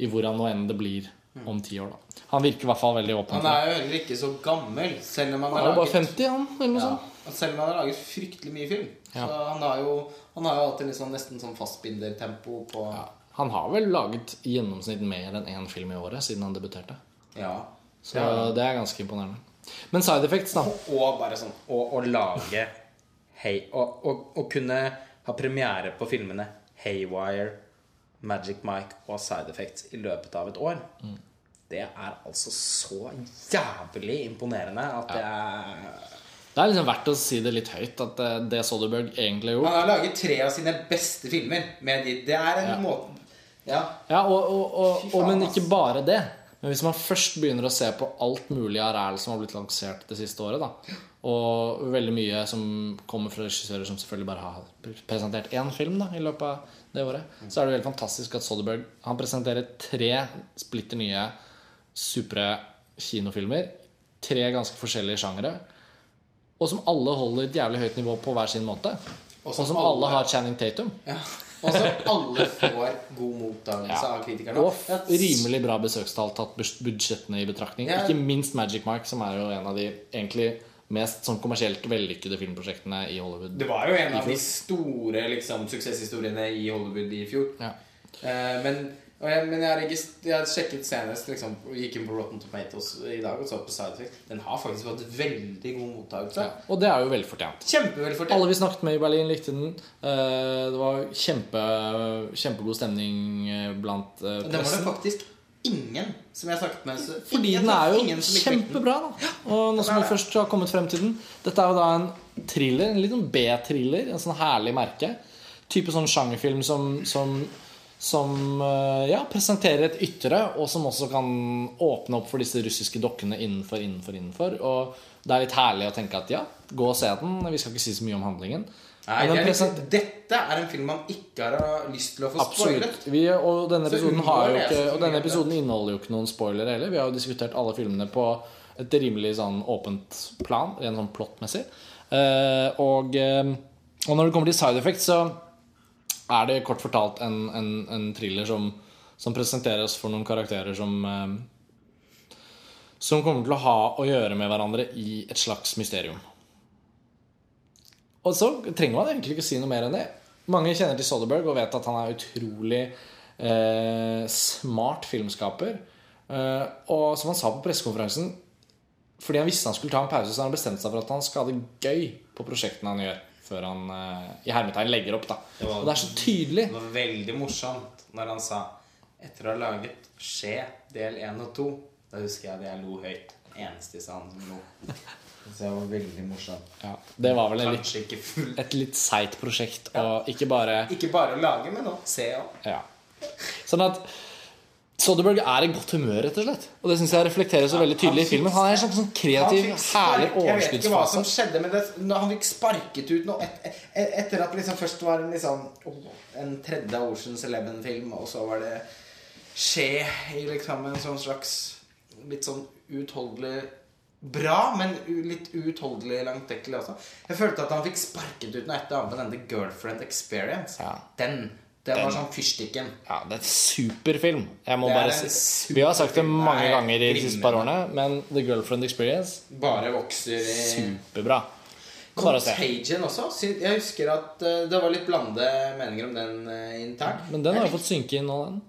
i hvordan nå enn det blir om ti år. da Han virker i hvert fall veldig åpen. Han er jo heller ikke så gammel, selv om han Han har er jo bare laget 50, han. Eller noe ja. Selv om han har laget fryktelig mye film. Ja. Så han har jo Han har jo alltid liksom nesten sånn fastbindertempo på Ja. Han har vel laget i gjennomsnitt mer enn én film i året siden han debuterte. Ja. Så det er ganske imponerende. Men side effects, da. Og bare sånn Å, å lage Hei, å kunne ha premiere på filmene Haywire, Magic Mike og Side Effects i løpet av et år. Det er altså så jævlig imponerende at jeg Det er liksom verdt å si det litt høyt at eh, det Soderberg egentlig gjorde Han har laget tre av sine beste filmer med de Det er en Ja. måte Ja. Ja, og, og, og, faen, men ikke bare det. Men hvis man først begynner å se på alt mulig av ræl som har blitt lansert det siste året, da, og veldig mye som kommer fra regissører som selvfølgelig bare har presentert én film da, i løpet av det året, så er det veldig fantastisk at Soderberg Han presenterer tre splitter nye supre kinofilmer. Tre ganske forskjellige sjangere. Og som alle holder et jævlig høyt nivå på hver sin måte. Og som alle har Channing Tatum. ja. Og så alle får god mottakelse Ja. av kritikerne. Og rimelig bra besøkstall tatt budsjettene i betraktning. Ja. Ikke minst Magic Mike, som er jo en av de egentlig mest sånn kommersielt vellykkede filmprosjektene i Hollywood. Det var jo en av de store liksom, suksesshistoriene i Hollywood i fjor. Ja. Uh, men, jeg, men jeg, jeg har sjekket senest liksom, Gikk inn på Rotten Tomatoes i dag og så på Side Den har faktisk fått veldig god mottakelse. Ja. Og det er jo velfortjent. Kjempevelfortjent. Alle vi snakket med i Berlin, likte den. Eh, Det var kjempe, kjempegod stemning eh, blant eh, Det den var det faktisk ingen som jeg har snakket med. Så Fordi den er jo kjempebra, da. Og nå som vi først har kommet frem til den Dette er jo da en thriller, en liten B-thriller. En sånn herlig merke. Type sånn sjangerfilm som, som, som eh, ja, presenterer et ytre, og som også kan åpne opp for disse russiske dokkene innenfor, innenfor, innenfor. Og det er litt herlig å tenke at ja, gå og se den. Vi skal ikke si så mye om handlingen. Nei, det er liksom, dette er en film man ikke har lyst til å få spoilet. Vi, og denne episoden, har jo ikke, og denne episoden inneholder jo ikke noen spoilere heller. Vi har jo diskutert alle filmene på et rimelig sånn åpent plan, rent sånn plottmessig. Uh, og, eh, og når det kommer til side effects, så er det kort fortalt en, en, en thriller som, som presenteres for noen karakterer som uh, Som kommer til å ha å gjøre med hverandre i et slags mysterium. Og så trenger man egentlig ikke si noe mer enn det. Mange kjenner til Soderberg og vet at han er utrolig eh, smart filmskaper. Eh, og som han sa på pressekonferansen Fordi han visste han skulle ta en pause, så han bestemte seg for at han skal ha det gøy på prosjektene han gjør, før han eh, i hermetegn legger opp. da Det var- Og det er så tydelig. Det var veldig morsomt når han sa Etter å ha laget Skje del 1 og 2 Da husker jeg det jeg lo høyt eneste i salen som lo. Så det var veldig morsomt. Ja, det var vel en litt, et litt seigt prosjekt, og ikke bare Ikke bare lage, men å se òg. Ja. Sånn at Soderberg er i godt humør, rett og slett. Og det syns jeg reflekteres så veldig tydelig i filmen. Han er en slags sånn kreativ, herlig Jeg vet ikke hva som skjedde, men det, han fikk sparket ut noe et, et, Etter at liksom først var en, liksom, åh, en tredje Oceans Eleven-film, og så var det Skje i liksom en sånn slags litt sånn uutholdelig Bra, men litt uutholdelig langtekkelig også. Jeg følte at han fikk sparket ut noe etter annet med denne Girlfriend Experience. Ja. Den. Det var sånn fyrstikken. Ja, det er en superfilm. Er bare en Vi har sagt det mange Nei, ganger i de siste par årene, men The Girlfriend Experience Bare vokser i superbra. Contagion også. Jeg husker at eh, det var litt blande meninger om den uh, internt. Men den har jo fått synke inn nå, den.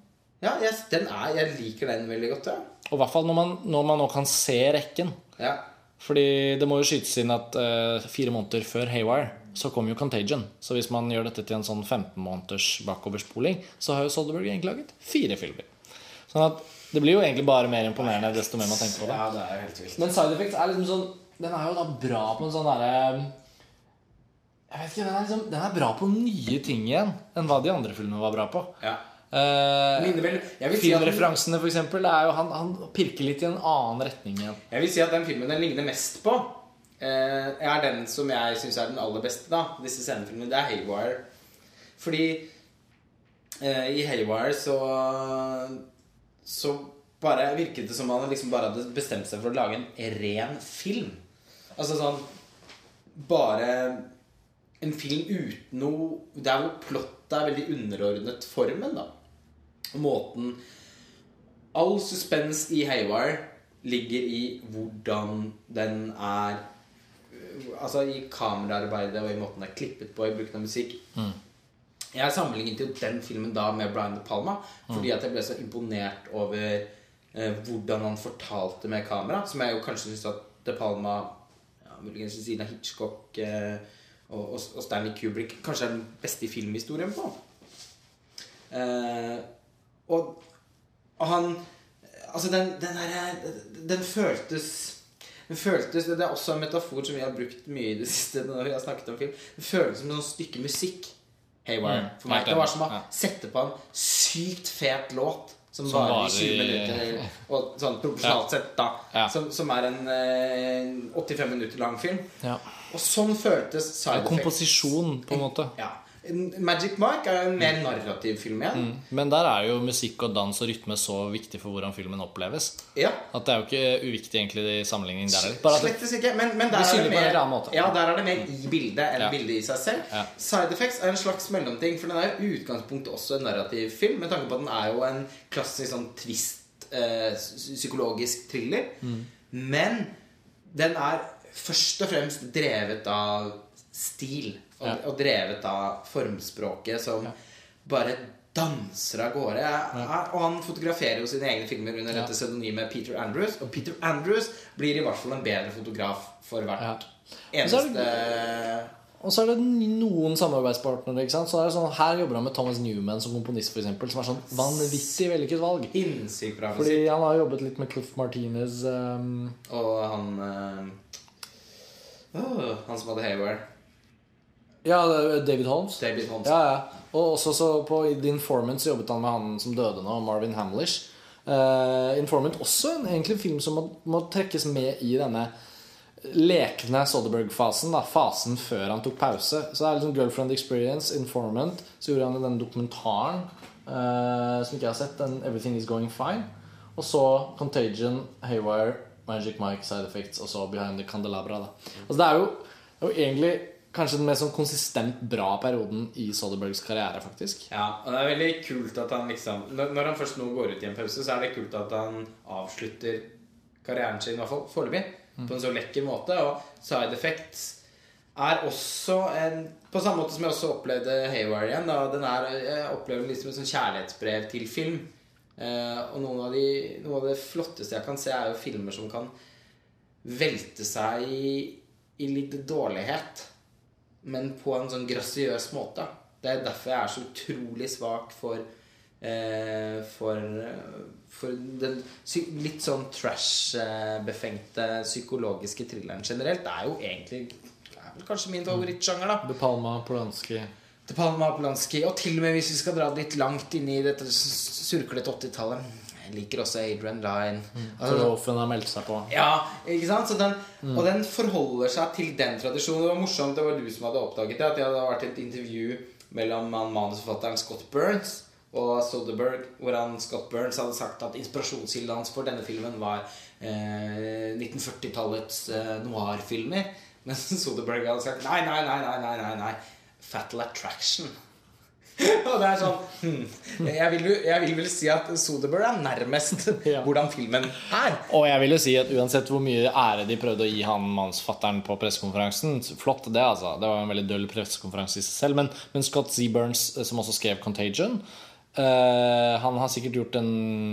Ja, jeg, den er, jeg liker den veldig godt. Ja. Og i hvert fall når man, når man nå kan se rekken. Ja. Fordi det må jo skytes inn at eh, fire måneder før Haywire så kom jo Contagion. Så hvis man gjør dette til en sånn 15 måneders bakoverspoling, så har jo Soderberg egentlig laget fire filmer. Sånn at det blir jo egentlig bare mer imponerende desto mer man tenker på det. ja, det er helt vilt. Men Side Effects er liksom sånn Den er jo da bra på en sånn derre Jeg vet ikke, den er, liksom, den er bra på nye ting igjen enn hva de andre filmene var bra på. Ja. Jeg, vil si f.eks. Filmreferansene, det jo, han, han pirker litt i en annen retning igjen. jeg vil si at den filmen den ligner mest på, uh, er den som jeg syns er den aller beste. da Disse scenefilmene. Det er Haywire. Fordi uh, i Haywire så Så bare virket det som han liksom bare hadde bestemt seg for å lage en ren film. Altså sånn Bare en film uten noe Der hvor plottet er veldig underordnet formen, da. Måten All suspens i Haywire ligger i hvordan den er Altså i kameraarbeidet og i måten den er klippet på, i bruken av musikk. Jeg sammenlignet jo den filmen da med Brian De Palma fordi at jeg ble så imponert over eh, hvordan han fortalte med kamera. Som jeg jo kanskje syns at De Palma, ja, muligens ved siden av Hitchcock eh, og, og, og Stanley Kubrick, kanskje er den beste filmhistorien på. Eh, og, og han Altså, den, den derre Den føltes den føltes, Det er også en metafor som vi har brukt mye i det siste. når vi har snakket om film Det føltes som et stykke musikk. Haywire. Mm, For meg. Det var som å ja. sette på en sykt fet låt som, Som varer i 20 minutter. Og sånn proporsjonalt sett, da. Ja. Som, som er en eh, 85 minutter lang film. Ja. Og sånn føltes Side Effects. Komposisjon, på en måte. Ja. Magic Mike er en mer narrativ film igjen. Men der er jo musikk og dans og rytme så viktig for hvordan filmen oppleves. Ja. At det er jo ikke uviktig egentlig i sammenligning der heller. Slettes ikke. Men, men der, er det mer, ja, der er det mer i bildet enn Ja. bildet i seg selv. Side Effects er en slags mellomting, for den er i utgangspunktet også en narrativ film, med tanke på at den er jo en klassisk sånn twist, øh, psykologisk thriller. Mm. Men den er først og fremst drevet av stil, og, Ja. og drevet av formspråket, som bare danser av gårde. Og han fotograferer jo sine egne filmer under Ja. dette pseudonymet Peter Andrews. Og Peter Andrews blir i hvert fall en bedre fotograf for hvert Ja. eneste Og så er det noen samarbeidspartnere. ikke sant? Så er det sånn, Her jobber han med Thomas Newman som komponist, for eksempel, som er sånn vanvittig vellykket valg. Bra. Fordi han har jobbet litt med Cliff Martinez. Um... Og han uh... oh, Han som hadde Haywire. Ja, David Holmes. David Holmes. Ja, ja. Og også så på The Informant så jobbet han med han som døde nå, Marvin Hamlish. Uh, Informant også en egentlig film som må, må trekkes med i denne lekne Soderberg-fasen. Fasen før han tok pause. Så det er liksom Girlfriend Experience, Informant. Så gjorde han den dokumentaren uh, som ikke jeg har sett, den Everything Is Going Fine. Og så Contagion, Haywire, Magic Mike, Side Effects, og så Behind the Candelabra. Da. Altså det er jo, det er jo egentlig kanskje den mest sånn konsistent bra perioden i Soderbergs karriere, faktisk. Ja, og det er veldig kult at han liksom Når, han først nå går ut i en pause, så er det kult at han avslutter karrieren sin, i hvert fall foreløpig, på en så lekker måte. Og Side Effects er også en På samme måte som jeg også opplevde Haywire igjen. Da, den er, jeg opplever liksom et sånn kjærlighetsbrev til film. Eh, og noen av de, noe av det flotteste jeg kan se, er jo filmer som kan velte seg i, i litt dårlighet men på en sånn grasiøs måte. Det er derfor jeg er så utrolig svak for eh, for, for den litt sånn trash-befengte psykologiske thrilleren generelt. Det er jo egentlig det er vel kanskje min favorittsjanger, da. De Palma, Polanski De Palma Polanski. Og til og med hvis vi skal dra det litt langt inn i dette surklete 80-tallet. Liker også Adrian Lyne. Altså, Kolofen har meldt seg på. ja, ikke sant? Så den, Og den forholder seg til den tradisjonen. Det var morsomt, det var du som hadde oppdaget det. At det hadde vært et intervju mellom manusforfatteren Scott Burns og Soderberg, hvor han, Scott Burns hadde sagt at inspirasjonskilden hans for denne filmen var eh, 1940-tallets eh, noir-filmer. Mens Soderberg hadde sagt nei, nei, nei, nei, nei, nei, nei. Fatal Attraction. og det er sånn hmm, jeg, vil, jo- jeg vil vel si at Soderberg er nærmest Ja. hvordan filmen er. Og jeg vil jo si at uansett hvor mye ære de prøvde å gi han mannsfatteren på pressekonferansen Flott, det, altså. Det var en veldig døll pressekonferanse i seg selv. Men, men Scott Z. Burns, eh, som også skrev 'Contagion', Uh, han har sikkert gjort en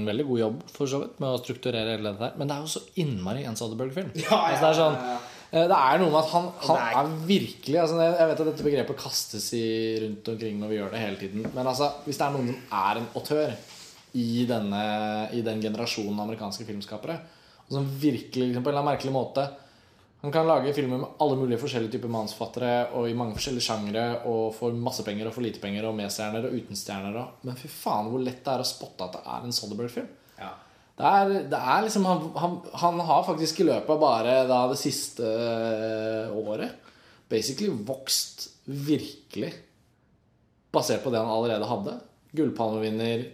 veldig god jobb for så vidt med å strukturere hele dette her. Men det er jo så innmari en Soderberg-film. Ja, ja, altså, det er sånn ja, ja. Det er noe med at han, han er- er virkelig altså, Jeg jeg vet at dette begrepet kastes i rundt omkring når vi gjør det hele tiden. Men altså, hvis det er noen som er en autør i, denne, i den generasjonen amerikanske filmskapere, og som virkelig liksom, på en eller annen merkelig måte Han kan lage filmer med alle mulige forskjellige typer mannsforfattere og i mange forskjellige sjangere og får masse penger og for lite penger og med stjerner og uten stjerner. Og, men fy faen hvor lett det er å spotte at det er en Soderberg-film. Ja. Det er, det er liksom han, han, han har faktisk i løpet av bare da, det siste øh, året basically vokst virkelig basert på det han allerede hadde. Gullpalmevinner,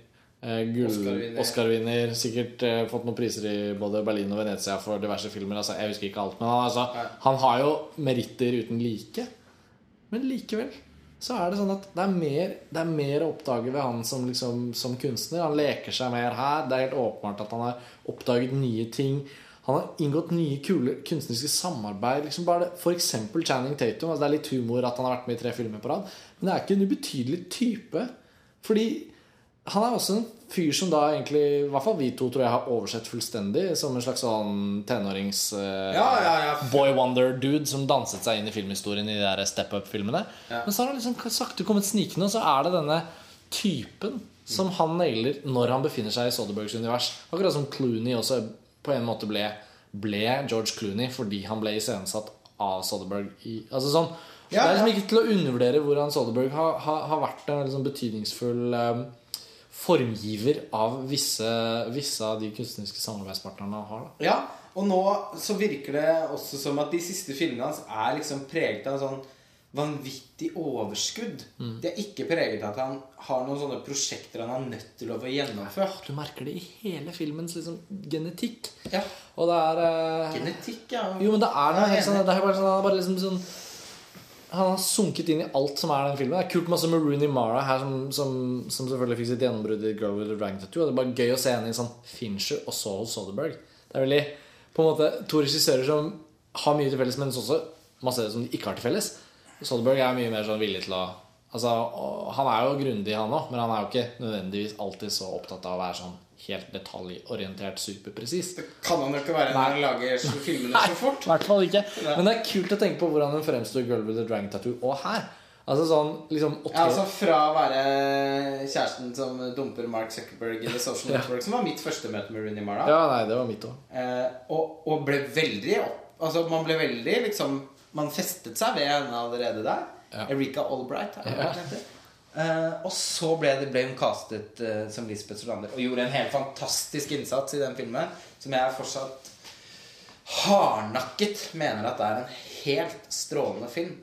eh, gull, Oscar-vinner. Oscar-vinner, sikkert eh, fått noen priser i både Berlin og Venezia for diverse filmer. Altså, jeg husker ikke alt, men han, altså, han har jo meritter uten like. Men likevel så er det sånn at det er mer, det er mer å oppdage ved han som, liksom, som kunstner. Han leker seg mer her. Det er helt åpenbart at han har oppdaget nye ting. Han har inngått nye kule kunstneriske samarbeid. Liksom bare eksempel Channing Tatum. Altså det er litt humor at han har vært med i tre filmer på rad. Men det er ikke en ubetydelig type. Fordi han er også en fyr som da egentlig I hvert fall vi to tror jeg har oversett fullstendig som en slags sånn tenårings uh, Ja, ja, ja. boy wonder-dude som danset seg inn i filmhistorien i de der Step Up-filmene. Men så har han liksom sakte kommet snikende, og så er det denne typen som han nailer når han befinner seg i Soderbergs univers. Akkurat som Clooney også på en måte ble, ble George Clooney fordi han ble iscenesatt av Soderberg i Altså sånn Det er liksom ikke til å undervurdere hvordan Soderberg har, har, har vært en liksom betydningsfull um, formgiver av visse, visse av de kunstneriske samarbeidspartnerne har. Da. Ja, og nå så virker det også som at de siste filmene hans er liksom preget av sånn vanvittig overskudd. De er ikke preget av at han har noen sånne prosjekter han er nødt til å få gjennomført. Du merker det i hele filmens liksom, genetikk. Ja, Og det er eh, Genetikk, ja. Jo, men det er noe helt sånn, det er bare sånn, bare liksom sånn Han har sunket inn i alt som er den filmen. Det er kult masse med Rooney Mara her, som, som, som selvfølgelig fikk sitt gjennombrudd i Girl with a Dragon Tattoo. Og det er bare gøy å se henne i sånn Fincher og så Soderberg. Det er veldig på en måte to regissører som har mye til felles, men også masse som de ikke har til felles. Soderberg er mye mer sånn villig til å Altså, Han er jo grundig, han òg, men han er jo ikke nødvendigvis alltid så opptatt av å være sånn helt detaljorientert, superpresis. Det kan han jo ikke være når han lager så- filmene så fort. I ikke. Men det er kult å tenke på hvordan hun fremstår i Girl with a Dragon Tattoo og her. Altså sånn liksom Ja, altså Fra å være kjæresten som dumper Mark Zuckerberg i The Social Ja. Network, som var mitt første møte med Rooney Mara, Ja, nei, det var mitt også. eh, og, og ble veldig Altså Man ble veldig liksom Man festet seg ved henne allerede der. Ja. Erika Albright. er det Ja. Eh, og så ble, det, ble hun castet uh, som Lisbeth Solander og gjorde en helt fantastisk innsats i den filmen. Som jeg fortsatt hardnakket mener at det er en helt strålende film.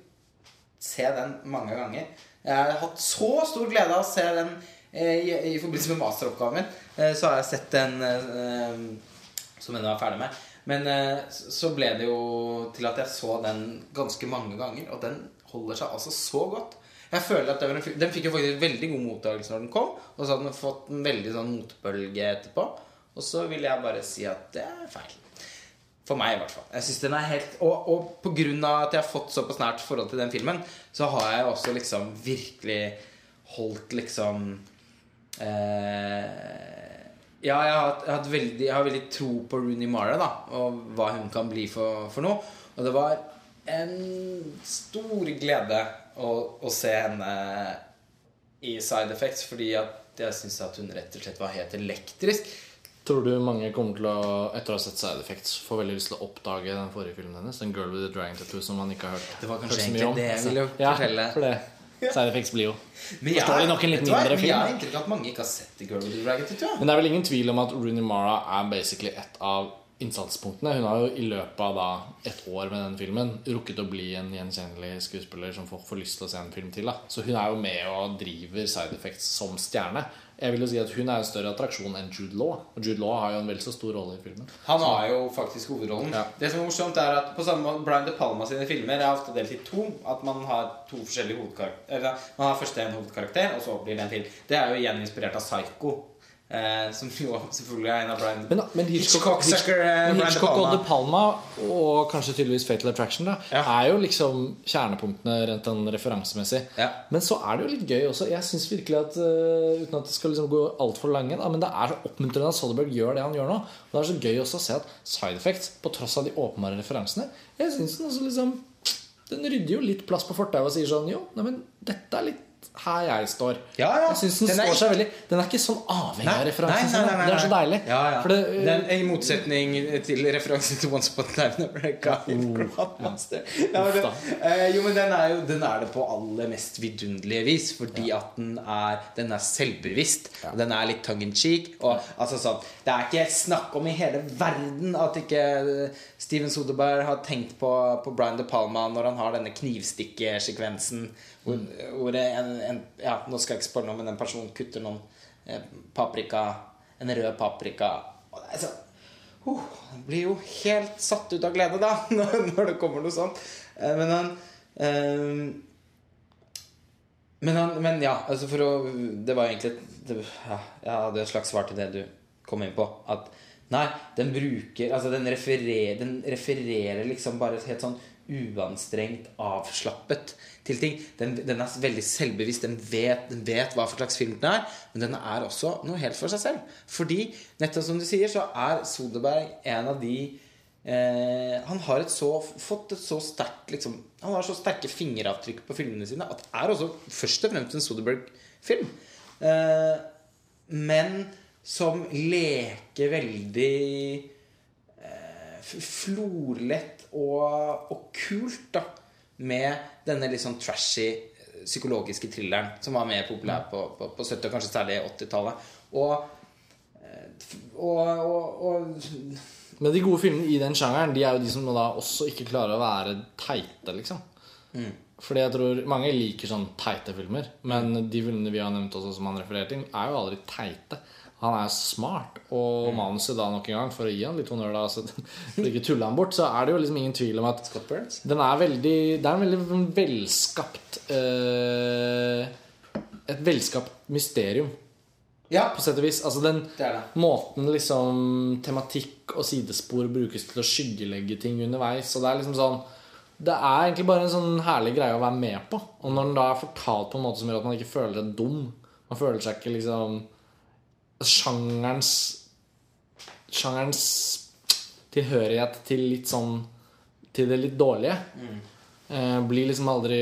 Se den mange ganger. Jeg har hatt så stor glede av å se den uh, i, i forbindelse med masteroppgaven min. Så har jeg sett den som jeg er ferdig med. Men så ble det jo til at jeg så den ganske mange ganger. Og den holder seg altså så godt. Jeg føler at det var en, Den fikk jo faktisk veldig god mottakelse når den kom. Og så hadde den fått en veldig sånn motbølge etterpå. Og så vil jeg bare si at det er feil. For meg, i hvert fall. Jeg synes den er helt Og, og av at jeg har fått såpass nært forhold til den filmen, så har jeg også liksom virkelig holdt liksom eh, Ja, jeg har, jeg, har veldig, jeg har veldig tro på Rooney Mara, da, og hva hun kan bli for, for noe. Og det var en stor glede å, å se henne i Side Effects, fordi at jeg syns at hun rett og slett var helt elektrisk. Tror du mange kommer til å, etter å ha sett Side Effects, få veldig lyst til å oppdage den forrige filmen hennes? Den Girl with the Dragon Tattoo som man ikke har hørt Det var hørt så mye om. det jeg ville ja, fortelle. For det. Side Effects blir jo Men Forståelig nok en litt mindre film, Jeg har inntrykk av at mange ikke har sett The Girl with the Dragon Tattoo. Men det er vel ingen tvil om at Rooney Mara er basically et av innsatspunktene. Hun har jo i løpet av da et år med den filmen rukket å bli en gjenkjennelig skuespiller som folk får lyst til å se en film til. da Så hun er jo med og driver Side Effects som stjerne. Jeg vil jo si at Hun er en større attraksjon enn Jude Law. Og Jude Law har jo en vel så stor rolle i filmen. Han har jo faktisk hovedrollen. Ja. Det som er morsomt, er at på samme måte Brian De Palma sine filmer er ofte delt i to. At man har to forskjellige hovedkarakterer. Man har først en hovedkarakter, og så blir det en til. Det er jo igjen inspirert av Psycho. Eh, som jo selvfølgelig er en av Brian Men, men Hitchcock, eh, Brian De Hitchcock og De Palma, og kanskje tydeligvis Fatal Attraction, da Ja. er jo liksom kjernepunktene rent sånn referansemessig. Ja. Men så er det jo litt gøy også. Jeg syns virkelig at uh, Uten at det skal liksom gå altfor lange, da, men det er så oppmuntrende at Soderberg gjør det han gjør nå. Og det er så gøy også å se at Side Effects, på tross av de åpenbare referansene Jeg synes den også liksom Den rydder jo litt plass på fortauet og sier sånn Jo, nei, men dette er litt her jeg står. Ja, ja. Jeg synes den, Den står seg veldig Den er ikke sånn avhengig av referansen. Nei, nei, nei, nei, er så deilig. Ja, ja. Det, den, I motsetning til referansen til Once Upon a Time den, eh, jo, men den er jo Den er det på aller mest vidunderlige vis. Fordi at den er Den er selvbevisst. Den er litt tongue in cheek. Og altså sånn Det er ikke snakk om i hele verden at ikke eh, Steven Soderberg har tenkt på, på Brian De Palma når han har denne knivstikkesekvensen hvor, hvor en, en Ja, nå skal jeg ikke spørre noe, men en person kutter noen eh, paprika En rød paprika. Og det er sånn blir jo helt satt ut av glede, da, når det kommer noe sånt. Eh, men han um, men, han, men ja, altså for å Det var egentlig det, ja, Jeg hadde et slags svar til det du kom inn på. At nei, den bruker Altså, den refererer, den refererer liksom bare helt sånn uanstrengt, avslappet til ting. Den, den er veldig selvbevisst. Den vet, den vet hva for slags film den er. Men den er også noe helt for seg selv. Fordi, nettopp som du sier, så er Soderberg en av de eh, Han har et så, fått et så sterkt liksom, Han har så sterke fingeravtrykk på filmene sine at det er også først og fremst en Soderberg-film. Eh, men som leker veldig eh, florlett og, og kult da med denne litt sånn trashy eh, psykologiske thrilleren som var mer populær på, på, på 70- og kanskje særlig 80-tallet. Og, eh, og, og, og Men de gode filmene i den sjangeren De er jo de som da også ikke klarer å være teite, liksom. Fordi jeg tror Mange liker sånn teite filmer. Men de filmene vi har nevnt også som han refererer til, er jo aldri teite. Han er smart. Og manuset da nok en gang, for å gi han litt honnør, da, så for ikke tulle han bort, så er det jo liksom ingen tvil om at Scott Burns. den er veldig Det er en veldig velskapt eh, Et velskapt mysterium Ja, på sett og vis. Altså den det det. måten liksom tematikk og sidespor brukes til å skyggelegge ting underveis. Og det er liksom sånn Det er egentlig bare en sånn herlig greie å være med på. Og når den da er fortalt på en måte som gjør at man ikke føler seg dum Man føler seg ikke liksom Sjangerens Sjangerens tilhørighet til litt sånn Til det litt dårlige. Eh, blir liksom aldri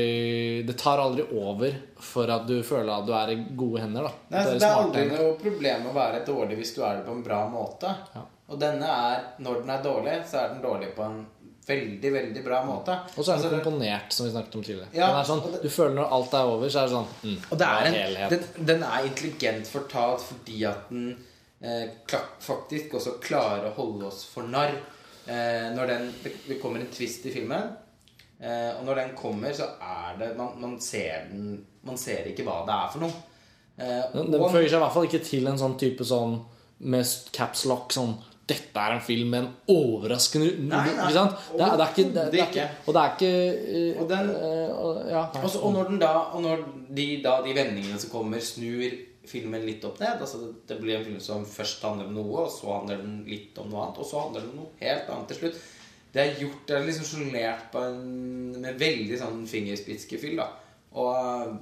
Det tar aldri over for at du føler at du er i gode hender. da Nei, det, er det er aldri hender. noe problem å være dårlig hvis du er det på en bra måte. Ja. Og denne er, når den er dårlig, så er den dårlig på en veldig, veldig bra måte. Og så er den Altså, komponert, som vi snakket om tidligere. Ja, sånn, du føler når alt er over, så er det sånn mm, Og det er en, den, den er intelligent fortalt fordi at den eh, faktisk også klarer å holde oss for narr. Eh, når den, det, kommer en twist i filmen, eh, og når den kommer, så er det Man, man ser den Man ser ikke hva det er for noe. Eh, Den, den og- føyer seg i hvert fall ikke til en sånn type sånn med caps lock sånn dette er en film med en overraskende Nei, nei. Ikke sant? Det er, det er ikke, det, det er ikke. Og det er ikke uh, Og den- uh, ja, også, Og, når, den da, og når de, da, de vendingene som kommer, snur filmen litt opp ned altså det, blir en film som først handler om noe, og så handler den litt om noe annet, og så handler den om noe helt annet til slutt. Det er gjort, det er liksom sjonglert på en med veldig sånn fingerspitzgefühl. Og,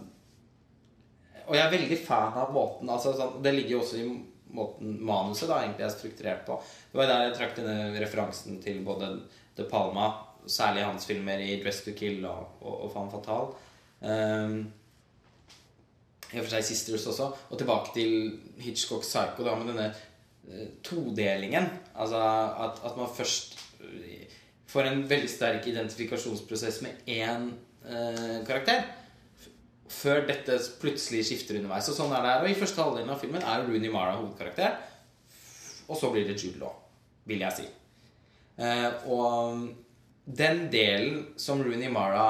og jeg er veldig fan av måten altså, sånn, Det ligger jo også i måten manuset da egentlig er strukturert på. Det var der jeg trakk denne referansen til både De Palma, særlig hans filmer i 'Dress to Kill' og, og, og 'Fan Fatal'. Um, i og for seg Sisters også. Og tilbake til Hitchcock Psycho, da, med denne eh, todelingen. Altså at, at man først eh, får en veldig sterk identifikasjonsprosess med én eh, karakter. Før dette plutselig skifter underveis. Og sånn er det her. Og i første halvdelen av filmen er Rooney Mara hovedkarakter. Og så blir det Jude Law, vil jeg si. Eh, og den delen som Rooney Mara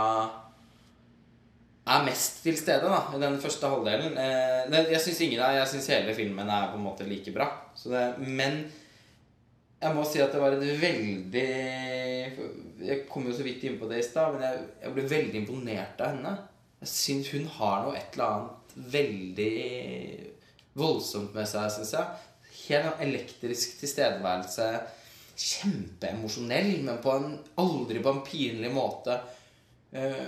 er mest til stede da, i den første halvdelen eh, Jeg syns ingen av Jeg synes hele filmen er på en måte like bra. Det, men jeg må si at det var et veldig Jeg kom jo så vidt inn på det i stad, men jeg, jeg ble veldig imponert av henne. Jeg syns hun har noe et eller annet veldig voldsomt med seg, syns jeg. Helt elektrisk tilstedeværelse. Kjempeemosjonell, men på en, aldri på en pinlig måte. Eh,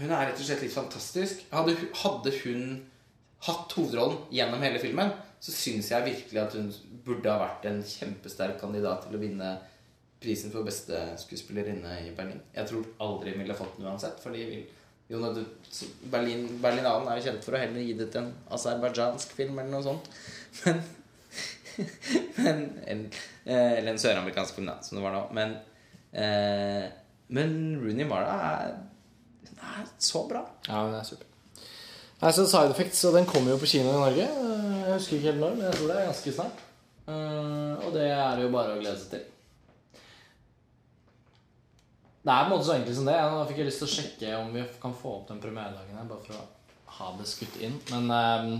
hun er rett og slett litt fantastisk. Hadde, hun hatt hovedrollen gjennom hele filmen, så syns jeg virkelig at hun burde ha vært en kjempesterk kandidat til å vinne prisen for beste skuespillerinne i Berlin. Jeg tror aldri hun ville fått den uansett, fordi vil, jo, når du, Berlin, Berlinalen er jo kjent for å heller gi det til en aserbajdsjansk film eller noe sånt. Men, men en, eh, Eller en søramerikansk film, som det var nå. Men, eh, men Rooney Mara er, er så bra. Ja, hun er super. Nei, så Side Effects, og den kommer jo på kino i Norge. Eh, Jeg husker ikke helt når, men jeg tror det er ganske snart. Eh, Og det er jo bare å glede seg til. Det er på en måte så enkelt som det. Nå fikk jeg lyst til å sjekke om vi kan få opp den premieredagen her, bare for å ha det skutt inn. Men eh,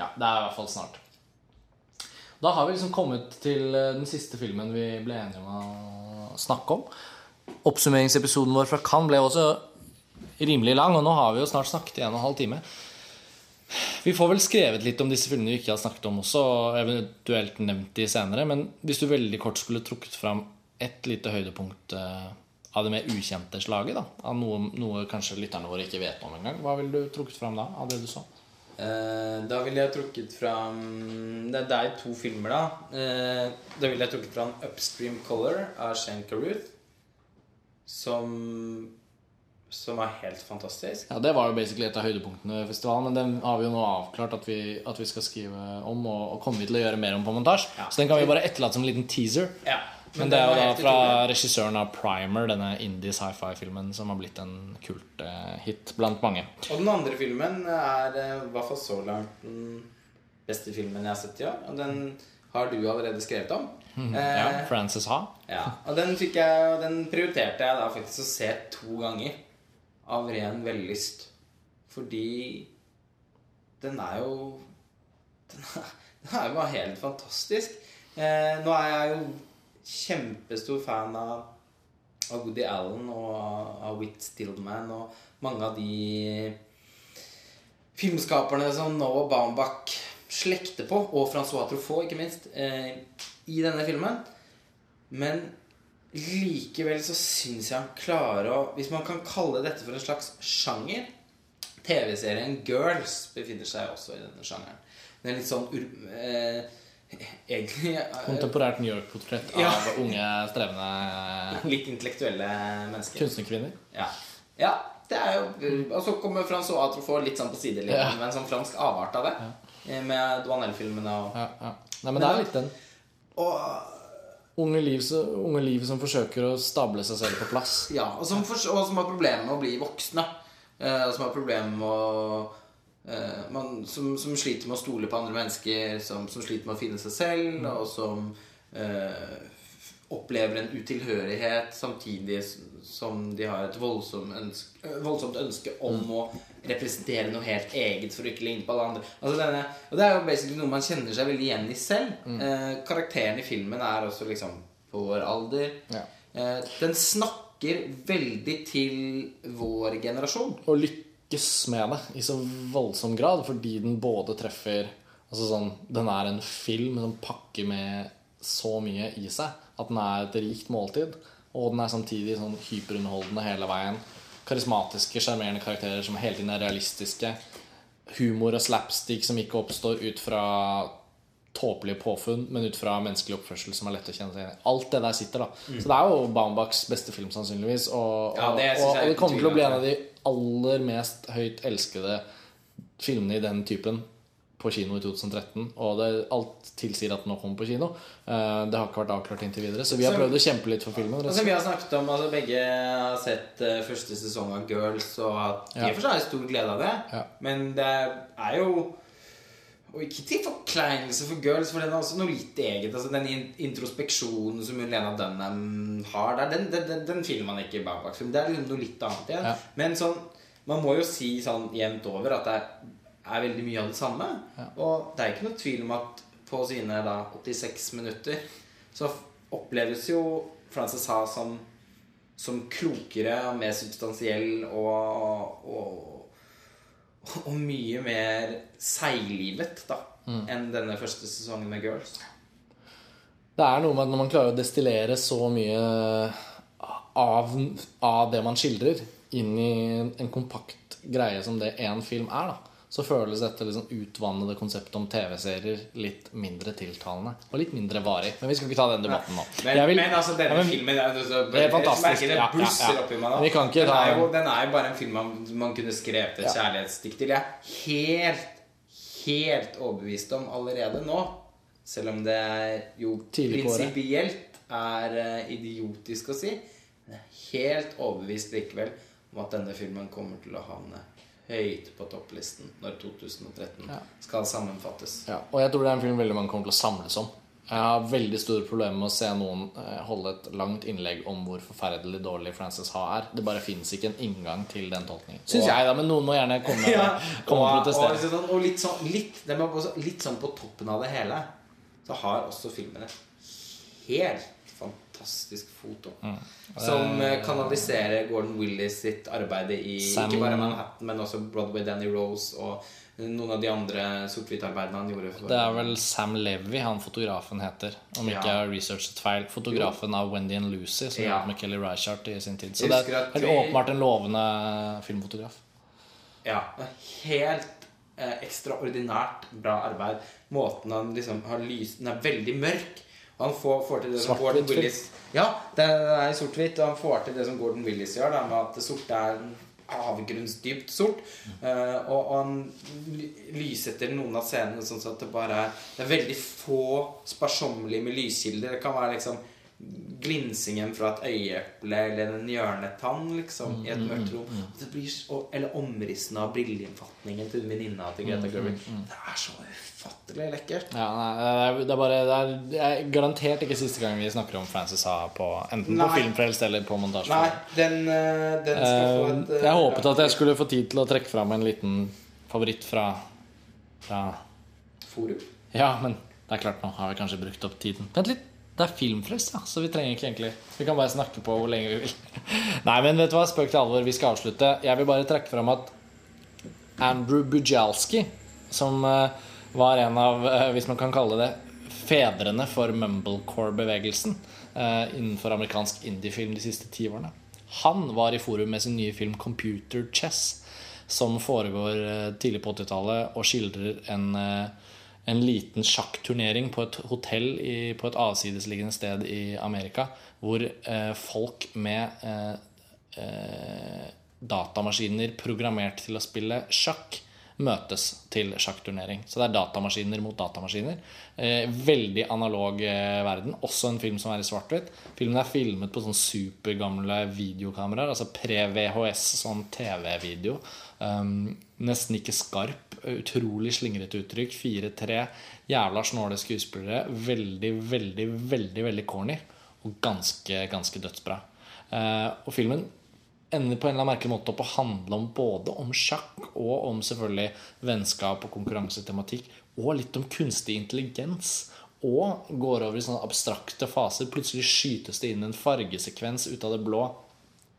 ja, det er i hvert fall snart. Da har vi liksom kommet til eh, den siste filmen vi ble enige om å snakke om. Oppsummeringsepisoden vår fra Cannes ble også rimelig lang, og nå har vi jo snart snakket i en og en halv time. Vi får vel skrevet litt om disse filmene vi ikke har snakket om også, og eventuelt nevnt de senere, men hvis du veldig kort skulle trukket fram ett lite høydepunkt eh, av det mer ukjente slaget, da, av noe, noe kanskje lytterne våre ikke vet om engang, hva ville du trukket fram da, av det du så? Eh, da ville jeg trukket fram Det er deg to filmer, da. Eh, da ville jeg trukket fram 'Upstream Color' av Shane Carruth. Som Som er helt fantastisk. Ja, Det var jo basically et av høydepunktene ved festivalen, men den har vi jo nå avklart at vi, at vi skal skrive om, og, og kommer vi til å gjøre mer om på montasje. Ja. Så den kan vi bare etterlate som en liten teaser. Ja, Men det er jo da fra regissøren av Primer, denne indie sci-fi-filmen som har blitt en kult eh, hit blant mange. Og den andre filmen er eh, i hvert fall så langt den beste filmen jeg har sett i år. Og den har du allerede skrevet om. Mm, Ja, Eh, Frances Ha. Ja, og den, fikk jeg, og den prioriterte jeg da faktisk å se to ganger. Av ren vellyst. Fordi den er jo Den er, den er jo bare helt fantastisk. Eh, nå er jeg jo kjempestor fan av, av Woody Allen og av- Whit Stillman og mange av de filmskaperne som Noah Baumbach slekter på, og Francois Truffaut, ikke minst, eh, i denne filmen. Men likevel så syns jeg han klarer å Hvis man kan kalle dette for en slags sjanger TV-serien Girls befinner seg også i denne sjangeren. Den er litt sånn. Eh, egentlig eh, Kontemporært New York-portrett Ja. av unge, strevende litt intellektuelle mennesker. kunstnerkvinner. Ja. ja, det er jo Og så kommer Francois Truffaut litt sånn på sidelinjen Ja. med en sånn fransk avart av det. Ja. Med Duanel-filmene og Ja, ja. Nei, men det er litt den Og unge liv, unge liv som forsøker å stable seg selv på plass. Ja, og som, for, og som har problemer med å bli voksne. Eh, og som har problemer med å eh, man, som, som sliter med å stole på andre mennesker, som, som sliter med å finne seg selv, og som eh, opplever en utilhørighet samtidig som de har et voldsomt ønske, eh, voldsomt ønske om å representere noe helt eget for å ikke ligne på alle andre. Altså denne, og Det er jo basically noe man kjenner seg veldig igjen i selv. Eh, karakteren i filmen er også liksom på vår alder. Ja. Eh, den snakker veldig til vår generasjon. Og lykkes med det i så voldsom grad, fordi den både treffer Altså sånn, Den er en film som pakker med så mye i seg at den er et rikt måltid. Og den er samtidig sånn hyperunderholdende hele veien. Karismatiske, sjarmerende karakterer som hele tiden er realistiske. Humor og slapstick som ikke oppstår ut fra tåpelige påfunn, men ut fra menneskelig oppførsel som er lett å kjenne seg igjen i. Alt det der sitter, da. Så det er jo Baumbachs beste film, sannsynligvis. Og, Ja, det og, og det kommer til å bli en av de aller mest høyt elskede filmene i den typen på kino i 2013. Og det, alt tilsier at den nå kommer på kino. Eh, det har ikke vært avklart inntil videre, så vi har prøvd å kjempe litt for filmen. Altså, vi har snakket om altså, Begge har sett eh, første sesong av Girls og hatt i Ja. og for seg stor glede av det. Ja. Men det er jo Og ikke til forkleinelse for Girls, for den er også noe litt eget. Altså Den introspeksjonen som Lena Dunham har der, den, den, den, finner man ikke i bakbaksfilm. Det er liksom noe litt annet igjen. Ja. Men sånn man må jo si sånn jevnt over at det er, er veldig mye av det samme. Og det er ikke noe tvil om at på sine da 86 minutter så oppleves jo Frances Ha som, som klokere og mer substansiell og, og, og mye mer seiglivet da enn denne første sesongen med Girls. Det er noe med at når man klarer å destillere så mye av, av det man skildrer, inn i en kompakt greie som det én film er, da, så føles dette liksom utvannede konseptet om TV-serier litt mindre tiltalende. Og litt mindre varig. Men vi skal ikke ta den debatten nå. Men, Jeg vil- men altså, denne Ja, men- filmen er, altså, Det er fantastisk. Det Ja, ja, blusser ja. oppi meg nå. Vi kan ikke den, ta- er jo, den er jo bare en film man, man kunne skrevet et Ja. kjærlighetsdikt til. Jeg er helt, helt overbevist om allerede nå, selv om det er jo prinsipielt er eh, idiotisk å si, men jeg er helt overbevist likevel om at denne filmen kommer til å havne høyt på topplisten når 2013 Ja. skal sammenfattes. Ja, og jeg tror det er en film veldig mange kommer til å samles om. Jeg har veldig store problemer med å se noen eh, holde et langt innlegg om hvor forferdelig dårlig Frances Ha er. Det bare fins ikke en inngang til den tolkningen. Syns jeg, da, men noen må gjerne komme, Ja, komme og, og, protestere. og, sånn, og litt sånn litt, litt sånn på toppen av det hele så har også filmene helt fantastisk foto. Mm. Som eh, kanaliserer Gordon Willis sitt arbeid i Sam- ikke bare Manhattan, men også Broadway Danny Rose og noen av de andre sort-hvitt-arbeidene han gjorde. For, Det er vel Sam Levy han fotografen heter, om ikke jeg har researchet feil. Fotografen av Wendy and Lucy, som Ja. jobbet med Kelly Reichardt i sin tid. Så det er helt vi- åpenbart en lovende filmfotograf. Ja, helt eh, ekstraordinært bra arbeid. Måten han liksom har lyst Den er veldig mørk. Han får, får til det som Gordon. Willis Ja, det er sort-hvitt, og han får til det som Gordon Willis gjør, da, med at det sorte er avgrunnsdypt sort. Uh, og, og han lysetter noen av scenene sånn at det bare er Det er veldig få sparsommelige med lyskilder. Det kan være liksom glinsingen fra et øyeeple eller en hjørnetann liksom, i et mørkt rom. Og det blir, eller omrissene av brilleinnfatningen til venninna til Greta Gerwig. Det er så ufattelig lekkert. Ja, nei, det, er, bare det er, det er garantert ikke siste gang vi snakker om Frances Ha på, enten på Nei. Filmfrelst eller på montasje. Nei, den, eh, den skal få et Eh, eh, jeg håpet at jeg skulle få tid til å trekke fram en liten favoritt fra, fra forum. Ja, men det er klart, nå har vi kanskje brukt opp tiden. Vent litt. Det er filmfrelst, ja, så vi trenger ikke egentlig Vi kan bare snakke på hvor lenge vi vil. Nei, men vet du hva, spøk til alvor. Vi skal avslutte. Jeg vil bare trekke fram at Andrew Bujalski, som eh, var en av, eh, hvis man kan kalle det, fedrene for mumblecore-bevegelsen eh, innenfor amerikansk indiefilm de siste ti årene. Han var i forum med sin nye film 'Computer Chess', som foregår tidlig på 80-tallet og skildrer en, en liten sjakkturnering på et hotell i, på et avsidesliggende sted i Amerika, hvor eh, folk med eh, eh, datamaskiner programmert til å spille sjakk møtes til sjakkturnering. Så det er datamaskiner mot datamaskiner. Eh, veldig analog eh, verden. Også en film som er i svart-hvitt. Filmen er filmet på sånn supergamle videokameraer. Altså pre-VHS, sånn TV-video. Um, nesten ikke skarp. Utrolig slingrete uttrykk. Fire-tre jævla snåle skuespillere. Veldig, veldig, veldig veldig corny. Og ganske, ganske dødsbra. Eh, og filmen ender på en eller annen merkelig måte opp å handle om både om sjakk og om selvfølgelig vennskap og konkurransetematikk. Og litt om kunstig intelligens. Og går over i sånne abstrakte faser. Plutselig skytes det inn en fargesekvens ut av det blå.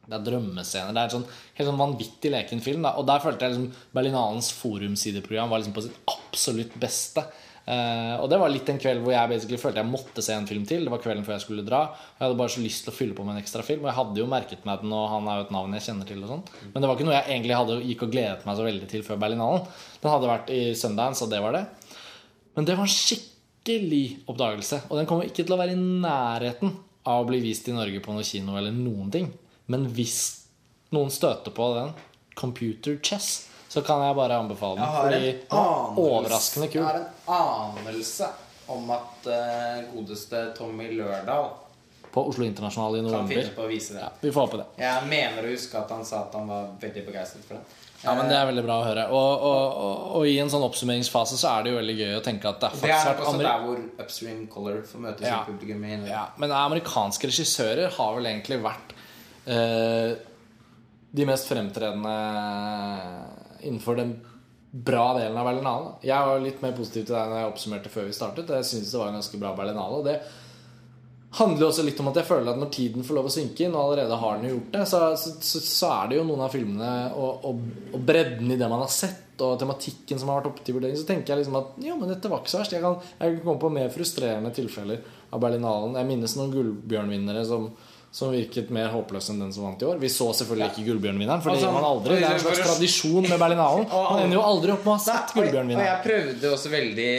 Det er drømmescener. Det er en sånn, helt sånn vanvittig leken film. Da. Og der følte jeg liksom Berlinalens forumsideprogram var liksom på sitt absolutt beste. Eh, og det var litt en kveld hvor jeg basically følte jeg måtte se en film til. Det var kvelden før jeg skulle dra. Og jeg hadde bare så lyst til å fylle på med en ekstra film. Og jeg hadde jo merket meg den, og han er jo et navn jeg kjenner til. sånn Men det var ikke noe jeg egentlig hadde gikk og gledet meg så veldig til før Berlinalen. Den hadde vært i Sundance, og det var det. Men det var en skikkelig oppdagelse. Og den kommer ikke til å være i nærheten av å bli vist i Norge på noe kino eller noen ting. Men hvis noen støter på den, Computer Chess, så kan jeg bare anbefale den. Fordi anelse- overraskende kul. Jeg har en anelse om at uh, godeste Tommy Lørdal På Oslo Internasjonal i kan november. det. Ja, vi får håpe det. Jeg mener å huske at han sa at han var veldig begeistret for det. Ja, men Det er veldig bra å høre. Og, og, og, og i en sånn oppsummeringsfase så er det jo veldig gøy å tenke at det er faktisk Det er også der hvor Upstream Color får møte Ja. publikum. Norge. ja, Men amerikanske regissører har vel egentlig vært eh, de mest fremtredende innenfor den bra delen av Berlinale. Jeg var litt mer positiv til deg når jeg oppsummerte før vi startet. Jeg synes det var en ganske bra Berlinale. Og det handler jo også litt om at jeg føler at når tiden får lov å synke inn, og allerede har den jo gjort det, så, så, så er det jo noen av filmene og, og, og bredden i det man har sett, og tematikken som har vært oppe til vurdering, så tenker jeg liksom at jo, men dette var ikke så verst. Jeg kan, jeg kan komme på mer frustrerende tilfeller av Berlinalen. Jeg minnes noen gullbjørnvinnere som, som virket mer håpløs enn den som vant i år. Vi så selvfølgelig ikke gullbjørnvinneren, for det Altså, gjør man aldri. Det er en slags tradisjon med Berlinalen. Man ender jo aldri opp med å ha sett Gullbjørnvinneren. og, jeg prøvde også veldig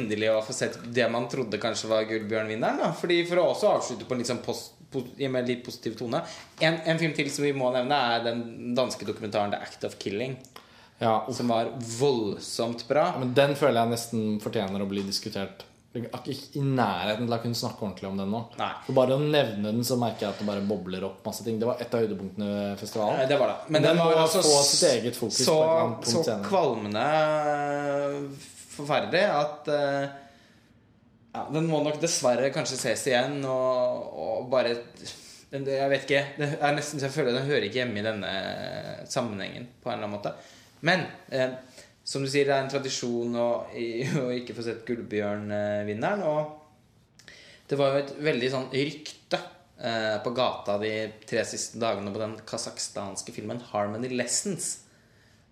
inderlig å få sett det man trodde kanskje var Gullbjørnvinneren. Fordi For å også avslutte på en sånn post, po- i litt positiv tone. En, en film til som vi må nevne, er den danske dokumentaren 'The Act of Killing'. Ja, Som var voldsomt bra. Men den føler jeg nesten fortjener å bli diskutert. Jeg er Ikke i nærheten til å kunne snakke ordentlig om den nå. Nei. For Bare å nevne den, så merker jeg at det bare bobler opp masse ting. Det var et av høydepunktene ved Eh, festivalen. Det var det. Men Den den, var altså få sitt eget fokus så, så kvalmende forferdelig at eh, ja, Den må nok dessverre kanskje ses igjen og, og bare Jeg vet ikke. Det er nesten så jeg føler Den hører ikke hjemme i denne sammenhengen på en eller annen måte. Men eh, som du sier, det er en tradisjon å, å ikke få sett Gullbjørn-vinneren. Og det var jo et veldig sånn rykte eh, på gata de tre siste dagene på den kasakhstanske filmen 'Harmony Lessons'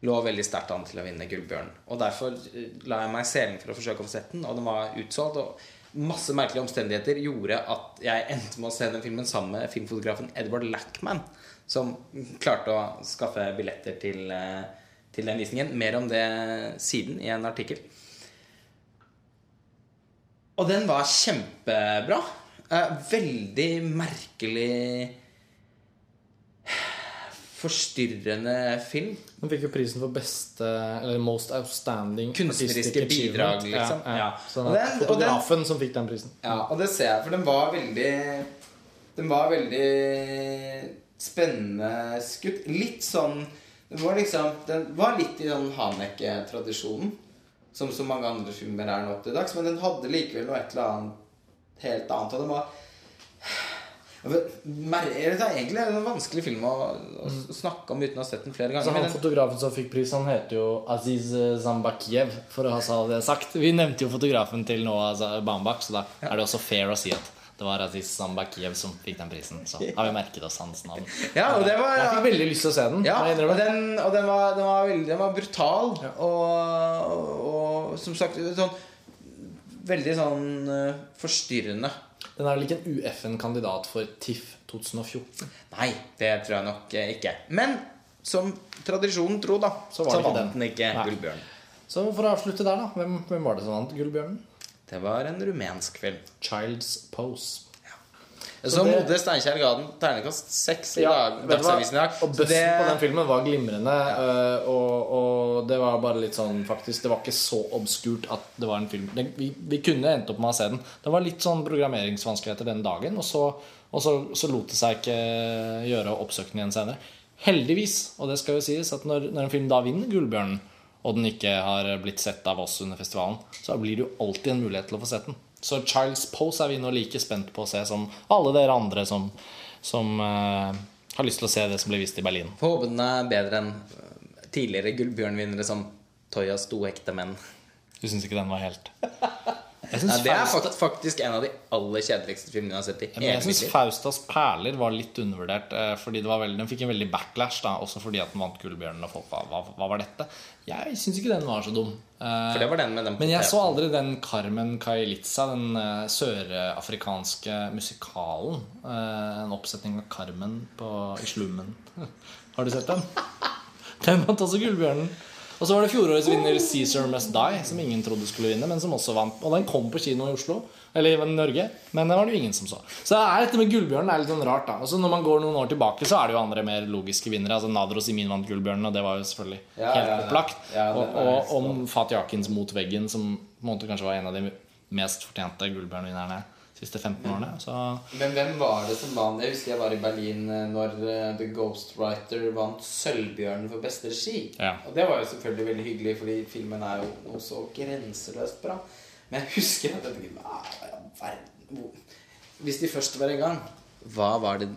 lå veldig sterkt an til å vinne Gullbjørn. Og derfor eh, la jeg meg selen for å forsøke å få sett den, og den var utsolgt. Og masse merkelige omstendigheter gjorde at jeg endte med å se den filmen sammen med filmfotografen Edward Lackman, som klarte å skaffe billetter til, eh, til den visningen. Mer om det siden i en artikkel. Og den var kjempebra. Eh, veldig merkelig Forstyrrende film. Den fikk jo prisen for beste Eller most outstanding Kunstneriske bidrag, liksom. Ja, ja. Så den- og den- fotografen som fikk den prisen. Ja, og det ser jeg, for den var veldig Den var veldig spennende skutt. Litt sånn Den var liksom Den var litt i den Haneke-tradisjonen, som så mange andre filmer er nå til dags, men den hadde likevel noe et eller annet helt annet. Og den var Det er egentlig en vanskelig film å, å snakke om uten å ha sett den flere ganger. Så han fotografen som fikk pris, han heter jo Aziz Zambakiev, for å ha det sagt. Vi nevnte jo fotografen til Noah Bambak, så da er det også fair å si at det var Aziz Zambakiev som fikk den prisen. Så har vi merket oss hans navn. Ja, og det var Jeg fikk veldig lyst til å se den. Ja, og den, og den, var, den, var veldig, den var brutal. Og, og, og som sagt sånn, Veldig sånn eh, forstyrrende. Den er vel ikke en UFN-kandidat for TIFF 2014? Nei, det tror jeg nok eh, ikke. Men som tradisjonen tro, da, Så så, var det ikke vant den. den ikke. Gullbjørn. Så for å avslutte der, da. Hvem, hvem var det som vant Gullbjørnen? Det var en rumensk film. Child's Pose. Så, det- Mode Steinkjer ga den terningkast seks i Ja? Dagsavisen i dag. Og Så bøssen det- på den filmen var glimrende. øh, og, og det var bare litt sånn faktisk Det var ikke så obskurt at det var en film. Det, vi, vi kunne endt opp med å se den. Det var litt sånn programmeringsvanskeligheter den dagen. Og så, og så, så lot det seg ikke gjøre å oppsøke den igjen senere. Heldigvis, og det skal jo sies, at når, når en film da vinner Gullbjørnen, og den ikke har blitt sett av oss under festivalen, så blir det jo alltid en mulighet til å få sett den. Så Child's Pose er vi nå like spent på å se som alle dere andre som, som uh, har lyst til å se det som blir vist i Berlin. Får håpe den er bedre enn eh, tidligere Gullbjørn-vinnere som Toyas to ekte menn. Du syns ikke den var helt Nei, det er Faust, faktisk en av de aller kjedeligste filmene jeg har sett i men jeg syns. Faustas perler var litt undervurdert. eh, Fordi det var veldig, Den fikk en veldig backlash, da også fordi at den vant Gullbjørnen. Og folk var, hva, hva var dette? Jeg syns ikke den var så dum. Eh, For det var den med den Men jeg så aldri den Carmen Kailiza, den eh, sørafrikanske musikalen. Eh, en oppsetning av Carmen på, i slummen. Har du sett den? Den vant også Gullbjørnen. Og så var det fjorårets vinner Cæsar Must Die, som ingen trodde skulle vinne, men som også vant. Og den kom på kino i Oslo, eller i Norge, men det var det jo ingen som så. Så er dette med Gullbjørnen er litt sånn rart, da. Og så når man går noen år tilbake, så er det jo andre mer logiske vinnere. Altså Nadros Imin vant Gullbjørnen, og det var jo selvfølgelig Ja, helt ja, ja. opplagt. Ja, og, og om Fatih Akins mot veggen, som på en måte kanskje var en av de mest fortjente Gullbjørnvinnerne de siste 15 årene. Så Men hvem var det som vant? Jeg husker jeg var i Berlin eh, når eh, The Ghostwriter vant Sølvbjørnen for beste regi. Ja. Og det var jo selvfølgelig veldig hyggelig, fordi filmen er jo også så grenseløst bra. Men jeg husker at jeg tenkte Hvis de først var i gang, hva var det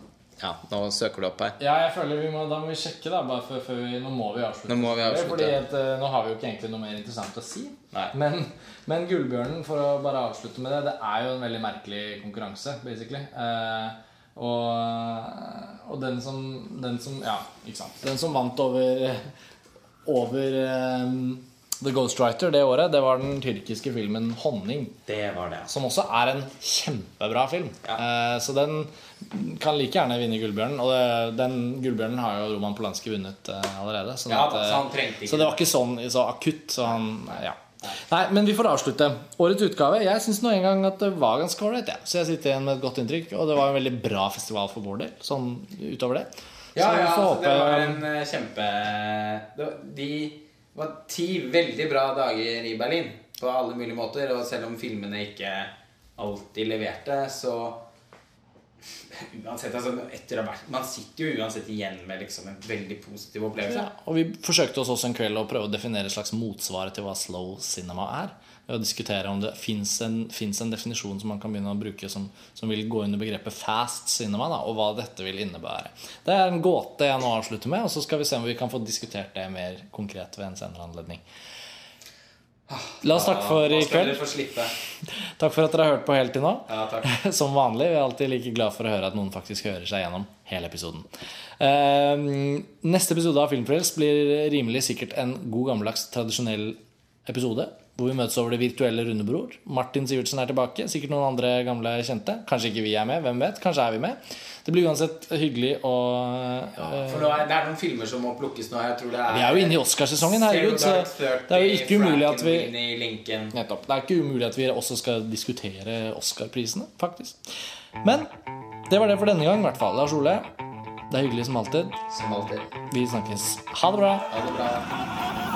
Ja, nå søker du opp her. Ja, jeg føler vi må, Da må vi sjekke, da. Bare før, før vi, nå må vi avslutte. Nå må vi avslutte. Fordi at, eh, nå har vi jo ikke egentlig noe mer interessant å si. Nei. Men, men Gullbjørnen, for å bare avslutte med det, det er jo en veldig merkelig konkurranse, basically. Eh, og, og den som Den som Ja, ikke sant. Den som vant over Over eh, The Ghostwriter det året, det var den tyrkiske filmen 'Honning'. Det var det. Som også er en kjempebra film. Ja. Eh, så den kan like gjerne vinne Gullbjørnen. Og det, den Gullbjørnen har jo Roman Polanski vunnet eh, allerede. Sånn Ja, at, eh, så han trengte ikke så det var ikke sånn så akutt. Så han, ja. Nei, men vi får avslutte. Årets utgave. Jeg syns nå en gang at det var ganske ålreit. Ja. Så jeg sitter igjen med et godt inntrykk. Og det var en veldig bra festival for vår del. Sånn utover det. Ja, så ja, håpe... altså, det var en kjempe kjempe det var, ti veldig bra dager i Berlin på alle mulige måter. Og selv om filmene ikke alltid leverte, så Uansett, altså etter å ha vært Man sitter jo uansett igjen med liksom en veldig positiv opplevelse. Ja, og vi forsøkte oss også en kveld å prøve å definere et slags motsvar til hva slow cinema er. Å diskutere om det fins en, en definisjon som man kan begynne å bruke som, som vil gå under begrepet fast cinema, da, og hva dette vil innebære. Det er en gåte jeg nå avslutter med, og så skal vi se om vi kan få diskutert det mer konkret ved en senere anledning. La oss takke for i kveld. Takk for at dere har hørt på helt til nå. Ja. Som vanlig. Vi er alltid like glad for å høre at noen faktisk hører seg gjennom hele episoden. Eh, neste episode av Filmfrelst blir rimelig sikkert en god gammeldags tradisjonell episode. Hvor vi møtes over det virtuelle rundebror. Martin Sivertsen er tilbake. Sikkert noen andre gamle kjente. Kanskje ikke vi er med. Hvem vet? Kanskje er vi med. Det blir uansett hyggelig å ja, For nå er, det er noen filmer som må plukkes nå. Jeg tror det er Vi er jo inne i Oscarsesongen, herregud. Så det er jo ikke umulig at vi Nettopp. Det er ikke umulig at vi også skal diskutere Oscar-prisene, faktisk. Men det var det for denne gang, i hvert fall. Lars Ole, det er hyggelig som alltid. Som alltid. Vi snakkes. Ha det bra. Ha det bra.